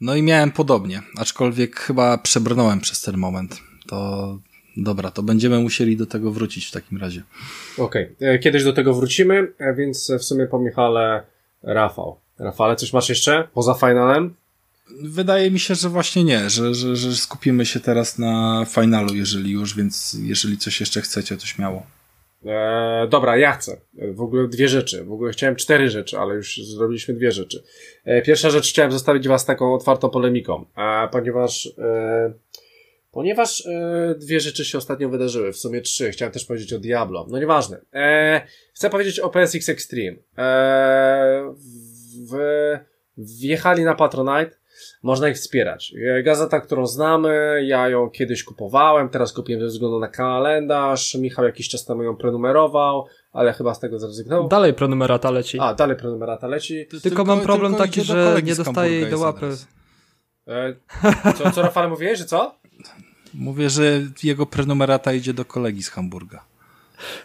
No i miałem podobnie, aczkolwiek chyba przebrnąłem przez ten moment. To Dobra, to będziemy musieli do tego wrócić w takim razie. Okej, okay. E, kiedyś do tego wrócimy, e, więc w sumie po Michale Rafał. Rafale, coś masz jeszcze poza finalem? Wydaje mi się, że właśnie nie, że, że, że skupimy się teraz na finalu, jeżeli już, więc jeżeli coś jeszcze chcecie, to śmiało. E, dobra, ja chcę. W ogóle dwie rzeczy. W ogóle chciałem cztery rzeczy, ale już zrobiliśmy dwie rzeczy. E, pierwsza rzecz chciałem zostawić Was taką otwartą polemiką, a ponieważ e, Ponieważ e, dwie rzeczy się ostatnio wydarzyły, w sumie trzy, chciałem też powiedzieć o Diablo, no nieważne. E, chcę powiedzieć o PSX Extreme. E, w, wjechali na Patronite, można ich wspierać. E, gazeta, którą znamy, ja ją kiedyś kupowałem, teraz kupiłem ze względu na kalendarz, Michał jakiś czas temu ją prenumerował, ale chyba z tego zrezygnował. Dalej prenumerata leci. A, dalej prenumerata leci. Tylko, tylko mam problem tylko taki, że nie dostaję jej do łapy. E, co, co Rafale mówiłeś, że co? Mówię, że jego prenumerata idzie do kolegi z Hamburga.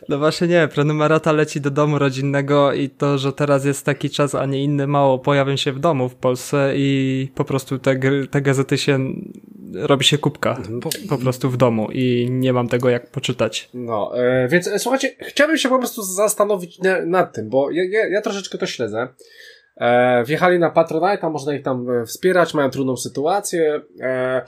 No właśnie nie, prenumerata leci do domu rodzinnego i to, że teraz jest taki czas, a nie inny, mało pojawią się w domu w Polsce i po prostu te, te gazety się, robi się kubka po, po, prostu w domu i nie mam tego jak poczytać. No, e, więc e, słuchajcie, chciałbym się po prostu zastanowić na, nad tym, bo ja, ja, ja troszeczkę to śledzę. E, wjechali na Patronite, można ich tam e, wspierać, mają trudną sytuację. E,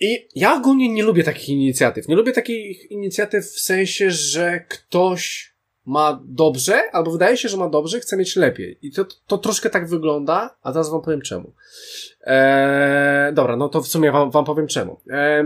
i ja ogólnie nie lubię takich inicjatyw. Nie lubię takich inicjatyw w sensie, że ktoś ma dobrze, albo wydaje się, że ma dobrze, chce mieć lepiej. I to, to troszkę tak wygląda, a teraz wam powiem czemu. Eee, dobra, no to w sumie wam, wam powiem czemu. Eee,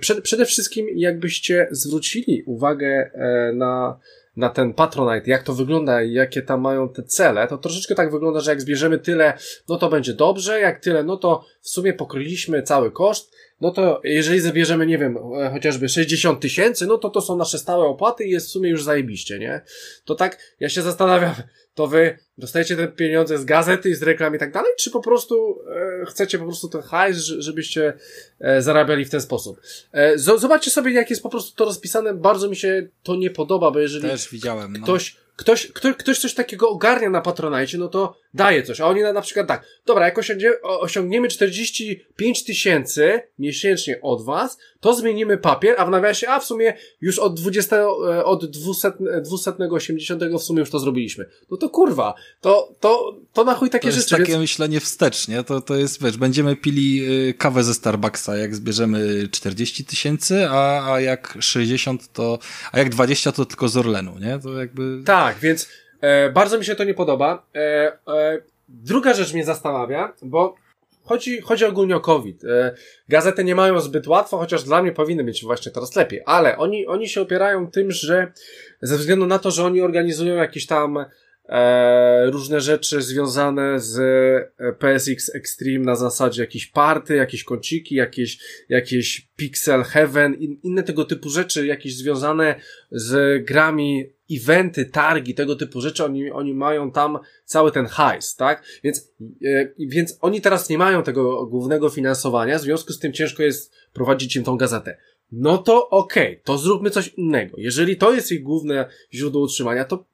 przed, przede wszystkim, jakbyście zwrócili uwagę e, na, na ten Patronite, jak to wygląda i jakie tam mają te cele, to troszeczkę tak wygląda, że jak zbierzemy tyle, no to będzie dobrze, jak tyle, no to w sumie pokryliśmy cały koszt, no to jeżeli zabierzemy, nie wiem, e, chociażby 60 tysięcy, no to to są nasze stałe opłaty i jest w sumie już zajebiście, nie? To tak, ja się zastanawiam, to wy dostajecie te pieniądze z gazety, z reklam i tak dalej, czy po prostu e, chcecie po prostu ten hajs, żebyście e, zarabiali w ten sposób. E, zobaczcie sobie, jak jest po prostu to rozpisane, bardzo mi się to nie podoba, bo jeżeli Też widziałem, no. Ktoś ktoś, ktoś, coś takiego ogarnia na Patronite, no to daje coś. A oni na, na przykład tak, dobra, jak osiągniemy, osiągniemy 45 tysięcy miesięcznie od was, to zmienimy papier, a w nawiasie, a w sumie już od 20, e, od 200, 280 w sumie już to zrobiliśmy. No to kurwa, to, to, to na chuj takie to rzeczy. To jest takie więc... myślenie wstecz, nie? To, to jest, wiesz, będziemy pili y, kawę ze Starbucksa, jak zbierzemy 40 tysięcy, a, a jak 60 to, a jak 20 to tylko z Orlenu, nie? To jakby... Tak, więc e, bardzo mi się to nie podoba. E, e, druga rzecz mnie zastanawia, bo chodzi, chodzi ogólnie o COVID. E, gazety nie mają zbyt łatwo, chociaż dla mnie powinny być właśnie teraz lepiej, ale oni, oni się opierają tym, że ze względu na to, że oni organizują jakieś tam e, różne rzeczy związane z e, PSX Extreme na zasadzie jakieś party, jakieś kąciki, jakieś, jakieś Pixel Heaven, in, inne tego typu rzeczy, jakieś związane z grami, eventy, targi, tego typu rzeczy, oni, oni mają tam cały ten hajs, tak? Więc, e, więc oni teraz nie mają tego głównego finansowania, w związku z tym ciężko jest prowadzić im tą gazetę no to okej, okay, to zróbmy coś innego. Jeżeli to jest ich główne źródło utrzymania, to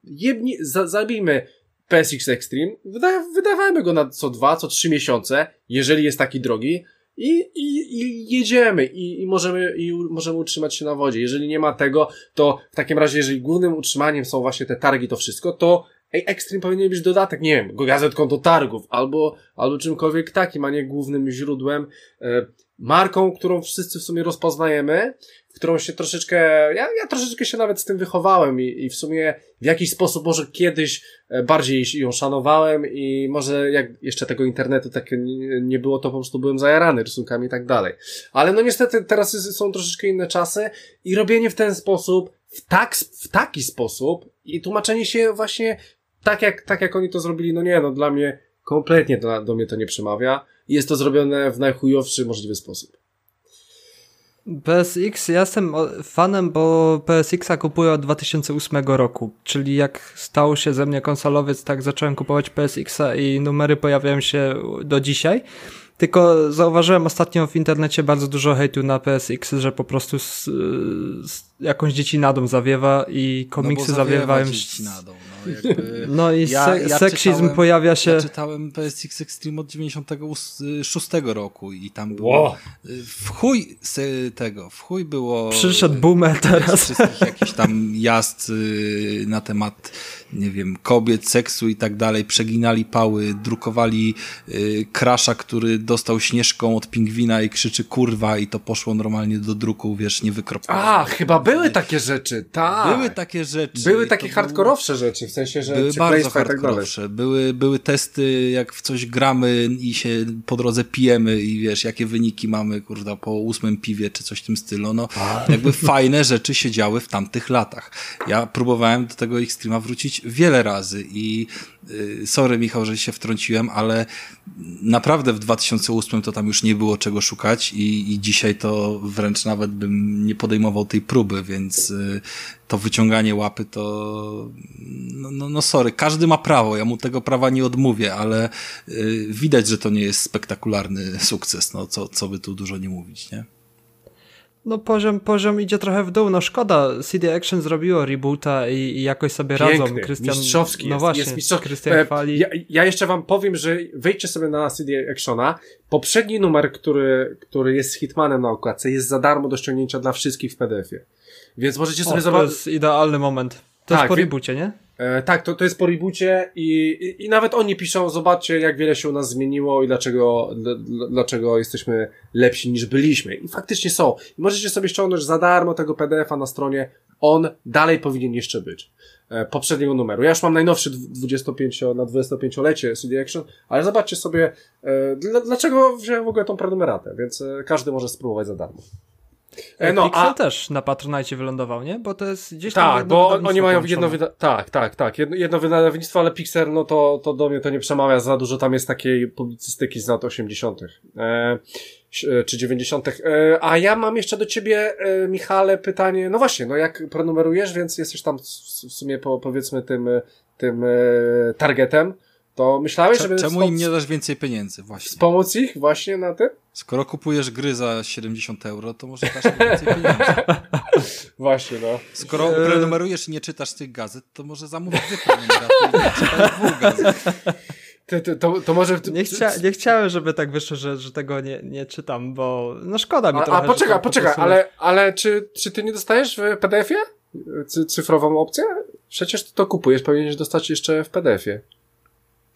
za, zabijmy PSX Extreme, wyda, wydawajmy go na co dwa, co trzy miesiące, jeżeli jest taki drogi, i, i, i jedziemy i, i, możemy, i możemy utrzymać się na wodzie. Jeżeli nie ma tego, to w takim razie, jeżeli głównym utrzymaniem są właśnie te targi, to wszystko, to Extreme powinien być dodatek, nie wiem, gazetką do targów, albo, albo czymkolwiek takim, a nie głównym źródłem. E, marką, którą wszyscy w sumie rozpoznajemy, którą się troszeczkę, ja, ja troszeczkę się nawet z tym wychowałem i, i w sumie w jakiś sposób może kiedyś e, bardziej ją szanowałem i może jak jeszcze tego internetu tak nie było, to po prostu byłem zajarany rysunkami i tak dalej. Ale no niestety teraz są troszeczkę inne czasy i robienie w ten sposób, w, tak, w taki sposób i tłumaczenie się właśnie tak jak, tak jak oni to zrobili, no nie, no dla mnie kompletnie do, do mnie to nie przemawia jest to zrobione w najchujowszy możliwy sposób. PSX, ja jestem fanem, bo PSX-a kupuję od 2008 roku, czyli jak stał się ze mnie konsolowiec, tak zacząłem kupować PSX-a i numery pojawiają się do dzisiaj. Tylko zauważyłem ostatnio w internecie bardzo dużo hejtu na PSX, że po prostu z, z jakąś dziecinadą zawiewa i komiksy no zawiewają. Dziecinadą, no, jakby... no i ja, se ja seksizm czytałem, pojawia się. Ja czytałem PSX Extreme od 96 roku i tam było wow. w chuj tego, w chuj było. Przyszedł boomer teraz. Wszystkich jakiś tam jazd y, na temat nie wiem, kobiet, seksu i tak dalej, przeginali pały, drukowali y, krasza, który dostał śnieżką od pingwina i krzyczy kurwa i to poszło normalnie do druku, wiesz, niewykropane. A, chyba były takie rzeczy, tak. Były takie rzeczy. Były takie hardkorowsze był... rzeczy, w sensie, że były bardzo tak hardkorowsze. Były, były testy, jak w coś gramy i się po drodze pijemy i wiesz, jakie wyniki mamy, kurda, po ósmym piwie czy coś w tym stylu. No, jakby fajne rzeczy się działy w tamtych latach. Ja próbowałem do tego Extrema wrócić wiele razy i y, sorry Michał, że się wtrąciłem, ale naprawdę w 2008 to tam już nie było czego szukać i, i dzisiaj to wręcz nawet bym nie podejmował tej próby, więc y, to wyciąganie łapy to no, no, no sorry, każdy ma prawo, ja mu tego prawa nie odmówię, ale y, widać, że to nie jest spektakularny sukces, no co, co by tu dużo nie mówić, nie? No poziom, poziom idzie trochę w dół. No szkoda, CD Action zrobiło reboota i, i jakoś sobie Piękny, radzą. Christian, mistrzowski no jest, właśnie, jest mistrzowski. Christian E, chwali. Ja, ja jeszcze wam powiem, że wejdźcie sobie na CD Actiona. Poprzedni numer, który, który jest Hitmanem na okładce, jest za darmo do ściągnięcia dla wszystkich w PDF-ie. Więc możecie sobie o, to zobaczyć. jest idealny moment. To Tak, jest po reboocie, nie? E, tak, to, to jest po reboocie i, i, i nawet oni piszą, zobaczcie jak wiele się u nas zmieniło i dlaczego, dl, dl- dlaczego jesteśmy lepsi niż byliśmy. I faktycznie są. I możecie sobie ściągnąć za darmo tego PDF-a na stronie. On dalej powinien jeszcze być. E, poprzedniego numeru. Ja już mam najnowszy dw- 25 na 25-lecie CD Action, ale zobaczcie sobie, e, dl, dlaczego wziąłem w ogóle tą prenumeratę, więc e, każdy może spróbować za darmo. E, No, Pixel a- też na Patronite wylądował, nie? Bo to jest gdzieś tam tak, bo oni mają jedno wyda- tak, tak, tak, jedno, jedno wydawnictwo, ale Pixar, no to, to do mnie to nie przemawia za dużo, tam jest takiej publicystyki z lat 80. E, e, czy 90. E, a ja mam jeszcze do ciebie, e, Michale, pytanie, no właśnie, no jak prenumerujesz, więc jesteś tam w, sumie po, powiedzmy tym, e, tym targetem, to myślałeś, żeby Czemu im nie dasz więcej pieniędzy? Właśnie. wspomóc ich właśnie na tym? Skoro kupujesz gry za 70 euro, to może dasz im więcej pieniędzy. Właśnie, no. Skoro Eee. prenumerujesz i nie czytasz tych gazet, to może zamów dwie prenumeraty i nie czytaj dwóch gazet. To, to, to, to może... Nie, chcia, nie chciałem, żeby tak wyszło, że, że tego nie, nie czytam, bo no szkoda mi A, trochę. a poczekaj, po poczekaj, prostu- ale, ale czy, czy ty nie dostajesz w PDF-ie Cy, cyfrową opcję? Przecież ty to kupujesz, powinieneś dostać jeszcze w PDF-ie.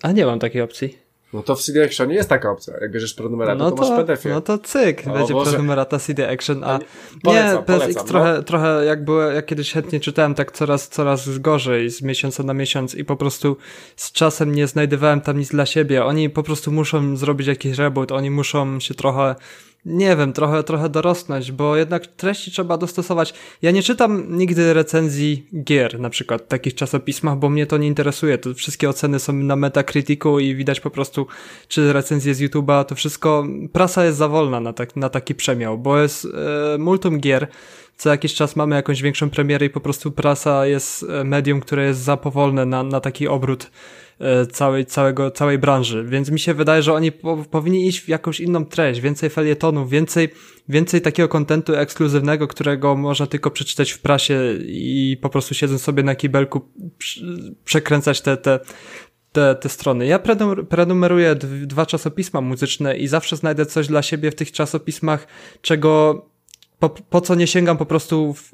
A nie mam takiej opcji. No to w CD Actionie jest taka opcja. Jak bierzesz prenumeratę, No to, masz w to, PDF-ie. no to cyk, O będzie Boże. prenumerata CD Action, a Nie- polecam, nie, PSX polecam, no. trochę, trochę jak było, jak kiedyś chętnie czytałem, tak coraz, coraz gorzej z miesiąca na miesiąc i po prostu z czasem nie znajdowałem tam nic dla siebie. Oni po prostu muszą zrobić jakiś reboot, oni muszą się trochę, nie wiem, trochę, trochę dorosnąć, bo jednak treści trzeba dostosować. Ja nie czytam nigdy recenzji gier, na przykład w takich czasopismach, bo mnie to nie interesuje. To wszystkie oceny są na Metacriticu i widać po prostu, czy recenzje z YouTube'a, to wszystko, prasa jest za wolna na, tak, na taki przemiał, bo jest e, multum gier, co jakiś czas mamy jakąś większą premierę i po prostu prasa jest e, medium, które jest za powolne na, na taki obrót całej, całego, całej branży, więc mi się wydaje, że oni po, powinni iść w jakąś inną treść, więcej felietonów, więcej, więcej takiego kontentu ekskluzywnego, którego można tylko przeczytać w prasie i po prostu siedząc sobie na kibelku przekręcać te, te, te, te strony. Ja prenum- prenumeruję dwa czasopisma muzyczne i zawsze znajdę coś dla siebie w tych czasopismach, czego po, po co nie sięgam po prostu w,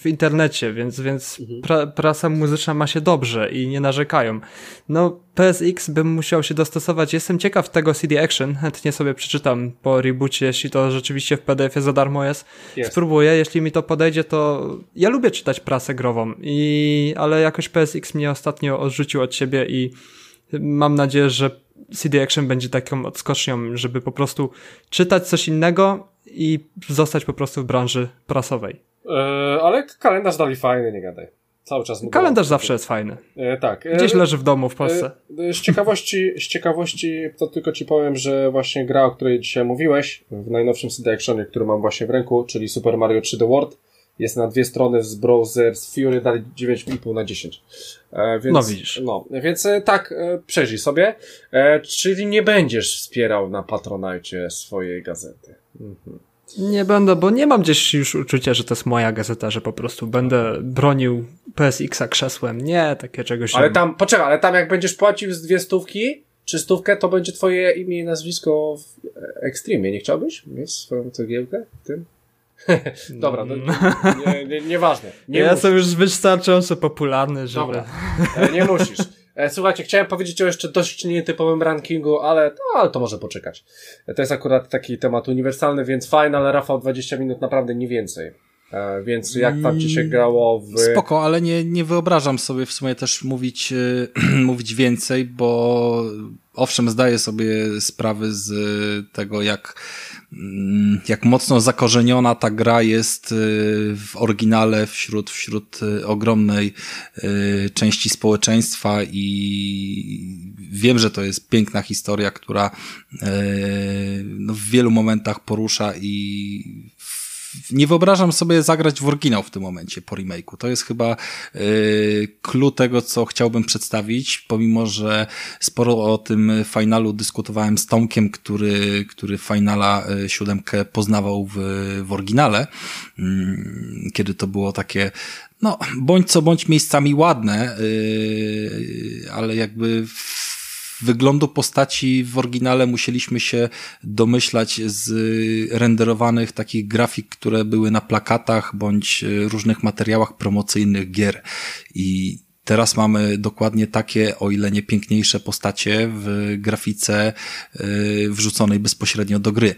w internecie, więc, więc pra, prasa muzyczna ma się dobrze i nie narzekają. No, PSX bym musiał się dostosować. Jestem ciekaw tego CD Action, chętnie sobie przeczytam po reboocie, jeśli to rzeczywiście w PDF-ie za darmo jest. Jest. Spróbuję, jeśli mi to podejdzie, to ja lubię czytać prasę grową, i, ale jakoś PSX mnie ostatnio odrzucił od siebie i mam nadzieję, że CD Action będzie taką odskocznią, żeby po prostu czytać coś innego i zostać po prostu w branży prasowej. E, ale kalendarz dali fajny, nie gadaj. Cały czas Kalendarz zawsze jest fajny. E, tak. E, Gdzieś leży w domu w Polsce. Z ciekawości, z ciekawości to tylko ci powiem, że właśnie gra, o której dzisiaj mówiłeś, w najnowszym CD Actionie, który mam właśnie w ręku, czyli Super Mario 3D World, jest na dwie strony z browser z Fury dali 9,5 na 10. E, więc, No widzisz. No, więc e, tak, e, przejrzyj sobie. E, czyli nie będziesz wspierał na Patronite swojej gazety. Mhm. Nie będę, bo nie mam gdzieś już uczucia, że to jest moja gazeta, że po prostu będę bronił PSX-a krzesłem. Nie, takie czegoś Ale tam, poczekaj, ale tam jak będziesz płacił z dwie stówki, czy stówkę, to będzie twoje imię i nazwisko w Extremie. Nie chciałbyś mieć swoją cegiełkę w tym? Dobra, no, nie, nie, nieważne. Nie ja musisz. jestem już wystarczająco popularny, żeby... Dobra, e, nie musisz. E, Słuchajcie, chciałem powiedzieć o jeszcze dość nietypowym rankingu, ale, no, ale to może poczekać. E, To jest akurat taki temat uniwersalny, więc fajny, ale Rafał 20 minut naprawdę nie więcej. Więc jak tam ci się grało w... Spoko, ale nie, nie wyobrażam sobie w sumie też mówić, mówić więcej, bo owszem, zdaję sobie sprawy z tego, jak, mm, jak mocno zakorzeniona ta gra jest e, w oryginale wśród, wśród e, ogromnej e, części społeczeństwa i wiem, że to jest piękna historia, która no, w wielu momentach porusza i nie wyobrażam sobie zagrać w oryginał w tym momencie po remake'u. To jest chyba yy, clue tego, co chciałbym przedstawić, pomimo, że sporo o tym finalu dyskutowałem z Tomkiem, który, który finala y, siódemkę poznawał w, w oryginale, yy, kiedy to było takie no, bądź co bądź miejscami ładne, yy, ale jakby wyglądu postaci w oryginale musieliśmy się domyślać z renderowanych takich grafik, które były na plakatach bądź różnych materiałach promocyjnych gier. I Teraz mamy dokładnie takie, o ile nie piękniejsze postacie w grafice y, wrzuconej bezpośrednio do gry.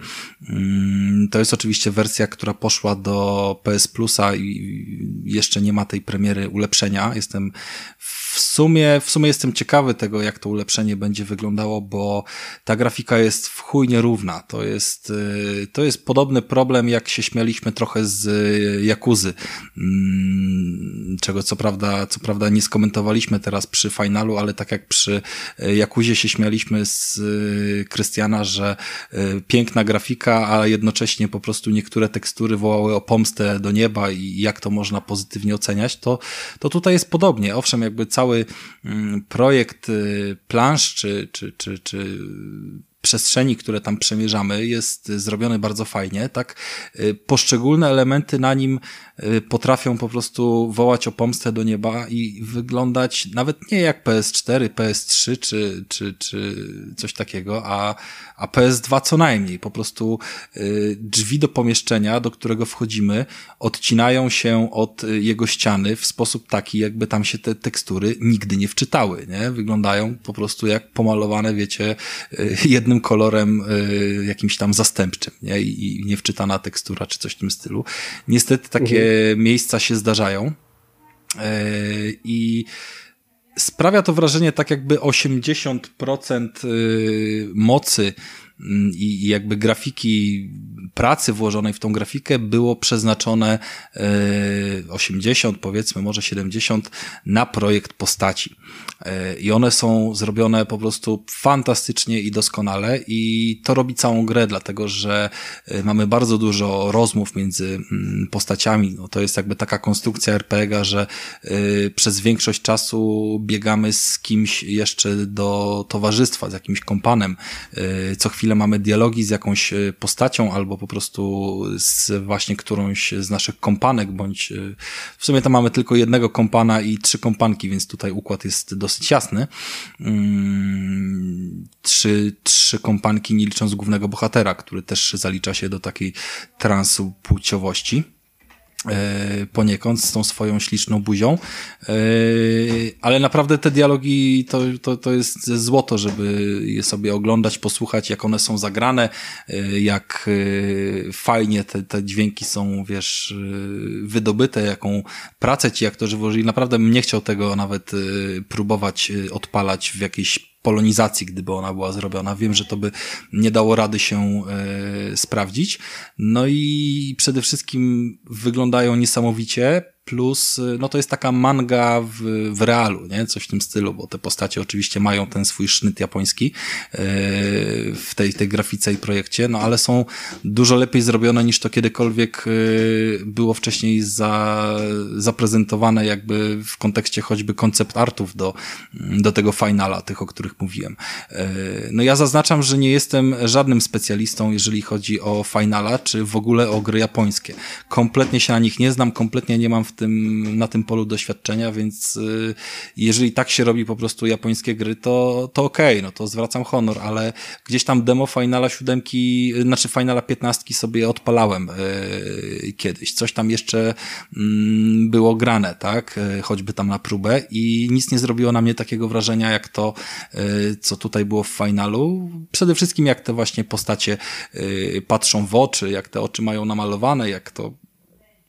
Mm, to jest oczywiście wersja, która poszła do PS Plusa i jeszcze nie ma tej premiery ulepszenia. Jestem w sumie, w sumie jestem ciekawy tego, jak to ulepszenie będzie wyglądało, bo ta grafika jest w chuj nierówna. To jest, y, to jest podobny problem, jak się śmialiśmy trochę z Jakuzy, mm, czego co prawda, co prawda nie skomentowaliśmy teraz przy finalu, ale tak jak przy Jakuzie się śmialiśmy z y, Krystiana, że y, piękna grafika, a jednocześnie po prostu niektóre tekstury wołały o pomstę do nieba i jak to można pozytywnie oceniać, to, to tutaj jest podobnie. Owszem, jakby cały cały mm, projekt y, plansz czy, czy, czy, czy przestrzeni, które tam przemierzamy, jest zrobiony bardzo fajnie, tak? Y, poszczególne elementy na nim y, potrafią po prostu wołać o pomstę do nieba i wyglądać nawet nie jak PS4, PS3 czy, czy, czy coś takiego, a, a PS2 co najmniej. Po prostu y, drzwi do pomieszczenia, do którego wchodzimy, odcinają się od jego ściany w sposób taki, jakby tam się te tekstury nigdy nie wczytały, nie? Wyglądają po prostu jak pomalowane, wiecie, jednym jednym kolorem y, jakimś tam zastępczym, nie? I, I niewczytana tekstura, czy coś w tym stylu. Niestety takie mhm. miejsca się zdarzają. Y, I sprawia to wrażenie tak jakby 80% y, mocy mm, i jakby grafiki pracy włożonej w tą grafikę było przeznaczone 80, powiedzmy może 70 na projekt postaci. I one są zrobione po prostu fantastycznie i doskonale i to robi całą grę, dlatego że e, mamy bardzo dużo rozmów między mm, postaciami. No to jest jakby taka konstrukcja RPG, że e, przez większość czasu biegamy z kimś jeszcze do towarzystwa, z jakimś kompanem. E, co chwilę mamy dialogi z jakąś postacią albo po prostu z właśnie którąś z naszych kompanek, bądź w sumie tam mamy tylko jednego kompana i trzy kompanki, więc tutaj układ jest dosyć dosyć jasny. Mm, trzy, trzy kompanki, nie licząc głównego bohatera, który też zalicza się do takiej transu płciowości poniekąd z tą swoją śliczną buzią, e, ale naprawdę te dialogi to, to, to jest złoto, żeby je sobie oglądać, posłuchać, jak one są zagrane, e, jak fajnie te, te dźwięki są, wiesz, wydobyte, jaką pracę ci aktorzy włożyli. Naprawdę nie chciał tego nawet próbować odpalać w jakiejś polonizacji, gdyby ona była zrobiona. Wiem, że to by nie dało rady się e, sprawdzić. No i przede wszystkim wyglądają niesamowicie plus no to jest taka manga w, w realu, nie? Coś w tym stylu, bo te postacie oczywiście mają ten swój sznyt japoński yy, w tej, tej grafice i projekcie, no ale są dużo lepiej zrobione niż to kiedykolwiek yy, było wcześniej za, zaprezentowane jakby w kontekście choćby koncept artów do, do tego finala, tych, o których mówiłem. No ja zaznaczam, że nie jestem żadnym specjalistą, jeżeli chodzi o finala, czy w ogóle o gry japońskie. Kompletnie się na nich nie znam, kompletnie nie mam w tym, na tym polu doświadczenia, więc y, jeżeli tak się robi po prostu japońskie gry, to, to okej, okay, no to zwracam honor, ale gdzieś tam demo Finala siódemki, znaczy Finala piętnastki sobie odpalałem yy, kiedyś. Coś tam jeszcze yy, było grane, tak? Yy, choćby tam na próbę i nic nie zrobiło na mnie takiego wrażenia, jak to, y, co tutaj było w Finalu. Przede wszystkim jak te właśnie postacie y, patrzą w oczy, jak te oczy mają namalowane, jak to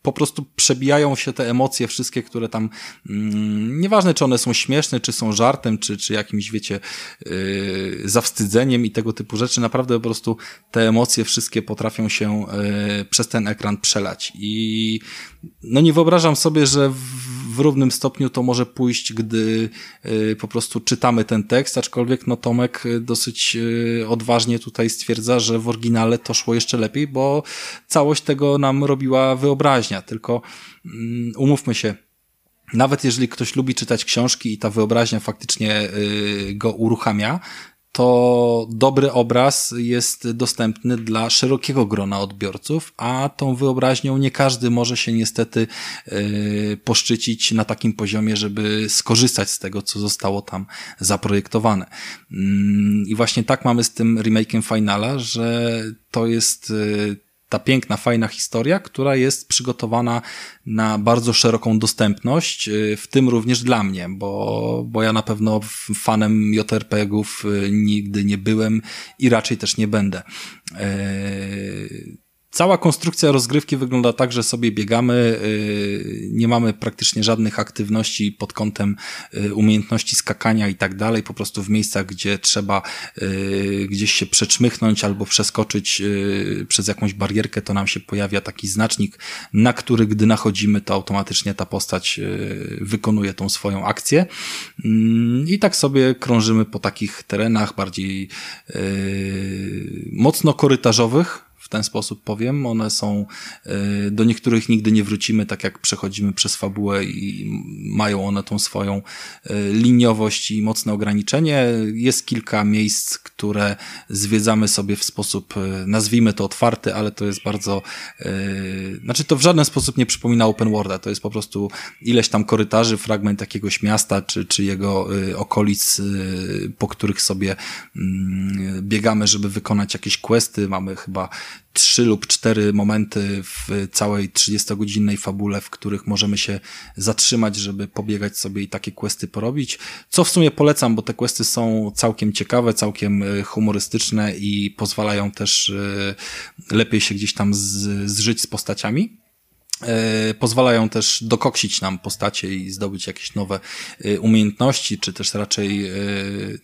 po prostu przebijają się te emocje wszystkie, które tam, mm, nieważne czy one są śmieszne, czy są żartem, czy, czy jakimś, wiecie, yy, zawstydzeniem i tego typu rzeczy, naprawdę po prostu te emocje wszystkie potrafią się yy, przez ten ekran przelać. I no nie wyobrażam sobie, że w, równym stopniu to może pójść, gdy yy, po prostu czytamy ten tekst, aczkolwiek no Tomek y, dosyć yy, odważnie tutaj stwierdza, że w oryginale to szło jeszcze lepiej, bo całość tego nam robiła wyobraźnia, tylko mm, umówmy się, nawet jeżeli ktoś lubi czytać książki i ta wyobraźnia faktycznie go uruchamia, to dobry obraz jest dostępny dla szerokiego grona odbiorców, a tą wyobraźnią nie każdy może się niestety yy, poszczycić na takim poziomie, żeby skorzystać z tego, co zostało tam zaprojektowane. Yy, I właśnie tak mamy z tym remake'iem Finala, że to jest yy, ta piękna, fajna historia, która jest przygotowana na bardzo szeroką dostępność, y, w tym również dla mnie, bo, bo ja na pewno fanem JRPG-ów y, nigdy nie byłem i raczej też nie będę. Yy, Cała konstrukcja rozgrywki wygląda tak, że sobie biegamy, y, nie mamy praktycznie żadnych aktywności pod kątem y, umiejętności skakania i tak dalej, po prostu w miejscach, gdzie trzeba y, gdzieś się przeczmychnąć albo przeskoczyć przez jakąś barierkę, to nam się pojawia taki znacznik, na który gdy nachodzimy, to automatycznie ta postać wykonuje tą swoją akcję. Mm, I tak sobie krążymy po takich terenach bardziej mocno korytarzowych, ten sposób powiem. One są, e, do niektórych nigdy nie wrócimy, tak jak przechodzimy przez fabułę i mają one tą swoją e, liniowość i mocne ograniczenie. Jest kilka miejsc, które zwiedzamy sobie w sposób, e, nazwijmy to otwarty, ale to jest bardzo, znaczy to w żaden sposób nie przypomina open worlda. To jest po prostu ileś tam korytarzy, fragment jakiegoś miasta, czy, czy jego okolic, po których sobie mm, biegamy, żeby wykonać jakieś questy. Mamy chyba trzy lub cztery momenty w całej 30-godzinnej fabule, w których możemy się zatrzymać, żeby pobiegać sobie i takie questy porobić. Co w sumie polecam, bo te questy są całkiem ciekawe, całkiem e, humorystyczne i pozwalają też e, lepiej się gdzieś tam zżyć z postaciami. E, pozwalają też dokoksić nam postacie i zdobyć jakieś nowe e, umiejętności, czy też raczej, e,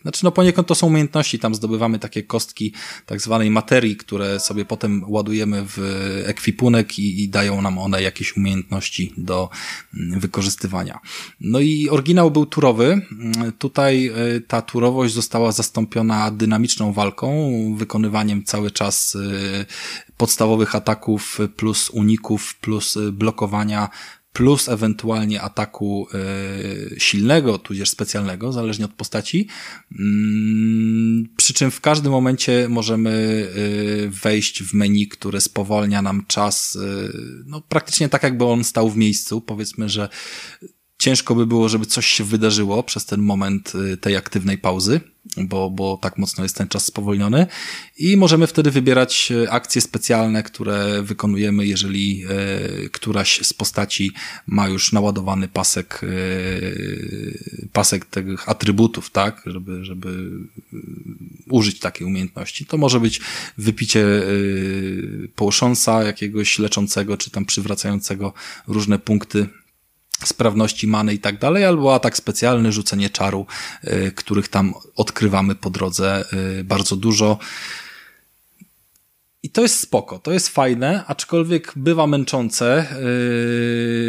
znaczy no poniekąd to są umiejętności, tam zdobywamy takie kostki tak zwanej materii, które sobie potem ładujemy w ekwipunek i, i dają nam one jakieś umiejętności do mm, wykorzystywania. No i oryginał był turowy, mm, tutaj ta turowość została zastąpiona dynamiczną walką, wykonywaniem cały czas podstawowych ataków plus uników plus y, blokowania plus ewentualnie ataku y, silnego, tudzież specjalnego, zależnie od postaci. Mm, przy czym w każdym momencie możemy y, wejść w menu, które spowolnia nam czas, no praktycznie tak jakby on stał w miejscu. Powiedzmy, że ciężko by było, żeby coś się wydarzyło przez ten moment tej aktywnej pauzy bo, bo tak mocno jest ten czas spowolniony i możemy wtedy wybierać e, akcje specjalne, które wykonujemy, jeżeli e, któraś z postaci ma już naładowany pasek, pasek tych atrybutów, tak, żeby, żeby użyć takiej umiejętności. To może być wypicie połosząca jakiegoś leczącego, czy tam przywracającego różne punkty sprawności many i tak dalej, albo atak specjalny, rzucenie czaru, y, których tam odkrywamy po drodze y, bardzo dużo. I to jest spoko, to jest fajne, aczkolwiek bywa męczące,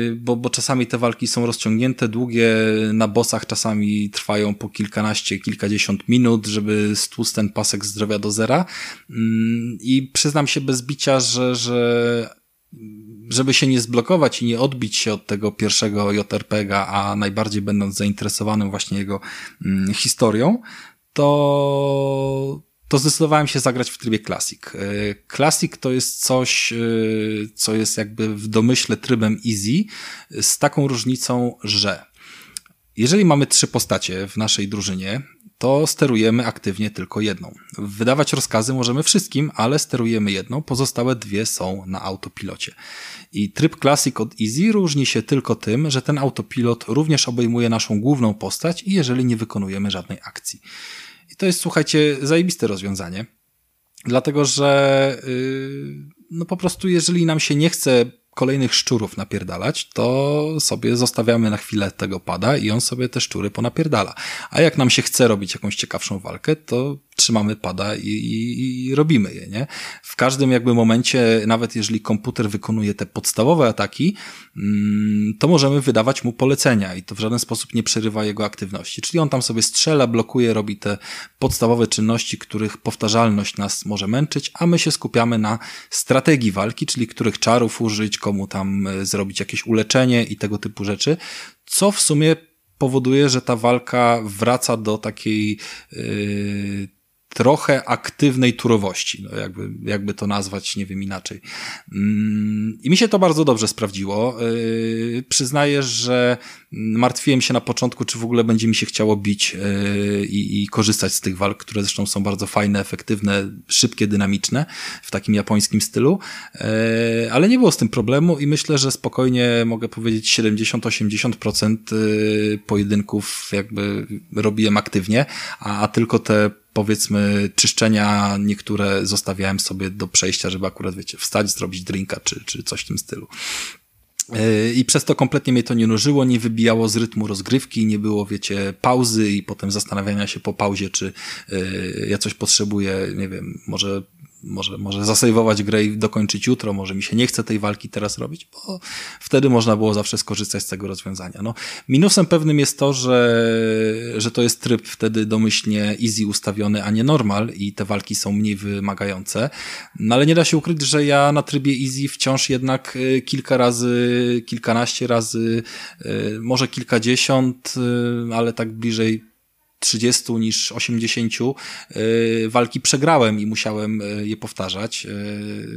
yy, bo, bo czasami te walki są rozciągnięte, długie, na bossach czasami trwają po kilkanaście, kilkadziesiąt minut, żeby stłuc ten pasek zdrowia do zera. Yy, I przyznam się bez bicia, że, że żeby się nie zblokować i nie odbić się od tego pierwszego JRPG, a najbardziej będąc zainteresowanym właśnie jego mm, historią, to, to zdecydowałem się zagrać w trybie Classic. E, Classic to jest coś, e, co jest jakby w domyśle trybem easy, z taką różnicą, że jeżeli mamy trzy postacie w naszej drużynie to sterujemy aktywnie tylko jedną. Wydawać rozkazy możemy wszystkim, ale sterujemy jedną, pozostałe dwie są na autopilocie. I tryb Classic od Easy różni się tylko tym, że ten autopilot również obejmuje naszą główną postać i jeżeli nie wykonujemy żadnej akcji. I to jest, słuchajcie, zajebiste rozwiązanie. Dlatego, że yy, no po prostu jeżeli nam się nie chce kolejnych szczurów napierdalać, to sobie zostawiamy na chwilę tego pada i on sobie te szczury ponapierdala. A jak nam się chce robić jakąś ciekawszą walkę, to trzymamy pada i, i, i, robimy je, nie? W każdym jakby momencie, nawet jeżeli komputer wykonuje te podstawowe ataki, mm, to możemy wydawać mu polecenia i to w żaden sposób nie przerywa jego aktywności. Czyli on tam sobie strzela, blokuje, robi te podstawowe czynności, których powtarzalność nas może męczyć, a my się skupiamy na strategii walki, czyli których czarów użyć, komu tam e, zrobić jakieś uleczenie i tego typu rzeczy, co w sumie powoduje, że ta walka wraca do takiej yy, trochę aktywnej turowości, no jakby, jakby to nazwać, nie wiem inaczej. Mm, I mi się to bardzo dobrze sprawdziło. Yy, przyznaję, że martwiłem się na początku, czy w ogóle będzie mi się chciało bić yy, i, i korzystać z tych walk, które zresztą są bardzo fajne, efektywne, szybkie, dynamiczne w takim japońskim stylu, yy, ale nie było z tym problemu i myślę, że spokojnie mogę powiedzieć 70-80% pojedynków jakby robiłem aktywnie, a, a tylko te powiedzmy czyszczenia niektóre zostawiałem sobie do przejścia, żeby akurat, wiecie, wstać, zrobić drinka czy, czy coś w tym stylu. E, I przez to kompletnie mnie to nie nużyło, nie wybijało z rytmu rozgrywki, nie było, wiecie, pauzy i potem zastanawiania się po pauzie, czy e, ja coś potrzebuję, nie wiem, może może, może zasejwować grę i dokończyć jutro, może mi się nie chce tej walki teraz robić, bo wtedy można było zawsze skorzystać z tego rozwiązania. No, minusem pewnym jest to, że, że to jest tryb wtedy domyślnie easy ustawiony, a nie normal i te walki są mniej wymagające. No ale nie da się ukryć, że ja na trybie easy wciąż jednak y, kilka razy, kilkanaście razy, y, może kilkadziesiąt, y, ale tak bliżej 30 niż 80 y, walki przegrałem i musiałem y, je powtarzać. Y,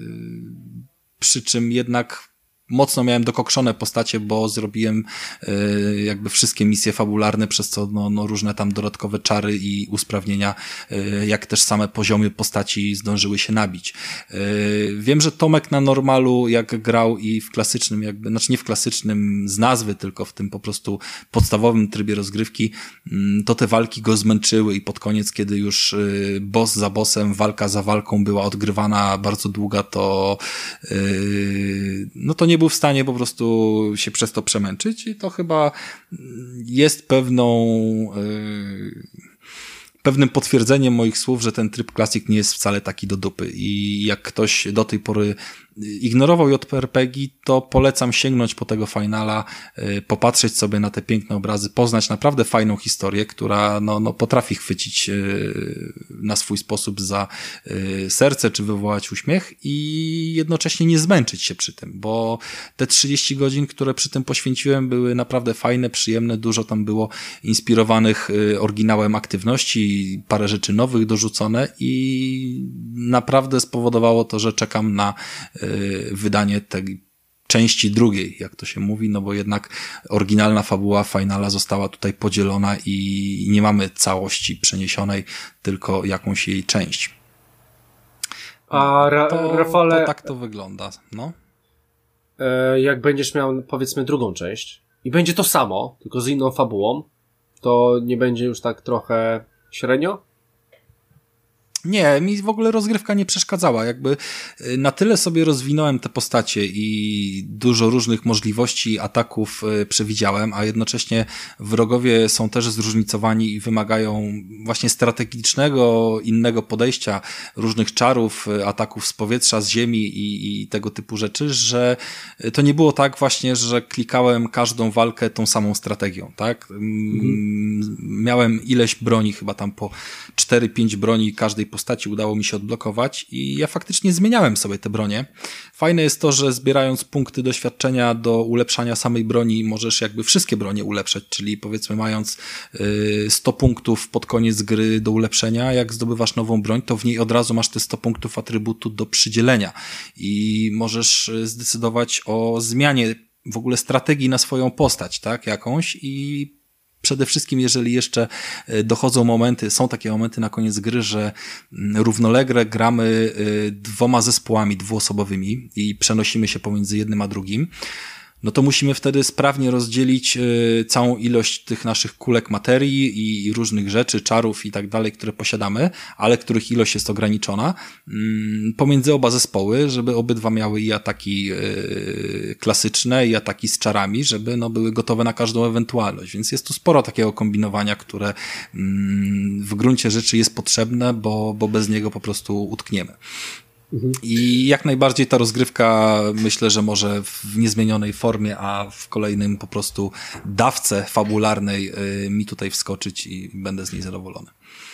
przy czym jednak mocno miałem dokokszone postacie, bo zrobiłem y, jakby wszystkie misje fabularne, przez co no, no, różne tam dodatkowe czary i usprawnienia, y, jak też same poziomy postaci zdążyły się nabić. Y, wiem, że Tomek na normalu, jak grał i w klasycznym, jakby, znaczy nie w klasycznym z nazwy, tylko w tym po prostu podstawowym trybie rozgrywki, mm, to te walki go zmęczyły i pod koniec, kiedy już boss za bossem, walka za walką była odgrywana bardzo długa, to no to nie był w stanie po prostu się przez to przemęczyć i to chyba jest pewną, yy, pewnym potwierdzeniem moich słów, że ten tryb Classic nie jest wcale taki do dupy. I jak ktoś do tej pory ignorował JRPG, to polecam sięgnąć po tego finala, y, popatrzeć sobie na te piękne obrazy, poznać naprawdę fajną historię, która no, no potrafi chwycić y, na swój sposób za y, serce, czy wywołać uśmiech i jednocześnie nie zmęczyć się przy tym, bo te 30 godzin, które przy tym poświęciłem, były naprawdę fajne, przyjemne, dużo tam było inspirowanych oryginałem aktywności, parę rzeczy nowych dorzucone i naprawdę spowodowało to, że czekam na wydanie tej części drugiej, jak to się mówi, no bo jednak oryginalna fabuła Finala została tutaj podzielona i nie mamy całości przeniesionej, tylko jakąś jej część. A Ra to, Rafale... To tak to wygląda, no. E, jak będziesz miał, powiedzmy, drugą część i będzie to samo, tylko z inną fabułą, to nie będzie już tak trochę średnio? Nie, mi w ogóle rozgrywka nie przeszkadzała. Jakby y, na tyle sobie rozwinąłem te postacie i dużo różnych możliwości ataków y, przewidziałem, a jednocześnie wrogowie są też zróżnicowani i wymagają właśnie strategicznego, innego podejścia, różnych czarów, y, ataków z powietrza, z ziemi i, i tego typu rzeczy, że to nie było tak właśnie, że klikałem każdą walkę tą samą strategią, tak? Mhm. Miałem ileś broni, chyba tam po 4-5 broni każdej postaci udało mi się odblokować i ja faktycznie zmieniałem sobie te bronie. Fajne jest to, że zbierając punkty doświadczenia do ulepszania samej broni, możesz jakby wszystkie bronie ulepszać, czyli powiedzmy mając 100 y, punktów pod koniec gry do ulepszenia, jak zdobywasz nową broń, to w niej od razu masz te 100 punktów atrybutu do przydzielenia i możesz y, zdecydować o zmianie w ogóle strategii na swoją postać, tak, jakąś i przede wszystkim, jeżeli jeszcze e, dochodzą momenty, są takie momenty na koniec gry, że mm, równolegle gramy e, dwoma zespołami dwuosobowymi i przenosimy się pomiędzy jednym a drugim, no to musimy wtedy sprawnie rozdzielić y, całą ilość tych naszych kulek materii i, i różnych rzeczy, czarów i tak dalej, które posiadamy, ale których ilość jest ograniczona, mm, pomiędzy oba zespoły, żeby obydwa miały i ataki y, klasyczne, i ataki z czarami, żeby no, były gotowe na każdą ewentualność. Więc jest tu sporo takiego kombinowania, które mm, w gruncie rzeczy jest potrzebne, bo, bo bez niego po prostu utkniemy. I jak najbardziej ta rozgrywka myślę, że może w niezmienionej formie, a w kolejnym po prostu dawce fabularnej y, mi tutaj wskoczyć i będę z niej zadowolony.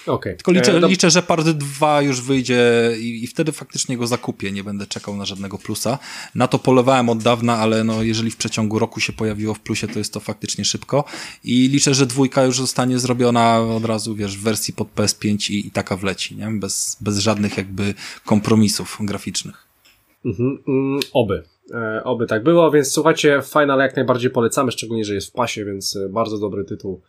Okay. Tylko liczę, e, liczę, że part 2 już wyjdzie i, i, wtedy faktycznie go zakupię, nie będę czekał na żadnego plusa. Na to polowałem od dawna, ale no, jeżeli w przeciągu roku się pojawiło w plusie, to jest to faktycznie szybko i liczę, że dwójka już zostanie zrobiona od razu, wiesz, w wersji pod PS5 i, i taka wleci, nie? Bez, bez żadnych jakby kompromisów graficznych. Mhm, mm, oby. E, oby tak było, więc słuchajcie, Final jak najbardziej polecamy, szczególnie, że jest w pasie, więc e, bardzo dobry tytuł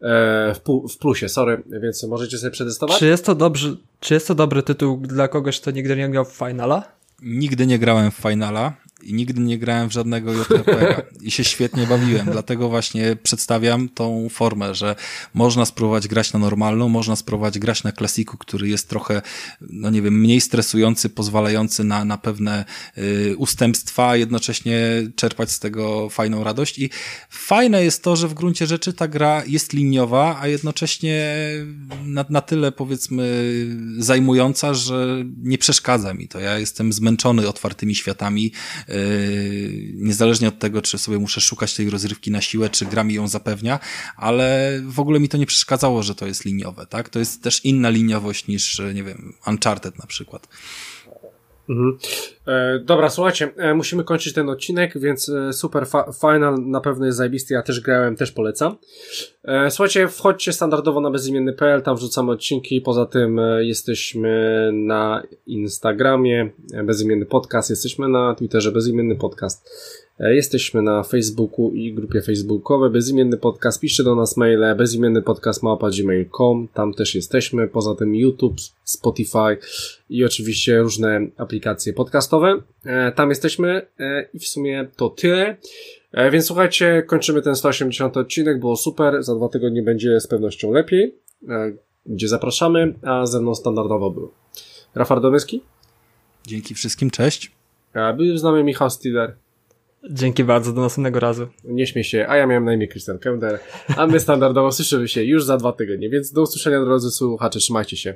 w, w plusie, sorry, więc możecie sobie przetestować. Czy jest to dobry, czy jest to dobry tytuł dla kogoś, kto nigdy nie grał w Finala? Nigdy nie grałem w Finala i nigdy nie grałem w żadnego JRPG i się świetnie bawiłem, dlatego właśnie przedstawiam tą formę, że można spróbować grać na normalną, można spróbować grać na klasiku, który jest trochę, no nie wiem, mniej stresujący, pozwalający na, na pewne y, ustępstwa, jednocześnie czerpać z tego fajną radość i fajne jest to, że w gruncie rzeczy ta gra jest liniowa, a jednocześnie na, na tyle powiedzmy zajmująca, że nie przeszkadza mi to. Ja jestem zmęczony otwartymi światami, Yy, niezależnie od tego, czy sobie muszę szukać tej rozrywki na siłę, czy gra mi ją zapewnia, ale w ogóle mi to nie przeszkadzało, że to jest liniowe, tak? To jest też inna liniowość niż, nie wiem, Uncharted na przykład. Mhm. E, dobra, słuchajcie, e, musimy kończyć ten odcinek, więc e, super fa final na pewno jest zajebisty, ja też grałem, też polecam. E, słuchajcie, wchodźcie standardowo na bezimienny.pl, tam wrzucamy odcinki, poza tym e, jesteśmy na Instagramie, e, bezimienny podcast, jesteśmy na Twitterze, bezimienny podcast. E, jesteśmy na Facebooku i grupie facebookowej Bezimienny Podcast. Piszcie do nas maile bezimienny podcast gmail.com. Tam też jesteśmy. Poza tym YouTube, Spotify i oczywiście różne aplikacje podcastowe. E, tam jesteśmy e, i w sumie to tyle. Więc słuchajcie, kończymy ten 180 odcinek. Było super. Za dwa tygodnie będzie z pewnością lepiej. Gdzie zapraszamy, a ze mną standardowo był Rafał Domyski. Dzięki wszystkim, cześć. Był z nami Michał Stiller. Dzięki bardzo, do następnego razu. Nie śmiej się, a ja miałem na imię Christian Kender, a my standardowo słyszymy się już za dwa tygodnie, więc do usłyszenia drodzy słuchacze, trzymajcie się.